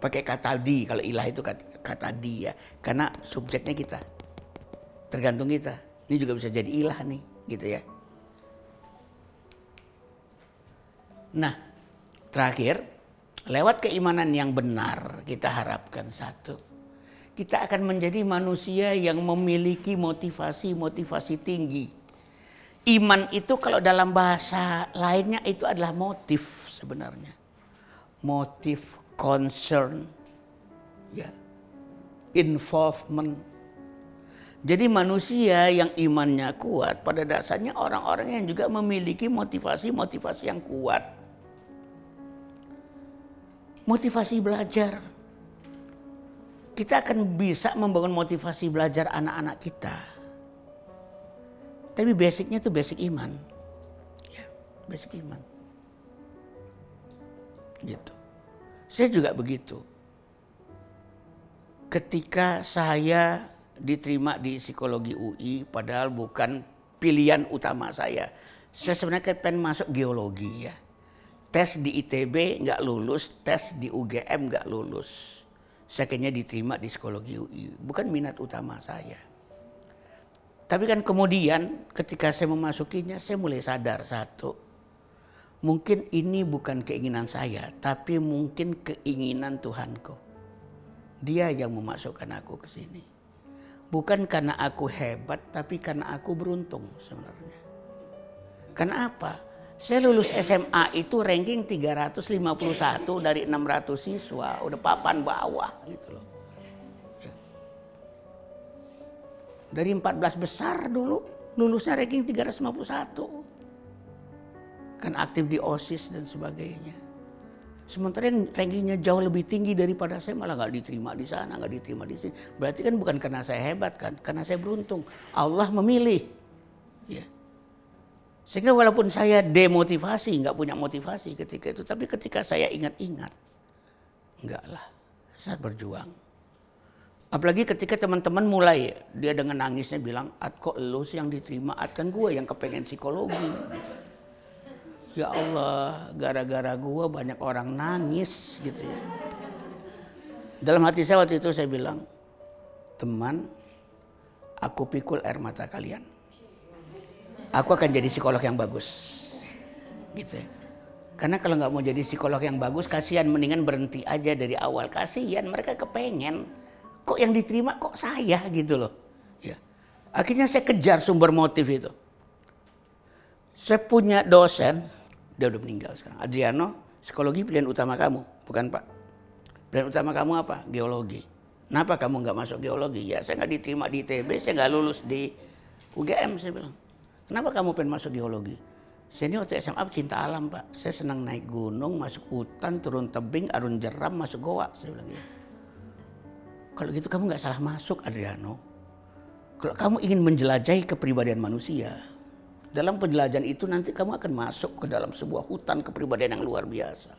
Pakai kata di, kalau ilah itu kata, kata di ya. Karena subjeknya kita. Tergantung kita. Ini juga bisa jadi ilah nih, gitu ya. Nah, terakhir Lewat keimanan yang benar kita harapkan satu. Kita akan menjadi manusia yang memiliki motivasi-motivasi tinggi. Iman itu kalau dalam bahasa lainnya itu adalah motif sebenarnya. Motif, concern, ya, involvement. Jadi manusia yang imannya kuat pada dasarnya orang-orang yang juga memiliki motivasi-motivasi yang kuat motivasi belajar. Kita akan bisa membangun motivasi belajar anak-anak kita. Tapi basicnya itu basic iman. Ya, basic iman. Gitu. Saya juga begitu. Ketika saya diterima di psikologi UI, padahal bukan pilihan utama saya. Saya sebenarnya pengen masuk geologi ya tes di ITB nggak lulus, tes di UGM nggak lulus. Saya kayaknya diterima di psikologi UI, bukan minat utama saya. Tapi kan kemudian ketika saya memasukinya, saya mulai sadar satu, mungkin ini bukan keinginan saya, tapi mungkin keinginan Tuhanku. Dia yang memasukkan aku ke sini. Bukan karena aku hebat, tapi karena aku beruntung sebenarnya. Karena apa? Saya lulus SMA itu ranking 351 dari 600 siswa, udah papan bawah gitu loh. Dari 14 besar dulu lulusnya ranking 351. Kan aktif di OSIS dan sebagainya. Sementara yang rankingnya jauh lebih tinggi daripada saya malah nggak diterima di sana, nggak diterima di sini. Berarti kan bukan karena saya hebat kan, karena saya beruntung. Allah memilih. Ya. Sehingga walaupun saya demotivasi, nggak punya motivasi ketika itu, tapi ketika saya ingat-ingat, enggak lah, saya berjuang. Apalagi ketika teman-teman mulai, dia dengan nangisnya bilang, At kok lo sih yang diterima, At kan gue yang kepengen psikologi. Ya Allah, gara-gara gue banyak orang nangis gitu ya. Dalam hati saya waktu itu saya bilang, teman, aku pikul air mata kalian aku akan jadi psikolog yang bagus. Gitu ya. Karena kalau nggak mau jadi psikolog yang bagus, kasihan mendingan berhenti aja dari awal. Kasihan mereka kepengen. Kok yang diterima kok saya gitu loh. Ya. Akhirnya saya kejar sumber motif itu. Saya punya dosen, dia udah meninggal sekarang. Adriano, psikologi pilihan utama kamu, bukan Pak. Pilihan utama kamu apa? Geologi. Kenapa kamu nggak masuk geologi? Ya saya nggak diterima di ITB, saya nggak lulus di UGM, saya bilang. Kenapa kamu pengen masuk geologi? Saya ini waktu SMA cinta alam pak. Saya senang naik gunung, masuk hutan, turun tebing, arun jeram, masuk goa. Saya bilang gitu. Kalau gitu kamu nggak salah masuk Adriano. Kalau kamu ingin menjelajahi kepribadian manusia, dalam penjelajahan itu nanti kamu akan masuk ke dalam sebuah hutan kepribadian yang luar biasa.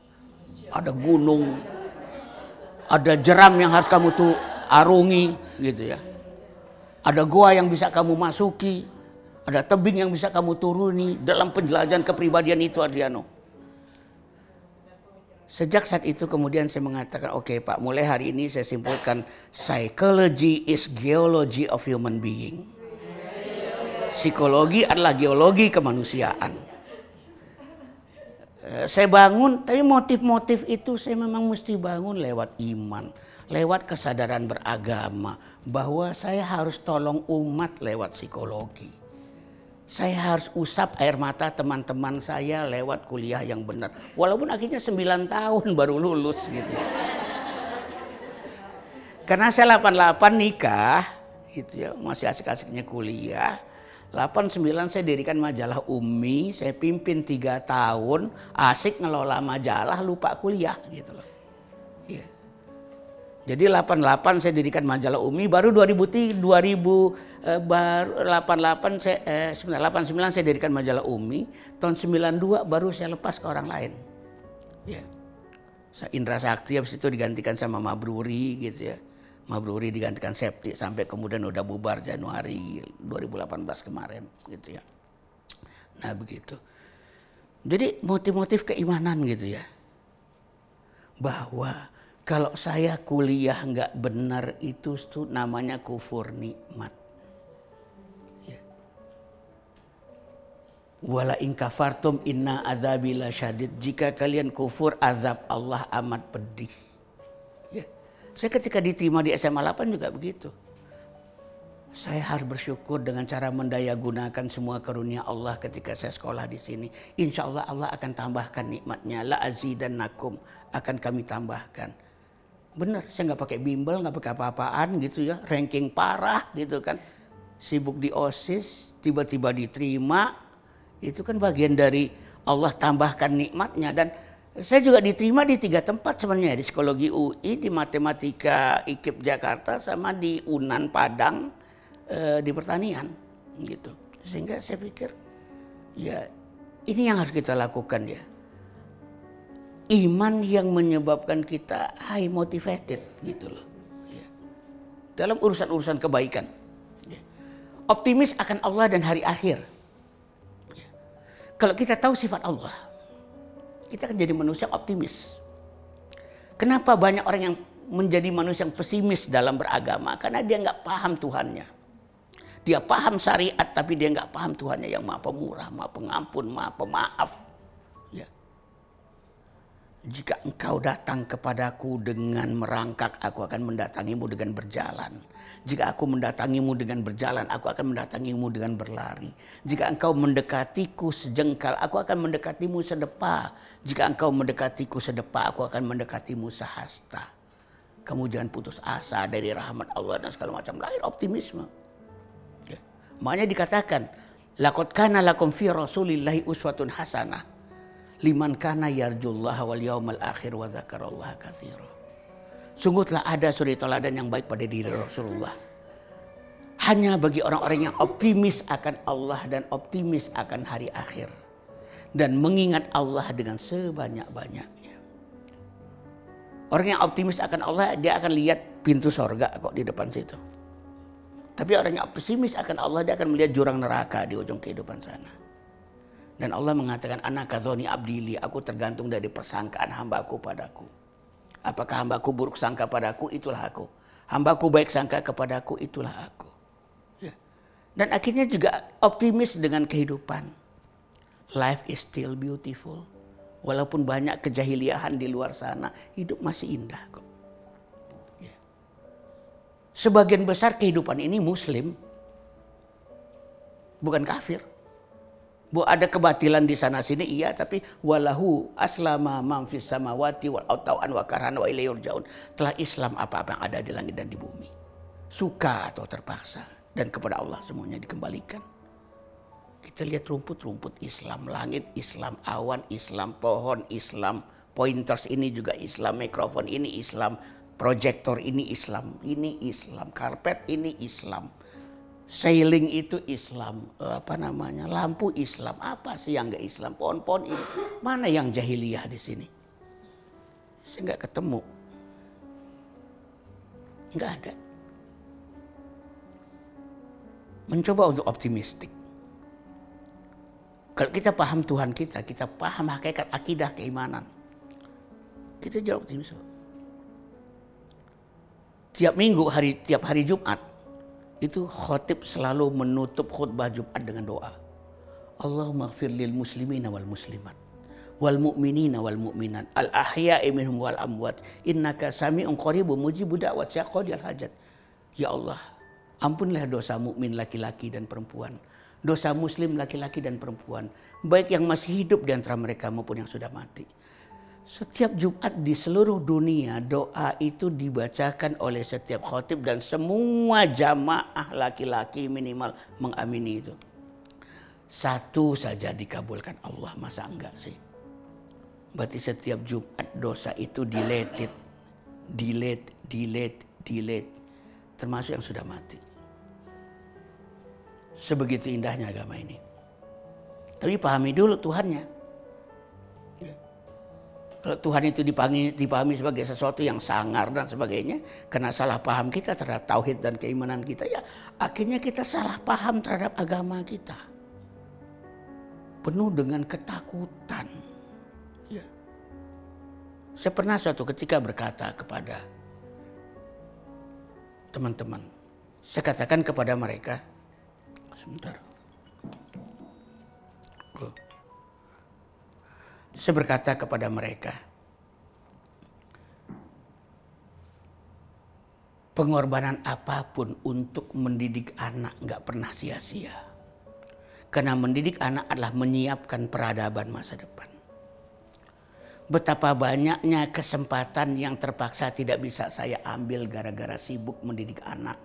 Ada gunung, ada jeram yang harus kamu tuh arungi gitu ya. Ada goa yang bisa kamu masuki, ada tebing yang bisa kamu turuni dalam penjelajahan kepribadian itu Adriano. Sejak saat itu kemudian saya mengatakan, oke okay, Pak, mulai hari ini saya simpulkan, psychology is geology of human being. Psikologi adalah geologi kemanusiaan. Eh, saya bangun, tapi motif-motif itu saya memang mesti bangun lewat iman, lewat kesadaran beragama, bahwa saya harus tolong umat lewat psikologi saya harus usap air mata teman-teman saya lewat kuliah yang benar. Walaupun akhirnya 9 tahun baru lulus gitu. Karena saya 88 nikah, gitu ya, masih asik-asiknya kuliah. 89 saya dirikan majalah Umi, saya pimpin tiga tahun, asik ngelola majalah, lupa kuliah gitu loh. Yeah. Jadi 88 saya dirikan majalah Umi, baru 2000 2000 eh, baru 88 saya eh, 89 saya dirikan majalah Umi, tahun 92 baru saya lepas ke orang lain. Ya. Indra Sakti habis itu digantikan sama Mabruri gitu ya. Mabruri digantikan Septi sampai kemudian udah bubar Januari 2018 kemarin gitu ya. Nah begitu. Jadi motif-motif keimanan gitu ya. Bahwa kalau saya kuliah nggak benar itu tuh namanya kufur nikmat. Wala in kafartum inna adzabila syadid. Jika kalian kufur azab Allah amat pedih. Ya. Saya ketika diterima di SMA 8 juga begitu. Saya harus bersyukur dengan cara mendaya gunakan semua karunia Allah ketika saya sekolah di sini. Insya Allah Allah akan tambahkan nikmatnya. La dan nakum akan kami tambahkan. Benar, saya nggak pakai bimbel, nggak pakai apa-apaan gitu ya. Ranking parah gitu kan. Sibuk di OSIS, tiba-tiba diterima, itu kan bagian dari Allah tambahkan nikmatnya dan saya juga diterima di tiga tempat sebenarnya di psikologi UI, di matematika IKIP Jakarta sama di Unan Padang e, di pertanian gitu. Sehingga saya pikir ya ini yang harus kita lakukan ya. Iman yang menyebabkan kita high motivated gitu loh. Ya. Dalam urusan-urusan kebaikan. Ya. Optimis akan Allah dan hari akhir kalau kita tahu sifat Allah, kita akan jadi manusia optimis. Kenapa banyak orang yang menjadi manusia yang pesimis dalam beragama? Karena dia nggak paham Tuhannya. Dia paham syariat tapi dia nggak paham Tuhannya yang maha pemurah, maha pengampun, maha pemaaf. Ya. Jika engkau datang kepadaku dengan merangkak, aku akan mendatangimu dengan berjalan. Jika aku mendatangimu dengan berjalan, aku akan mendatangimu dengan berlari. Jika engkau mendekatiku sejengkal, aku akan mendekatimu sedepa. Jika engkau mendekatiku sedepa, aku akan mendekatimu sehasta. Kamu jangan putus asa dari rahmat Allah dan segala macam. Lahir optimisme. Ya. Makanya dikatakan, Lakot kana lakum fi rasulillahi uswatun hasanah. Liman kana yarjullah wal yawmal akhir wa dzakarallaha katsira. Sungguh telah ada suri teladan yang baik pada diri Rasulullah. Hanya bagi orang-orang yang optimis akan Allah dan optimis akan hari akhir. Dan mengingat Allah dengan sebanyak-banyaknya. Orang yang optimis akan Allah, dia akan lihat pintu sorga kok di depan situ. Tapi orang yang pesimis akan Allah, dia akan melihat jurang neraka di ujung kehidupan sana. Dan Allah mengatakan, anak kadzoni abdili, aku tergantung dari persangkaan hambaku padaku. Apakah hambaku buruk sangka padaku, itulah aku. Hambaku baik sangka kepadaku, itulah aku. Ya. Dan akhirnya juga optimis dengan kehidupan. Life is still beautiful. Walaupun banyak kejahiliahan di luar sana, hidup masih indah kok. Ya. Sebagian besar kehidupan ini muslim, bukan kafir. Bu ada kebatilan di sana sini iya tapi walahu aslama man fis samawati wal autawan wa karhan wa ilayurjaun. Telah Islam apa-apa yang ada di langit dan di bumi. Suka atau terpaksa dan kepada Allah semuanya dikembalikan. Kita lihat rumput-rumput Islam, langit Islam, awan Islam, pohon Islam, pointers ini juga Islam, mikrofon ini Islam, proyektor ini Islam, ini Islam, karpet ini Islam Sailing itu Islam, eh, apa namanya? Lampu Islam. Apa sih yang enggak Islam? Pohon-pohon ini. Mana yang jahiliyah di sini? Saya nggak ketemu. Nggak ada. Mencoba untuk optimistik. Kalau kita paham Tuhan kita, kita paham hakikat akidah keimanan. Kita jauh optimis. Tiap minggu hari tiap hari Jumat itu khotib selalu menutup khutbah Jumat dengan doa. Allahumma gfir lil muslimina wal muslimat wal mu'minina wal mu'minat al ahya'i minhum wal amwat innaka sami'un qaribun mujibu da'wat syaqadil hajat. Ya Allah, ampunilah dosa mukmin laki-laki dan perempuan, dosa muslim laki-laki dan perempuan, baik yang masih hidup di antara mereka maupun yang sudah mati. Setiap Jumat di seluruh dunia doa itu dibacakan oleh setiap khotib dan semua jamaah laki-laki minimal mengamini itu. Satu saja dikabulkan Allah, masa enggak sih? Berarti setiap Jumat dosa itu deleted, delete, delete, delete. Termasuk yang sudah mati. Sebegitu indahnya agama ini. Tapi pahami dulu Tuhannya. Tuhan itu dipahami, dipahami sebagai sesuatu yang sangar dan sebagainya, karena salah paham kita terhadap tauhid dan keimanan kita, ya akhirnya kita salah paham terhadap agama kita. Penuh dengan ketakutan. Ya. Saya pernah suatu ketika berkata kepada teman-teman, saya katakan kepada mereka, sebentar. Saya berkata kepada mereka, pengorbanan apa pun untuk mendidik anak nggak pernah sia-sia. Karena mendidik anak adalah menyiapkan peradaban masa depan. Betapa banyaknya kesempatan yang terpaksa tidak bisa saya ambil gara-gara sibuk mendidik anak.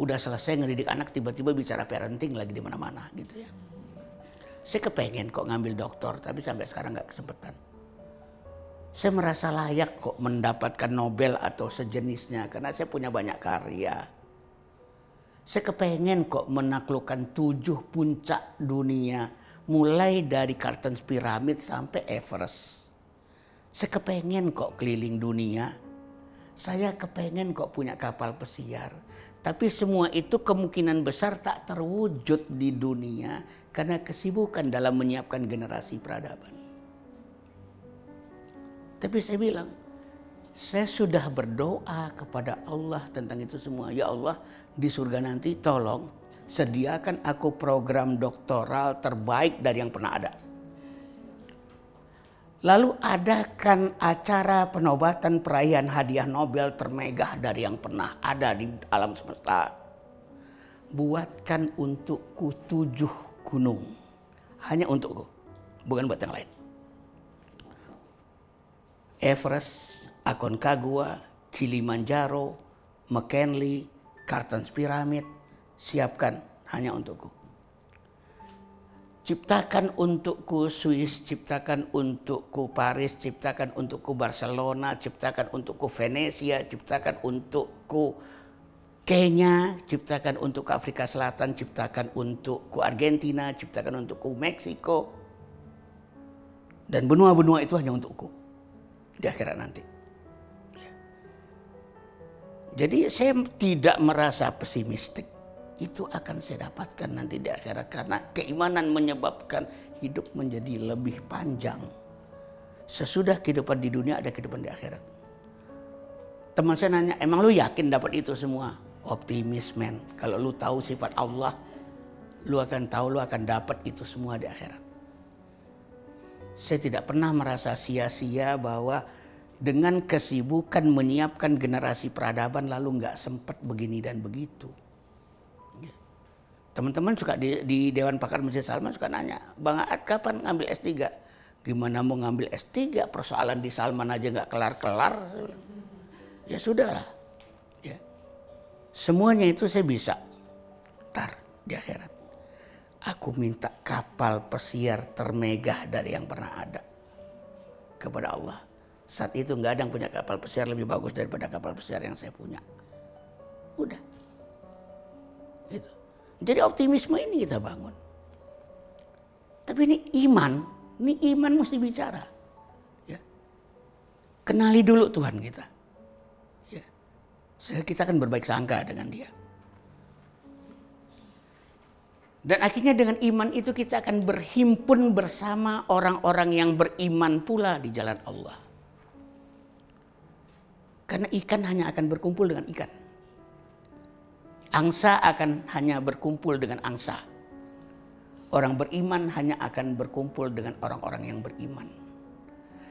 Udah selesai ngedidik anak tiba-tiba bicara parenting lagi di mana-mana gitu ya. Saya kepengen kok ngambil doktor tapi sampai sekarang nggak kesempatan saya merasa layak kok mendapatkan Nobel atau sejenisnya karena saya punya banyak karya. Saya kepengen kok menaklukkan tujuh puncak dunia mulai dari Kartens Pyramid sampai Everest. Saya kepengen kok keliling dunia. Saya kepengen kok punya kapal pesiar. Tapi semua itu kemungkinan besar tak terwujud di dunia karena kesibukan dalam menyiapkan generasi peradaban. Tapi saya bilang, saya sudah berdoa kepada Allah tentang itu semua. Ya Allah, di surga nanti tolong sediakan aku program doktoral terbaik dari yang pernah ada. Lalu adakan acara penobatan perayaan hadiah Nobel termegah dari yang pernah ada di alam semesta. Buatkan untukku tujuh gunung. Hanya untukku, bukan buat yang lain. Everest, Aconcagua, Kilimanjaro, McKinley, Cartons Pyramid, siapkan hanya untukku. Ciptakan untukku Swiss, ciptakan untukku Paris, ciptakan untukku Barcelona, ciptakan untukku Venesia, ciptakan untukku Kenya, ciptakan untuk Afrika Selatan, ciptakan untukku Argentina, ciptakan untukku Meksiko. Dan benua-benua itu hanya untukku di akhirat nanti. Jadi saya tidak merasa pesimistik. Itu akan saya dapatkan nanti di akhirat. Karena keimanan menyebabkan hidup menjadi lebih panjang. Sesudah kehidupan di dunia ada kehidupan di akhirat. Teman saya nanya, emang lu yakin dapat itu semua? Optimis men. Kalau lu tahu sifat Allah, lu akan tahu lu akan dapat itu semua di akhirat. Saya tidak pernah merasa sia-sia bahwa dengan kesibukan menyiapkan generasi peradaban lalu nggak sempat begini dan begitu. Ya. Teman-teman suka di, di Dewan Pakar Masjid Salman suka nanya, Bang Aat kapan ngambil S3? Gimana mau ngambil S3? Persoalan di Salman aja nggak kelar-kelar. Ya sudahlah. Ya. Semuanya itu saya bisa. Ntar di akhirat aku minta kapal pesiar termegah dari yang pernah ada kepada Allah. Saat itu nggak ada yang punya kapal pesiar lebih bagus daripada kapal pesiar yang saya punya. Udah. Gitu. Jadi optimisme ini kita bangun. Tapi ini iman, ini iman mesti bicara. Ya. Kenali dulu Tuhan kita. Kita akan berbaik sangka dengan dia. Dan akhirnya dengan iman itu kita akan berhimpun bersama orang-orang yang beriman pula di jalan Allah. Karena ikan hanya akan berkumpul dengan ikan. Angsa akan hanya berkumpul dengan angsa. Orang beriman hanya akan berkumpul dengan orang-orang yang beriman.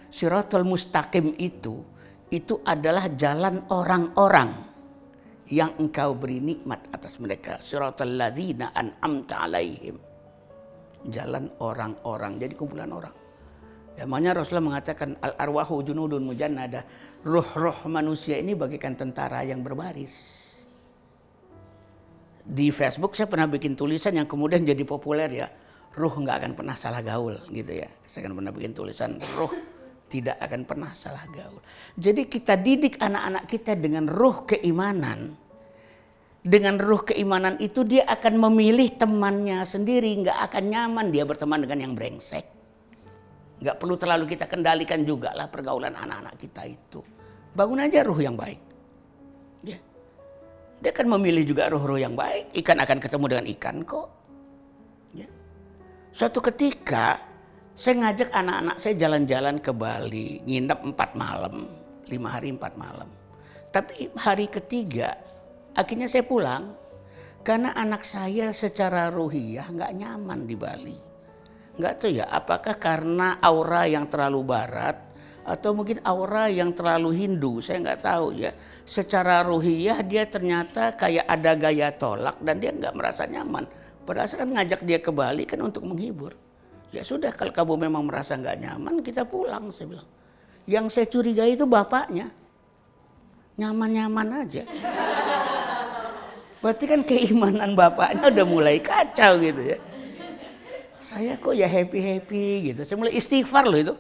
Siratul mustaqim itu, itu adalah jalan orang-orang yang engkau beri nikmat atas mereka. Suratul ladzina an'amta alaihim. Jalan orang-orang, jadi kumpulan orang. Ya, makanya Rasulullah mengatakan al arwahu junudun mujannada. Ruh-ruh manusia ini bagikan tentara yang berbaris. Di Facebook saya pernah bikin tulisan yang kemudian jadi populer ya. Ruh nggak akan pernah salah gaul gitu ya. Saya kan pernah bikin tulisan ruh tidak akan pernah salah gaul. Jadi kita didik anak-anak kita dengan ruh keimanan. Dengan ruh keimanan itu dia akan memilih temannya sendiri. Nggak akan nyaman dia berteman dengan yang brengsek. Nggak perlu terlalu kita kendalikan juga lah pergaulan anak-anak kita itu. Bangun aja ruh yang baik. Dia, dia akan memilih juga ruh-ruh yang baik. Ikan akan ketemu dengan ikan kok. Ya. Suatu ketika saya ngajak anak-anak saya jalan-jalan ke Bali, nginep empat malam, lima hari empat malam. Tapi hari ketiga, akhirnya saya pulang karena anak saya secara ruhiyah nggak nyaman di Bali. nggak tahu ya apakah karena aura yang terlalu barat atau mungkin aura yang terlalu Hindu saya nggak tahu ya secara ruhiyah dia ternyata kayak ada gaya tolak dan dia nggak merasa nyaman padahal saya kan ngajak dia ke Bali kan untuk menghibur ya sudah kalau kamu memang merasa nggak nyaman kita pulang saya bilang yang saya curigai itu bapaknya nyaman-nyaman aja berarti kan keimanan bapaknya udah mulai kacau gitu ya saya kok ya happy happy gitu. Saya mulai istighfar loh itu.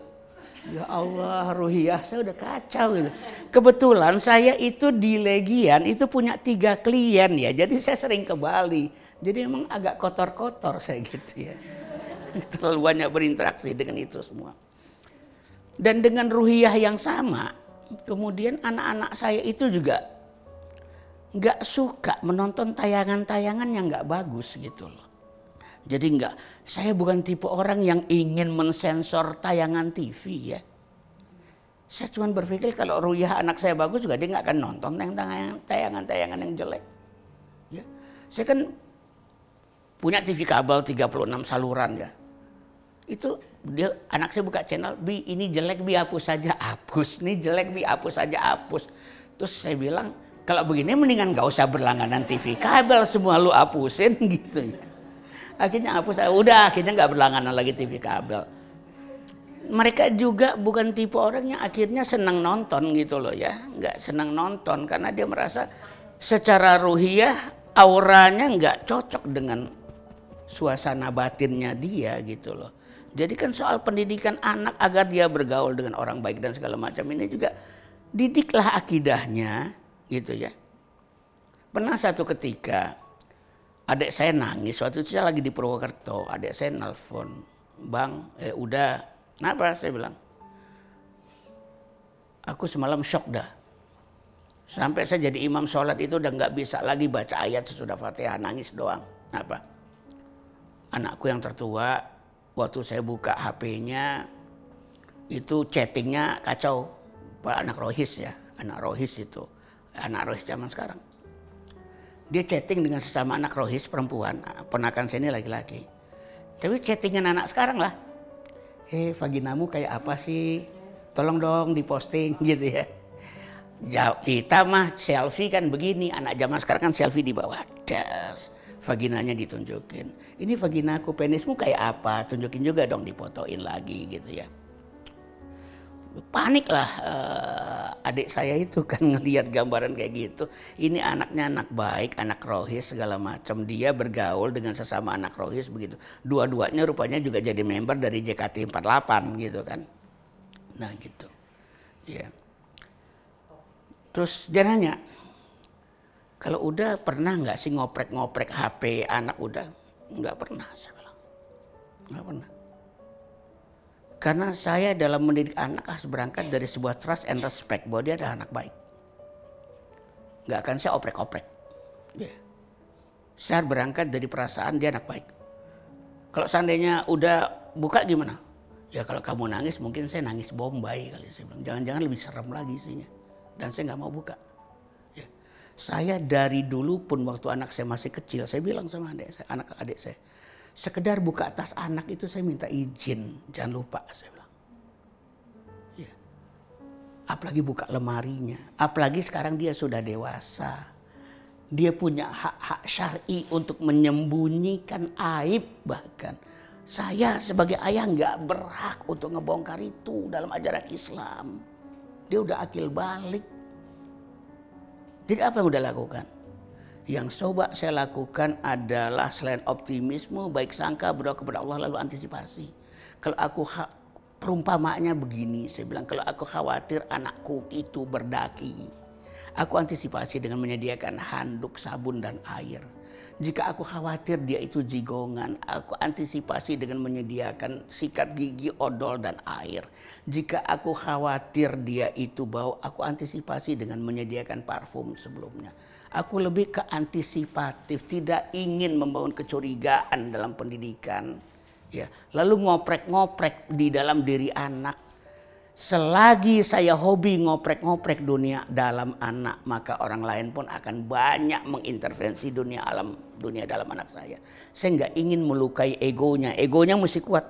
Ya Allah, ruhiyah saya udah kacau gitu. Kebetulan saya itu di Legian itu punya tiga klien ya. Jadi saya sering ke Bali. Jadi emang agak kotor-kotor saya gitu ya. Terlalu banyak berinteraksi dengan itu semua. Dan dengan ruhiyah yang sama, kemudian anak-anak saya itu juga nggak suka menonton tayangan-tayangan yang nggak bagus gitu loh. Jadi enggak, saya bukan tipe orang yang ingin mensensor tayangan TV ya. Saya cuma berpikir kalau ruyah anak saya bagus juga dia nggak akan nonton tayangan-tayangan yang jelek. Ya. Saya kan punya TV kabel 36 saluran ya. Itu dia anak saya buka channel, "Bi, ini jelek Bi hapus saja." Hapus. Ini jelek Bi hapus saja, hapus. Terus saya bilang, "Kalau begini mendingan gak usah berlangganan TV kabel, semua lu hapusin gitu ya." akhirnya hapus saya udah akhirnya nggak berlangganan lagi TV kabel mereka juga bukan tipe orang yang akhirnya senang nonton gitu loh ya nggak senang nonton karena dia merasa secara ruhiyah auranya nggak cocok dengan suasana batinnya dia gitu loh jadi kan soal pendidikan anak agar dia bergaul dengan orang baik dan segala macam ini juga didiklah akidahnya gitu ya. Pernah satu ketika adik saya nangis waktu itu saya lagi di Purwokerto adik saya nelfon bang eh udah kenapa? Saya bilang aku semalam shock dah. Sampai saya jadi imam sholat itu udah nggak bisa lagi baca ayat sesudah fatihah nangis doang. Kenapa anakku yang tertua waktu saya buka HP-nya itu chattingnya kacau Pak anak rohis ya anak rohis itu anak rohis zaman sekarang dia chatting dengan sesama anak rohis perempuan, ponakan saya ini laki-laki. Tapi chattingan anak sekarang lah. Eh, vaginamu kayak apa sih? Tolong dong diposting gitu ya. Ya, kita mah selfie kan begini, anak zaman sekarang kan selfie di bawah das. Vaginanya ditunjukin. Ini vaginaku, penismu kayak apa? Tunjukin juga dong, dipotoin lagi gitu ya panik lah uh, adik saya itu kan ngelihat gambaran kayak gitu. Ini anaknya anak baik, anak rohis segala macam. Dia bergaul dengan sesama anak rohis begitu. Dua-duanya rupanya juga jadi member dari JKT48 gitu kan. Nah gitu. Ya. Terus dia nanya, kalau udah pernah nggak sih ngoprek-ngoprek HP anak udah? Nggak pernah, saya bilang. Nggak pernah. Karena saya dalam mendidik anak harus berangkat dari sebuah trust and respect bahwa dia adalah anak baik. Gak akan saya oprek-oprek. Yeah. Saya berangkat dari perasaan dia anak baik. Kalau seandainya udah buka gimana? Ya kalau kamu nangis mungkin saya nangis bombay kali saya bilang. Jangan-jangan lebih serem lagi isinya. Dan saya nggak mau buka. Ya. Saya dari dulu pun waktu anak saya masih kecil, saya bilang sama adik saya, anak adik saya, sekedar buka tas anak itu saya minta izin, jangan lupa saya bilang. Ya. Apalagi buka lemarinya, apalagi sekarang dia sudah dewasa. Dia punya hak-hak syar'i untuk menyembunyikan aib bahkan. Saya sebagai ayah nggak berhak untuk ngebongkar itu dalam ajaran Islam. Dia udah akil balik. Jadi apa yang udah lakukan? Yang coba saya lakukan adalah selain optimisme, baik sangka, berdoa kepada Allah lalu antisipasi. Kalau aku perumpamanya begini, saya bilang kalau aku khawatir anakku itu berdaki, aku antisipasi dengan menyediakan handuk, sabun dan air. Jika aku khawatir dia itu jigongan, aku antisipasi dengan menyediakan sikat gigi, odol, dan air. Jika aku khawatir dia itu bau, aku antisipasi dengan menyediakan parfum sebelumnya. Aku lebih ke antisipatif, tidak ingin membangun kecurigaan dalam pendidikan. Ya, lalu ngoprek-ngoprek di dalam diri anak. Selagi saya hobi ngoprek-ngoprek dunia dalam anak, maka orang lain pun akan banyak mengintervensi dunia alam, dunia dalam anak saya. Saya nggak ingin melukai egonya, egonya mesti kuat.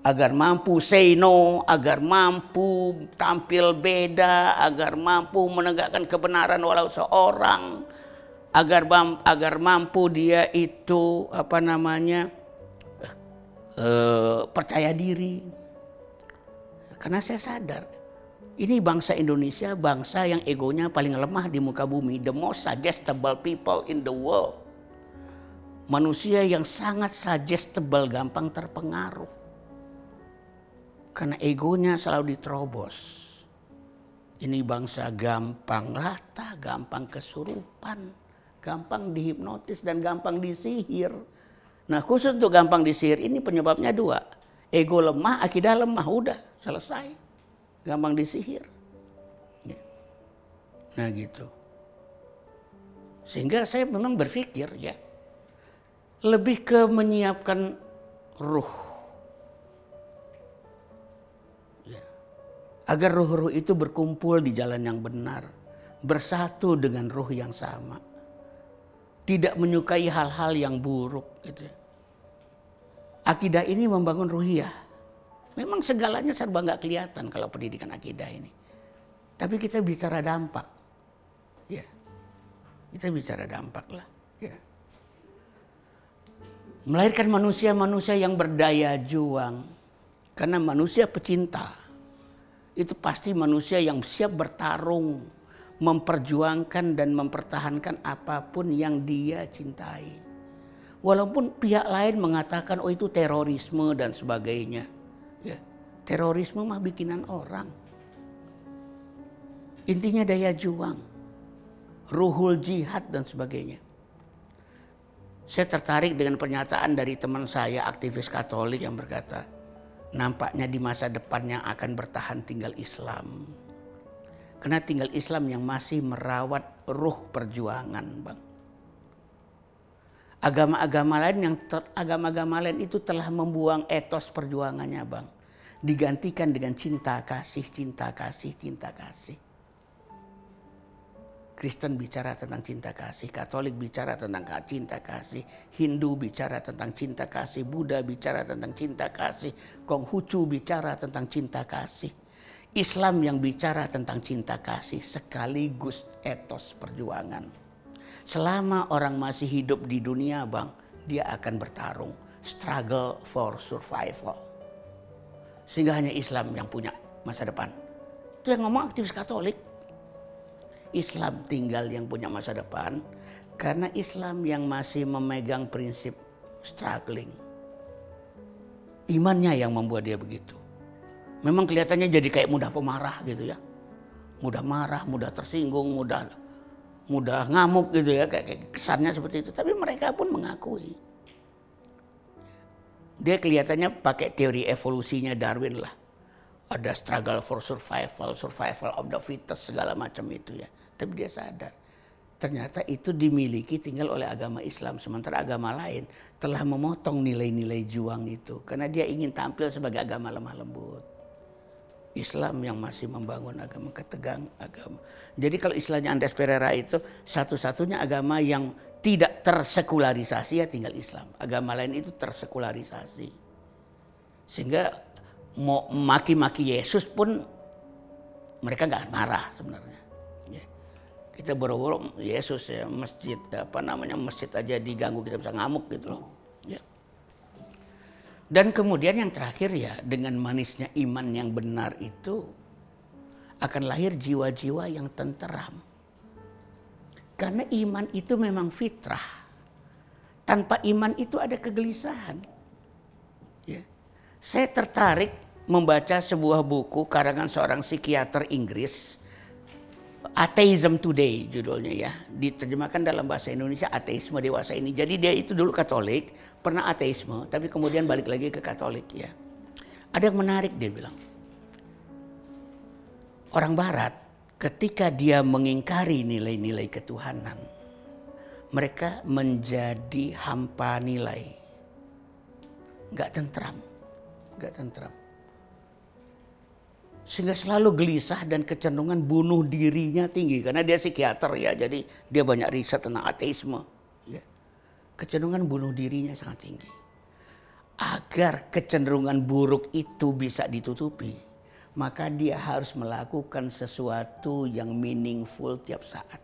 agar mampu say no, agar mampu tampil beda, agar mampu menegakkan kebenaran walau seorang, agar agar mampu dia itu apa namanya uh, percaya diri. Karena saya sadar ini bangsa Indonesia bangsa yang egonya paling lemah di muka bumi, the most suggestible people in the world. Manusia yang sangat suggestible, gampang terpengaruh karena egonya selalu diterobos. Ini bangsa gampang lata, gampang kesurupan, gampang dihipnotis dan gampang disihir. Nah khusus untuk gampang disihir ini penyebabnya dua. Ego lemah, akidah lemah, udah selesai. Gampang disihir. Ya. Nah gitu. Sehingga saya memang berpikir ya, lebih ke menyiapkan ruh agar ruh-ruh itu berkumpul di jalan yang benar, bersatu dengan ruh yang sama. Tidak menyukai hal-hal yang buruk gitu. Ya. Akidah ini membangun ruhiyah. Memang segalanya serba nggak kelihatan kalau pendidikan akidah ini. Tapi kita bicara dampak. Ya. Kita bicara dampak lah. Ya. Melahirkan manusia-manusia yang berdaya juang. Karena manusia pecinta itu pasti manusia yang siap bertarung, memperjuangkan dan mempertahankan apa pun yang dia cintai. Walaupun pihak lain mengatakan oh itu terorisme dan sebagainya. Terorisme mah bikinan orang. Intinya daya juang, ruhul jihad dan sebagainya. Saya tertarik dengan pernyataan dari teman saya aktivis Katolik yang berkata, nampaknya di masa depan yang akan bertahan tinggal Islam. Karena tinggal Islam yang masih merawat ruh perjuangan, Bang. Agama-agama lain yang agama-agama lain itu telah membuang etos perjuangannya, Bang. Digantikan dengan cinta kasih, cinta kasih, cinta kasih. Kristen bicara tentang cinta kasih, Katolik bicara tentang cinta kasih, Hindu bicara tentang cinta kasih, Buddha bicara tentang cinta kasih, Konghucu bicara tentang cinta kasih. Islam yang bicara tentang cinta kasih sekaligus etos perjuangan. Selama orang masih hidup di dunia, Bang, dia akan bertarung, struggle for survival. Sehingga hanya Islam yang punya masa depan. Itu yang ngomong aktivis Katolik. Islam tinggal yang punya masa depan karena Islam yang masih memegang prinsip struggling. Imannya yang membuat dia begitu. Memang kelihatannya jadi kayak mudah pemarah gitu ya. Mudah marah, mudah tersinggung, mudah mudah ngamuk gitu ya kayak, kayak kesannya seperti itu. Tapi mereka pun mengakui. Dia kelihatannya pakai teori evolusinya Darwin lah ada struggle for survival, survival of the fittest segala macam itu ya. Tapi dia sadar ternyata itu dimiliki tinggal oleh agama Islam sementara agama lain telah memotong nilai-nilai juang itu karena dia ingin tampil sebagai agama lemah lembut. Islam yang masih membangun agama ketegang agama. Jadi kalau istilahnya Andes Pereira itu satu-satunya agama yang tidak tersekularisasi ya tinggal Islam. Agama lain itu tersekularisasi. Sehingga mau maki-maki Yesus pun mereka nggak marah sebenarnya. Kita boro-boro Yesus ya masjid apa namanya masjid aja diganggu kita bisa ngamuk gitu loh. Ya. Dan kemudian yang terakhir ya dengan manisnya iman yang benar itu akan lahir jiwa-jiwa yang tenteram karena iman itu memang fitrah tanpa iman itu ada kegelisahan ya saya tertarik membaca sebuah buku karangan seorang psikiater Inggris Atheism Today judulnya ya. Diterjemahkan dalam bahasa Indonesia ateisme dewasa ini. Jadi dia itu dulu Katolik, pernah ateisme, tapi kemudian balik lagi ke Katolik ya. Ada yang menarik dia bilang. Orang barat ketika dia mengingkari nilai-nilai ketuhanan, mereka menjadi hampa nilai. Gak tentram. Gak tentram sehingga selalu gelisah dan kecenderungan bunuh dirinya tinggi karena dia psikiater ya jadi dia banyak riset tentang ateisme ya. kecenderungan bunuh dirinya sangat tinggi agar kecenderungan buruk itu bisa ditutupi, maka dia harus melakukan sesuatu yang meaningful tiap saat.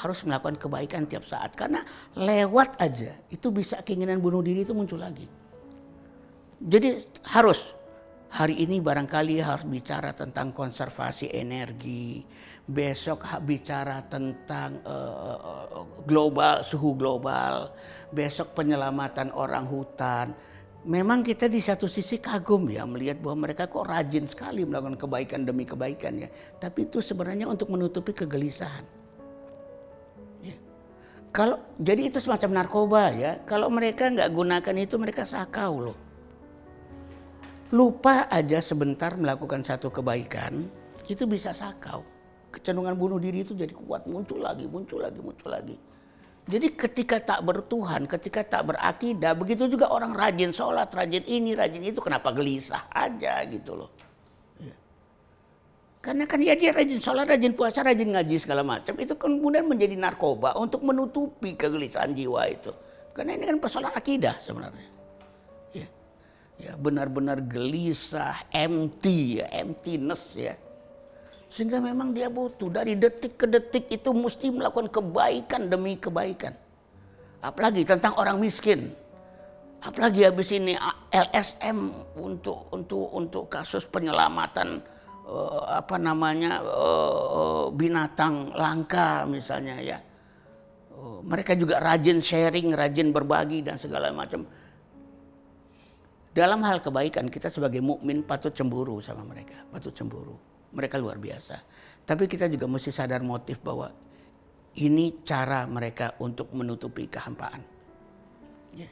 Harus melakukan kebaikan tiap saat karena lewat aja itu bisa keinginan bunuh diri itu muncul lagi. Jadi harus hari ini barangkali harus bicara tentang konservasi energi, besok bicara tentang uh, global suhu global, besok penyelamatan orang hutan. Memang kita di satu sisi kagum ya melihat bahwa mereka kok rajin sekali melakukan kebaikan demi kebaikan ya. Tapi itu sebenarnya untuk menutupi kegelisahan. Ya. Kalau jadi itu semacam narkoba ya. Kalau mereka nggak gunakan itu mereka sakau loh. Lupa aja sebentar melakukan satu kebaikan itu bisa sakau kecenderungan bunuh diri itu jadi kuat muncul lagi muncul lagi muncul lagi jadi ketika tak bertuhan ketika tak berakidah begitu juga orang rajin sholat rajin ini rajin itu kenapa gelisah aja gitu loh. Ya. karena kan ya dia rajin sholat rajin puasa rajin ngaji segala macam itu kemudian menjadi narkoba untuk menutupi kegelisahan jiwa itu. Karena ini kan persoalan akidah sebenarnya. Ya. Ya benar-benar gelisah empty ya emptiness ya sehingga memang dia butuh dari detik ke detik itu mesti melakukan kebaikan demi kebaikan. Apalagi tentang orang miskin. Apalagi habis ini LSM untuk untuk untuk kasus penyelamatan uh, apa namanya uh, binatang langka misalnya ya. Uh, mereka juga rajin sharing, rajin berbagi dan segala macam. Dalam hal kebaikan kita sebagai mukmin patut cemburu sama mereka, patut cemburu mereka luar biasa. Tapi kita juga mesti sadar motif bahwa ini cara mereka untuk menutupi kehampaan. Ya.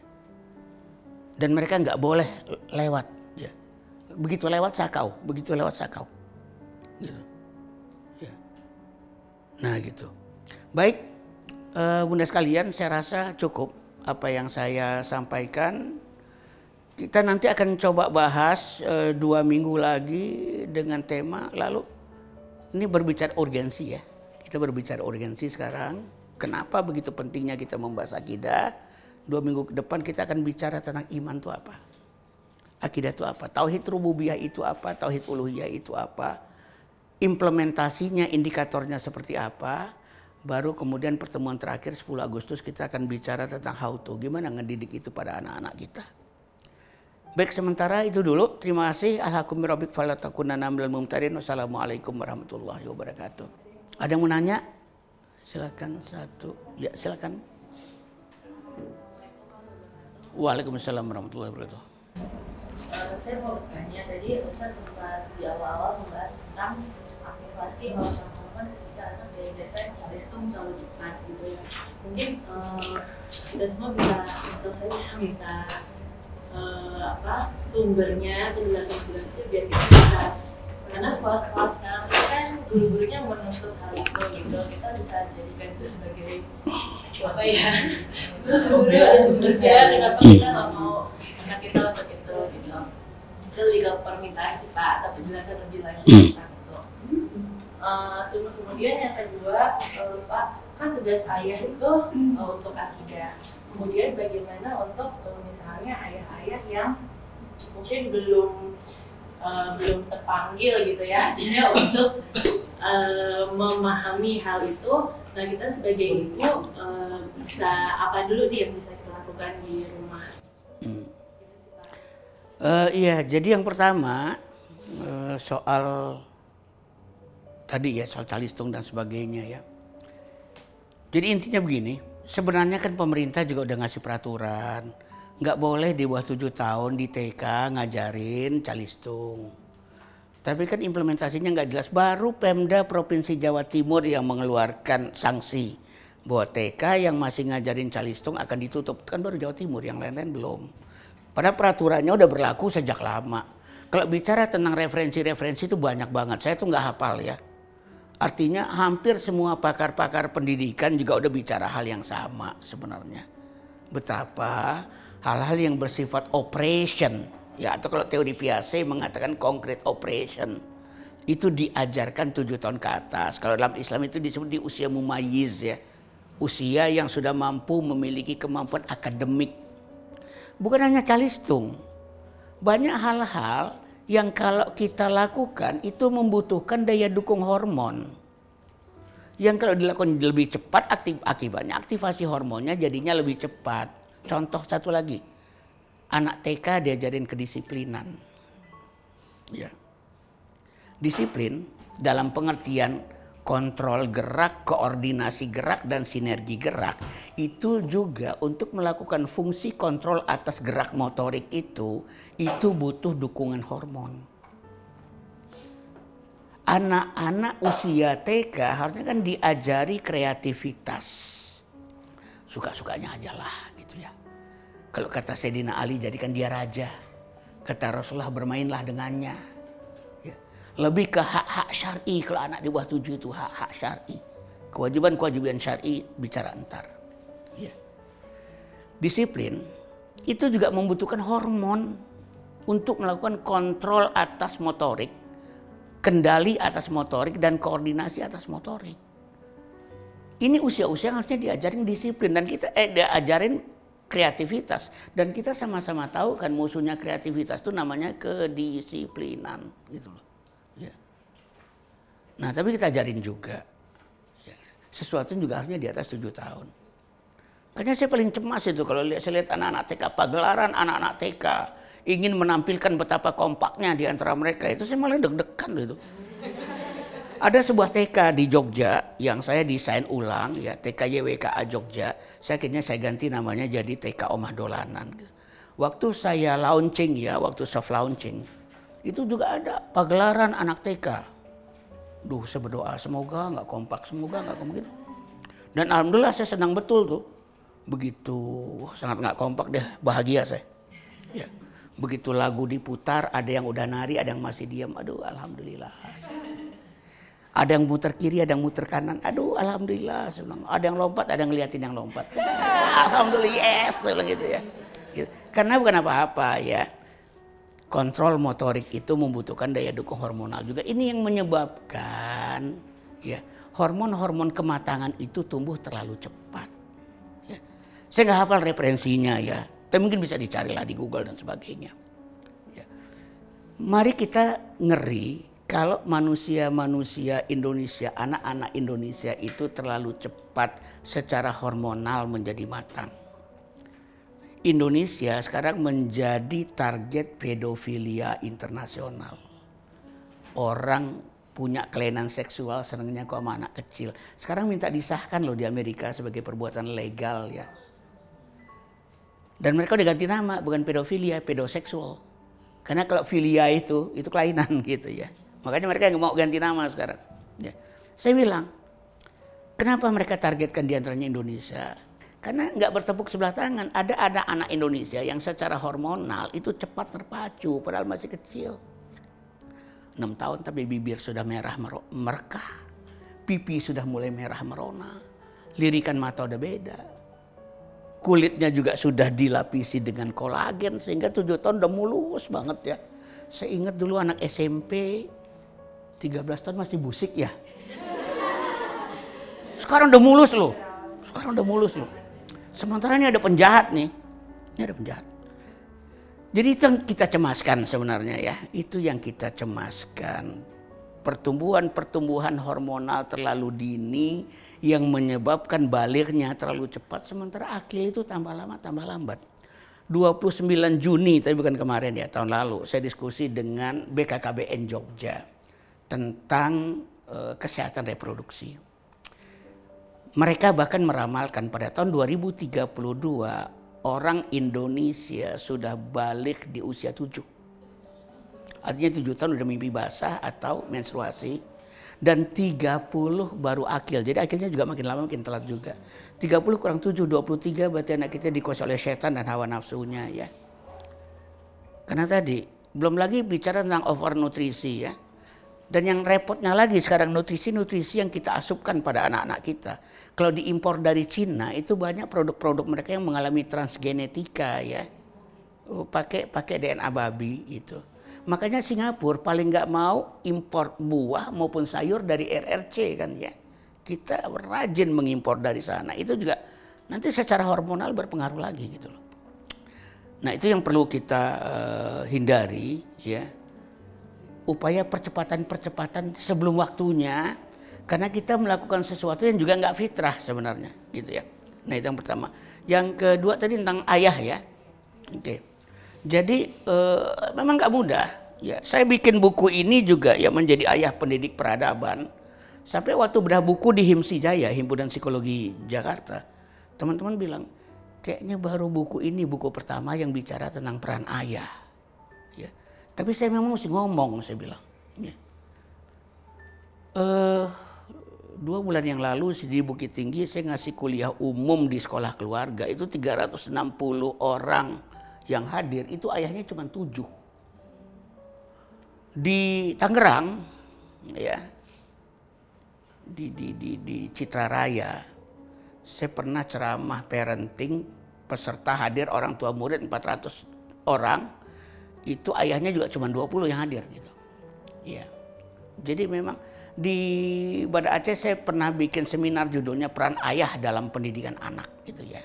Dan mereka nggak boleh lewat. Ya. Begitu lewat sakau, begitu lewat sakau. Gitu. Ya. Nah gitu. Baik, uh, bunda sekalian, saya rasa cukup apa yang saya sampaikan. Kita nanti akan coba bahas e, dua minggu lagi dengan tema lalu ini berbicara urgensi ya. Kita berbicara urgensi sekarang. Kenapa begitu pentingnya kita membahas akidah? Dua minggu ke depan kita akan bicara tentang iman itu apa. Akidah itu apa? Tauhid rububiyah itu apa? Tauhid uluhiyah itu apa? Implementasinya, indikatornya seperti apa? Baru kemudian pertemuan terakhir 10 Agustus kita akan bicara tentang how to. Gimana ngedidik itu pada anak-anak kita. Baik sementara itu dulu. Terima kasih. Alhamdulillah falatakunana minal mumtarin. Wassalamualaikum warahmatullahi wabarakatuh. Ada yang mau nanya? Silakan satu. Ya silakan. Waalaikumsalam warahmatullahi wabarakatuh. Uh, saya mau bertanya, tadi Ustaz sempat di awal-awal membahas tentang aktivasi orang-orang ketika anak diajarkan kalistum terlalu cepat gitu ya. Mungkin uh, kita semua bisa, atau saya bisa minta uh, apa sumbernya penjelasan penjelasan biar kita bisa karena sekolah-sekolah sekarang kan guru-gurunya menuntut hal itu gitu. Kita bisa jadikan itu sebagai apa ya? Guru ada sumbernya kenapa kita nggak mau anak kita untuk itu gitu. Itu lebih ke permintaan sih pak atau penjelasan lebih lanjut tentang itu. Uh, kemudian yang kedua uh, pak kan tugas ayah itu uh, untuk akidah kemudian bagaimana untuk uh, misalnya ayah-ayah yang mungkin belum uh, belum terpanggil gitu ya. Artinya untuk uh, memahami hal itu nah kita sebagai ibu uh, bisa apa dulu nih yang bisa kita lakukan di rumah? Uh, iya jadi yang pertama uh, soal tadi ya soal calistung dan sebagainya ya. Jadi intinya begini, sebenarnya kan pemerintah juga udah ngasih peraturan. Nggak boleh di bawah tujuh tahun di TK ngajarin calistung. Tapi kan implementasinya nggak jelas. Baru Pemda Provinsi Jawa Timur yang mengeluarkan sanksi bahwa TK yang masih ngajarin calistung akan ditutup. Kan baru Jawa Timur, yang lain-lain belum. Pada peraturannya udah berlaku sejak lama. Kalau bicara tentang referensi-referensi itu banyak banget. Saya tuh nggak hafal ya Artinya hampir semua pakar-pakar pendidikan juga udah bicara hal yang sama sebenarnya. Betapa hal-hal yang bersifat operation ya atau kalau teori Piaget mengatakan concrete operation itu diajarkan tujuh tahun ke atas. Kalau dalam Islam itu disebut di usia mumayyiz ya. Usia yang sudah mampu memiliki kemampuan akademik. bukan hanya calistung. Banyak hal-hal yang kalau kita lakukan itu membutuhkan daya dukung hormon. Yang kalau dilakukan lebih cepat aktif, akibatnya aktivasi hormonnya jadinya lebih cepat. Contoh satu lagi, anak TK diajarin kedisiplinan. Ya. Disiplin dalam pengertian kontrol gerak, koordinasi gerak, dan sinergi gerak itu juga untuk melakukan fungsi kontrol atas gerak motorik itu, itu butuh dukungan hormon. Anak-anak usia TK harusnya kan diajari kreativitas. Suka-sukanya aja lah gitu ya. Kalau kata Sayyidina Ali jadikan dia raja. Kata Rasulullah bermainlah dengannya lebih ke hak-hak syar'i kalau anak di bawah tujuh itu hak-hak syar'i. Kewajiban-kewajiban syar'i bicara entar. Ya. Disiplin itu juga membutuhkan hormon untuk melakukan kontrol atas motorik, kendali atas motorik dan koordinasi atas motorik. Ini usia-usia yang harusnya diajarin disiplin dan kita eh diajarin kreativitas dan kita sama-sama tahu kan musuhnya kreativitas itu namanya kedisiplinan gitu loh. Nah tapi kita ajarin juga. Ya, sesuatu juga harusnya di atas tujuh tahun. Karena saya paling cemas itu kalau lihat saya lihat anak-anak TK pagelaran anak-anak TK ingin menampilkan betapa kompaknya di antara mereka itu saya malah deg-degan itu. Ada sebuah TK di Jogja yang saya desain ulang ya TK YWKA Jogja. Saya akhirnya saya ganti namanya jadi TK Omah Dolanan. Waktu saya launching ya, waktu soft launching itu juga ada pagelaran anak TK duh saya berdoa semoga nggak kompak semoga nggak kompak gitu dan alhamdulillah saya senang betul tuh begitu sangat nggak kompak deh bahagia saya ya begitu lagu diputar ada yang udah nari ada yang masih diam. Aduh alhamdulillah. Ada yang muter kiri ada yang muter kanan. Aduh alhamdulillah. Senang ada yang lompat ada yang ngeliatin yang lompat. Alhamdulillah yes. Gitu ya. Gitu. karena bukan apa-apa ya. Kontrol motorik itu membutuhkan daya dukung hormonal juga. Ini yang menyebabkan ya hormon-hormon kematangan itu tumbuh terlalu cepat. Ya. Saya nggak hafal referensinya ya, tapi mungkin bisa dicarilah di Google dan sebagainya. Ya. Mari kita ngeri kalau manusia-manusia Indonesia, anak-anak Indonesia itu terlalu cepat secara hormonal menjadi matang. Indonesia sekarang menjadi target pedofilia internasional. Orang punya kelainan seksual senangnya kok sama anak kecil. Sekarang minta disahkan loh di Amerika sebagai perbuatan legal ya. Dan mereka udah ganti nama, bukan pedofilia, pedoseksual. Karena kalau filia itu, itu kelainan gitu ya. Makanya mereka nggak mau ganti nama sekarang. Ya. Saya bilang, kenapa mereka targetkan di antaranya Indonesia? Karena nggak bertepuk sebelah tangan. Ada ada anak Indonesia yang secara hormonal itu cepat terpacu padahal masih kecil. 6 tahun tapi bibir sudah merah merekah. Pipi sudah mulai merah merona. Lirikan mata udah beda. Kulitnya juga sudah dilapisi dengan kolagen sehingga tujuh tahun udah mulus banget ya. Saya ingat dulu anak SMP 13 tahun masih busik ya. Sekarang udah mulus loh. Sekarang udah mulus loh. Sementara ini ada penjahat nih. Ini ada penjahat. Jadi itu yang kita cemaskan sebenarnya ya. Itu yang kita cemaskan. Pertumbuhan-pertumbuhan hormonal terlalu dini yang menyebabkan balirnya terlalu cepat. Sementara akil itu tambah lama tambah lambat. 29 Juni, tapi bukan kemarin ya, tahun lalu. Saya diskusi dengan BKKBN Jogja tentang uh, kesehatan reproduksi mereka bahkan meramalkan pada tahun 2032 orang Indonesia sudah balik di usia 7. Artinya 7 tahun udah mimpi basah atau menstruasi. Dan 30 baru akil. Jadi akhirnya juga makin lama makin telat juga. 30 kurang 7, 23 berarti anak kita dikuasai oleh setan dan hawa nafsunya ya. Karena tadi belum lagi bicara tentang overnutrisi ya. Dan yang repotnya lagi sekarang nutrisi-nutrisi yang kita asupkan pada anak-anak kita kalau diimpor dari Cina itu banyak produk-produk mereka yang mengalami transgenetika ya. Oh, pakai pakai DNA babi itu. Makanya Singapura paling nggak mau impor buah maupun sayur dari RRC kan ya. Kita rajin mengimpor dari sana. Itu juga nanti secara hormonal berpengaruh lagi gitu loh. Nah itu yang perlu kita uh, hindari ya. Upaya percepatan-percepatan sebelum waktunya karena kita melakukan sesuatu yang juga nggak fitrah sebenarnya gitu ya. Nah itu yang pertama. Yang kedua tadi tentang ayah ya. Oke. Jadi uh, memang nggak mudah. Ya, saya bikin buku ini juga ya menjadi ayah pendidik peradaban. Sampai waktu bedah buku di Himsi Jaya, Himpunan Psikologi Jakarta, teman-teman bilang, kayaknya baru buku ini buku pertama yang bicara tentang peran ayah. Ya. Tapi saya memang mesti ngomong, saya bilang. Ya. Uh, dua bulan yang lalu di Bukit Tinggi saya ngasih kuliah umum di sekolah keluarga itu 360 orang yang hadir itu ayahnya cuma tujuh. Di Tangerang ya di di di di Citra Raya saya pernah ceramah parenting peserta hadir orang tua murid 400 orang itu ayahnya juga cuma 20 yang hadir gitu. Iya. Jadi memang di Banda Aceh saya pernah bikin seminar judulnya peran ayah dalam pendidikan anak gitu ya.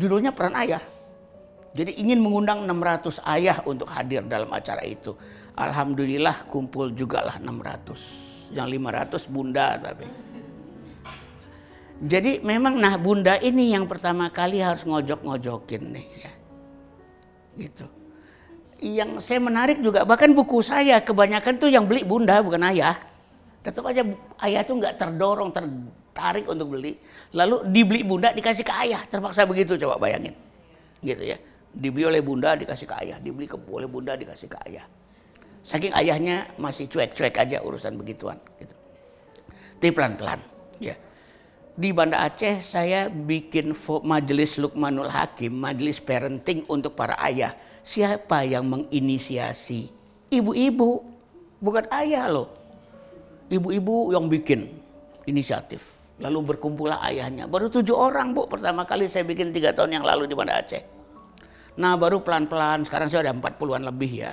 Judulnya peran ayah. Jadi ingin mengundang 600 ayah untuk hadir dalam acara itu. Alhamdulillah kumpul juga lah 600. Yang 500 bunda tapi. Jadi memang nah bunda ini yang pertama kali harus ngojok-ngojokin nih ya. Gitu. Yang saya menarik juga bahkan buku saya kebanyakan tuh yang beli bunda bukan ayah. Tetap aja ayah tuh nggak terdorong tertarik untuk beli. Lalu dibeli bunda dikasih ke ayah terpaksa begitu coba bayangin. Gitu ya. Dibeli oleh bunda dikasih ke ayah, dibeli ke oleh bunda dikasih ke ayah. Saking ayahnya masih cuek-cuek aja urusan begituan gitu. Tapi pelan-pelan ya di Banda Aceh saya bikin majelis Lukmanul Hakim, majelis parenting untuk para ayah. Siapa yang menginisiasi? Ibu-ibu, bukan ayah loh. Ibu-ibu yang bikin inisiatif. Lalu berkumpullah ayahnya. Baru tujuh orang bu, pertama kali saya bikin tiga tahun yang lalu di Banda Aceh. Nah baru pelan-pelan, sekarang saya ada empat puluhan lebih ya.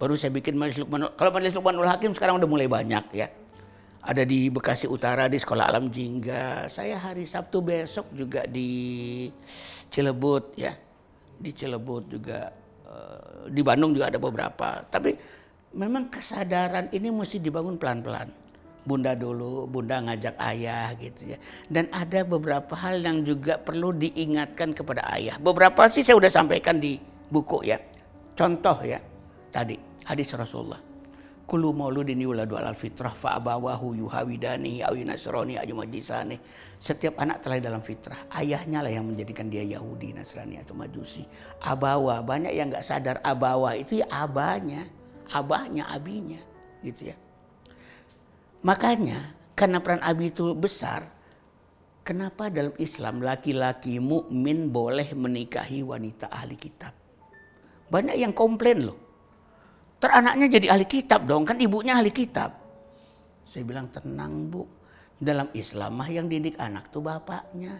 Baru saya bikin majelis Lukmanul, kalau majelis Lukmanul Hakim sekarang udah mulai banyak ya ada di Bekasi Utara di Sekolah Alam Jingga. Saya hari Sabtu besok juga di Cilebut ya. Di Cilebut juga uh, di Bandung juga ada beberapa. Tapi memang kesadaran ini mesti dibangun pelan-pelan. Bunda dulu, bunda ngajak ayah gitu ya. Dan ada beberapa hal yang juga perlu diingatkan kepada ayah. Beberapa sih saya sudah sampaikan di buku ya. Contoh ya tadi hadis Rasulullah Kulu mauludin yuladu alal fitrah fa abawahu yuhawidani aw yunasrani aw majisani. Setiap anak telah dalam fitrah. Ayahnya lah yang menjadikan dia Yahudi, Nasrani atau Majusi. Abawa, banyak yang nggak sadar abawa itu ya abahnya, abahnya, abinya, gitu ya. Makanya karena peran abi itu besar, kenapa dalam Islam laki-laki mukmin boleh menikahi wanita ahli kitab? Banyak yang komplain loh Ter anaknya jadi ahli kitab dong, kan ibunya ahli kitab. Saya bilang tenang bu, dalam Islam mah yang didik anak tuh bapaknya.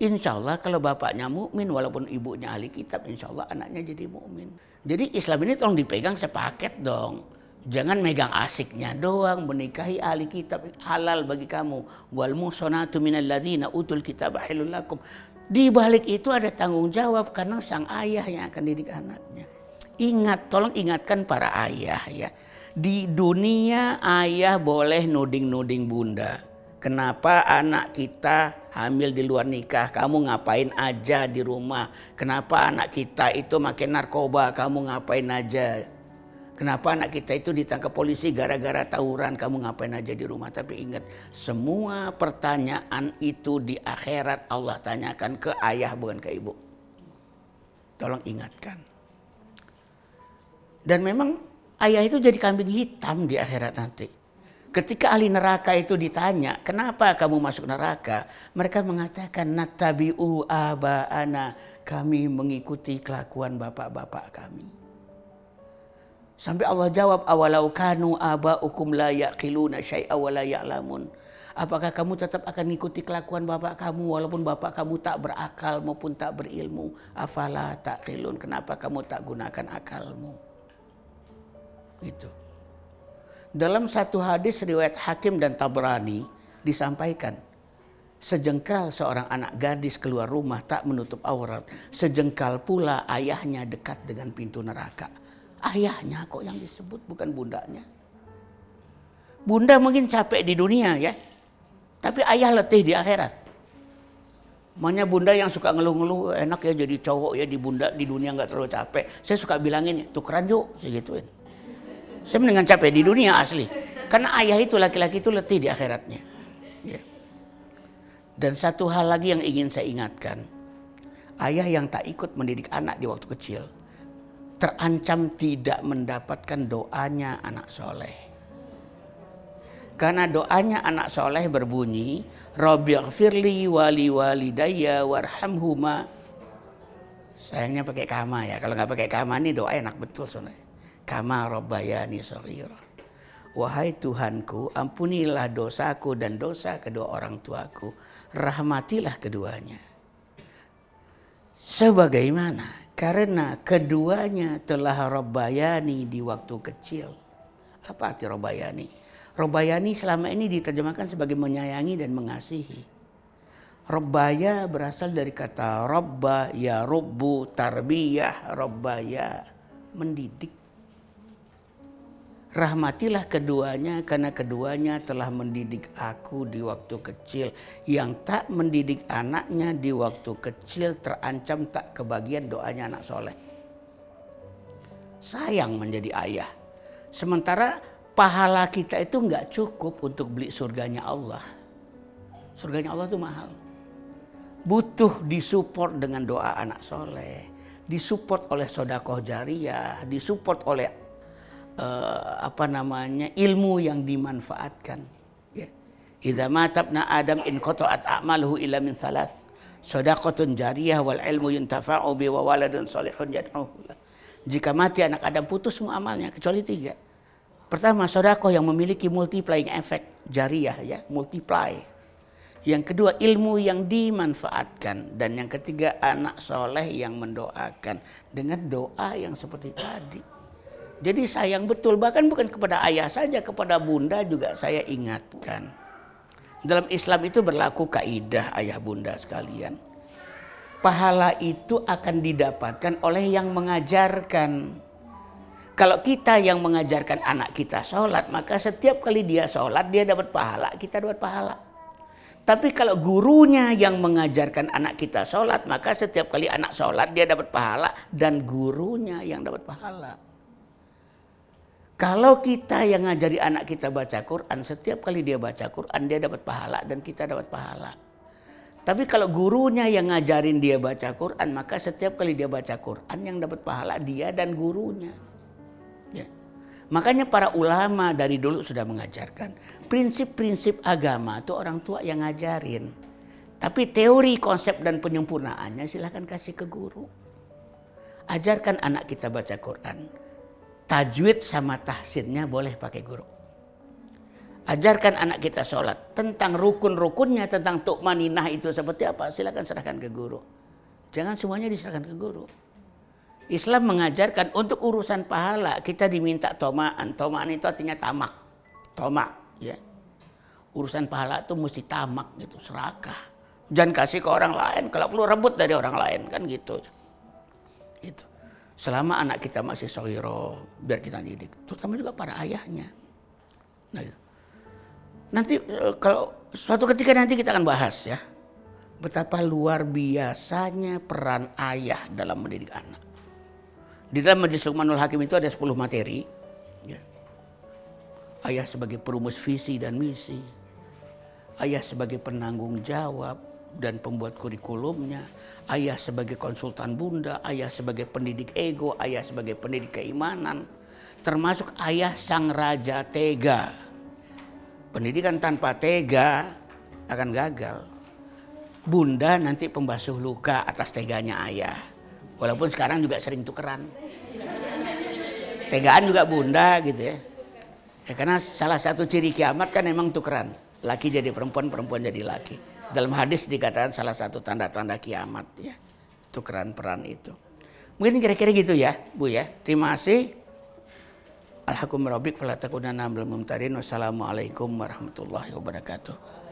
Insya Allah kalau bapaknya mukmin walaupun ibunya ahli kitab, insya Allah anaknya jadi mukmin. Jadi Islam ini tolong dipegang sepaket dong. Jangan megang asiknya doang menikahi ahli kitab halal bagi kamu. Wal musonatu minal ladzina utul kitab halul lakum. Di balik itu ada tanggung jawab karena sang ayah yang akan didik anaknya. Ingat, tolong ingatkan para ayah ya. Di dunia ayah boleh nuding-nuding bunda. Kenapa anak kita hamil di luar nikah, kamu ngapain aja di rumah? Kenapa anak kita itu makin narkoba, kamu ngapain aja? Kenapa anak kita itu ditangkap polisi gara-gara tawuran, kamu ngapain aja di rumah? Tapi ingat, semua pertanyaan itu di akhirat Allah tanyakan ke ayah bukan ke ibu. Tolong ingatkan. Dan memang ayah itu jadi kambing hitam di akhirat nanti. Ketika ahli neraka itu ditanya, kenapa kamu masuk neraka? Mereka mengatakan, natabi'u aba'ana. Kami mengikuti kelakuan bapak-bapak kami. Sampai Allah jawab, awalau kanu aba'ukum la yaqiluna syai'a wa la ya'lamun. Apakah kamu tetap akan mengikuti kelakuan bapak kamu walaupun bapak kamu tak berakal maupun tak berilmu? Afala taqilun. Kenapa kamu tak gunakan akalmu? Gitu. Dalam satu hadis riwayat Hakim dan Tabrani disampaikan Sejengkal seorang anak gadis keluar rumah tak menutup aurat. Sejengkal pula ayahnya dekat dengan pintu neraka. Ayahnya kok yang disebut bukan bundanya. Bunda mungkin capek di dunia ya. Tapi ayah letih di akhirat. Makanya bunda yang suka ngeluh-ngeluh enak ya jadi cowok ya di bunda di dunia nggak terlalu capek. Saya suka bilangin tukeran yuk, saya gituin. Saya mendingan capek di dunia asli. Karena ayah itu laki-laki itu letih di akhiratnya. Ya. Dan satu hal lagi yang ingin saya ingatkan. Ayah yang tak ikut mendidik anak di waktu kecil. Terancam tidak mendapatkan doanya anak soleh. Karena doanya anak soleh berbunyi. Rabbighfirli wali walidayya warhamhuma. Sayangnya pakai kama ya. Kalau nggak pakai kama ini doa enak betul sebenarnya. Kama rabbayani saghira. Wahai Tuhanku, ampunilah dosaku dan dosa kedua orang tuaku. Rahmatilah keduanya. Sebagaimana? Karena keduanya telah robayani di waktu kecil. Apa arti robayani? Robayani selama ini diterjemahkan sebagai menyayangi dan mengasihi. Robaya berasal dari kata robba, ya rubbu, tarbiyah, robbaya, mendidik Rahmatilah keduanya karena keduanya telah mendidik aku di waktu kecil. Yang tak mendidik anaknya di waktu kecil terancam tak kebagian doanya anak soleh. Sayang menjadi ayah. Sementara pahala kita itu nggak cukup untuk beli surganya Allah. Surganya Allah itu mahal. Butuh disupport dengan doa anak soleh. Disupport oleh sodakoh jariah. Disupport oleh uh, apa namanya ilmu yang dimanfaatkan. Ya. Idza matabna Adam in qata'at a'maluhu illa min thalath. Sadaqatun jariyah wal ilmu yuntafa'u bi wa waladun salihun yad'uhu Jika mati anak Adam putus semua amalnya kecuali tiga. Pertama, sodakoh yang memiliki multiplying effect jariah ya, multiply. Yang kedua, ilmu yang dimanfaatkan dan yang ketiga, anak soleh yang mendoakan dengan doa yang seperti tadi. Jadi sayang betul, bahkan bukan kepada ayah saja, kepada bunda juga saya ingatkan. Dalam Islam itu berlaku kaidah ayah bunda sekalian. Pahala itu akan didapatkan oleh yang mengajarkan. Kalau kita yang mengajarkan anak kita sholat, maka setiap kali dia sholat, dia dapat pahala, kita dapat pahala. Tapi kalau gurunya yang mengajarkan anak kita sholat, maka setiap kali anak sholat dia dapat pahala dan gurunya yang dapat pahala. Kalau kita yang ngajari anak kita baca Quran, setiap kali dia baca Quran dia dapat pahala dan kita dapat pahala. Tapi kalau gurunya yang ngajarin dia baca Quran, maka setiap kali dia baca Quran yang dapat pahala dia dan gurunya. Ya. Makanya para ulama dari dulu sudah mengajarkan prinsip-prinsip agama itu orang tua yang ngajarin. Tapi teori, konsep dan penyempurnaannya silahkan kasih ke guru. Ajarkan anak kita baca Quran tajwid sama tahsinnya boleh pakai guru. Ajarkan anak kita sholat. Tentang rukun-rukunnya, tentang tukmaninah itu seperti apa, silakan serahkan ke guru. Jangan semuanya diserahkan ke guru. Islam mengajarkan untuk urusan pahala kita diminta tomaan. Tomaan itu artinya tamak. Tomak, ya. Urusan pahala itu mesti tamak gitu, serakah. Jangan kasih ke orang lain, kalau perlu rebut dari orang lain kan gitu. Selama anak kita masih sohiro biar kita didik terutama juga para ayahnya nah, gitu. nanti eh, kalau suatu ketika nanti kita akan bahas ya betapa luar biasanya peran ayah dalam mendidik anak di dalam Majelis Lukmanul Hakim itu ada 10 materi ya. ayah sebagai perumus visi dan misi ayah sebagai penanggung jawab dan pembuat kurikulumnya ayah sebagai konsultan bunda, ayah sebagai pendidik ego, ayah sebagai pendidik keimanan, termasuk ayah sang raja tega. Pendidikan tanpa tega akan gagal. Bunda nanti pembasuh luka atas teganya ayah. Walaupun sekarang juga sering tukeran. Tegaan juga bunda gitu ya. ya karena salah satu ciri kiamat kan emang tukeran. Laki jadi perempuan, perempuan jadi laki. Dalam hadis dikatakan salah satu tanda-tanda kiamat ya. Tukeran peran itu. Mungkin kira-kira gitu ya, Bu ya. Terima kasih. Alhamdulillah Wassalamualaikum warahmatullahi wabarakatuh.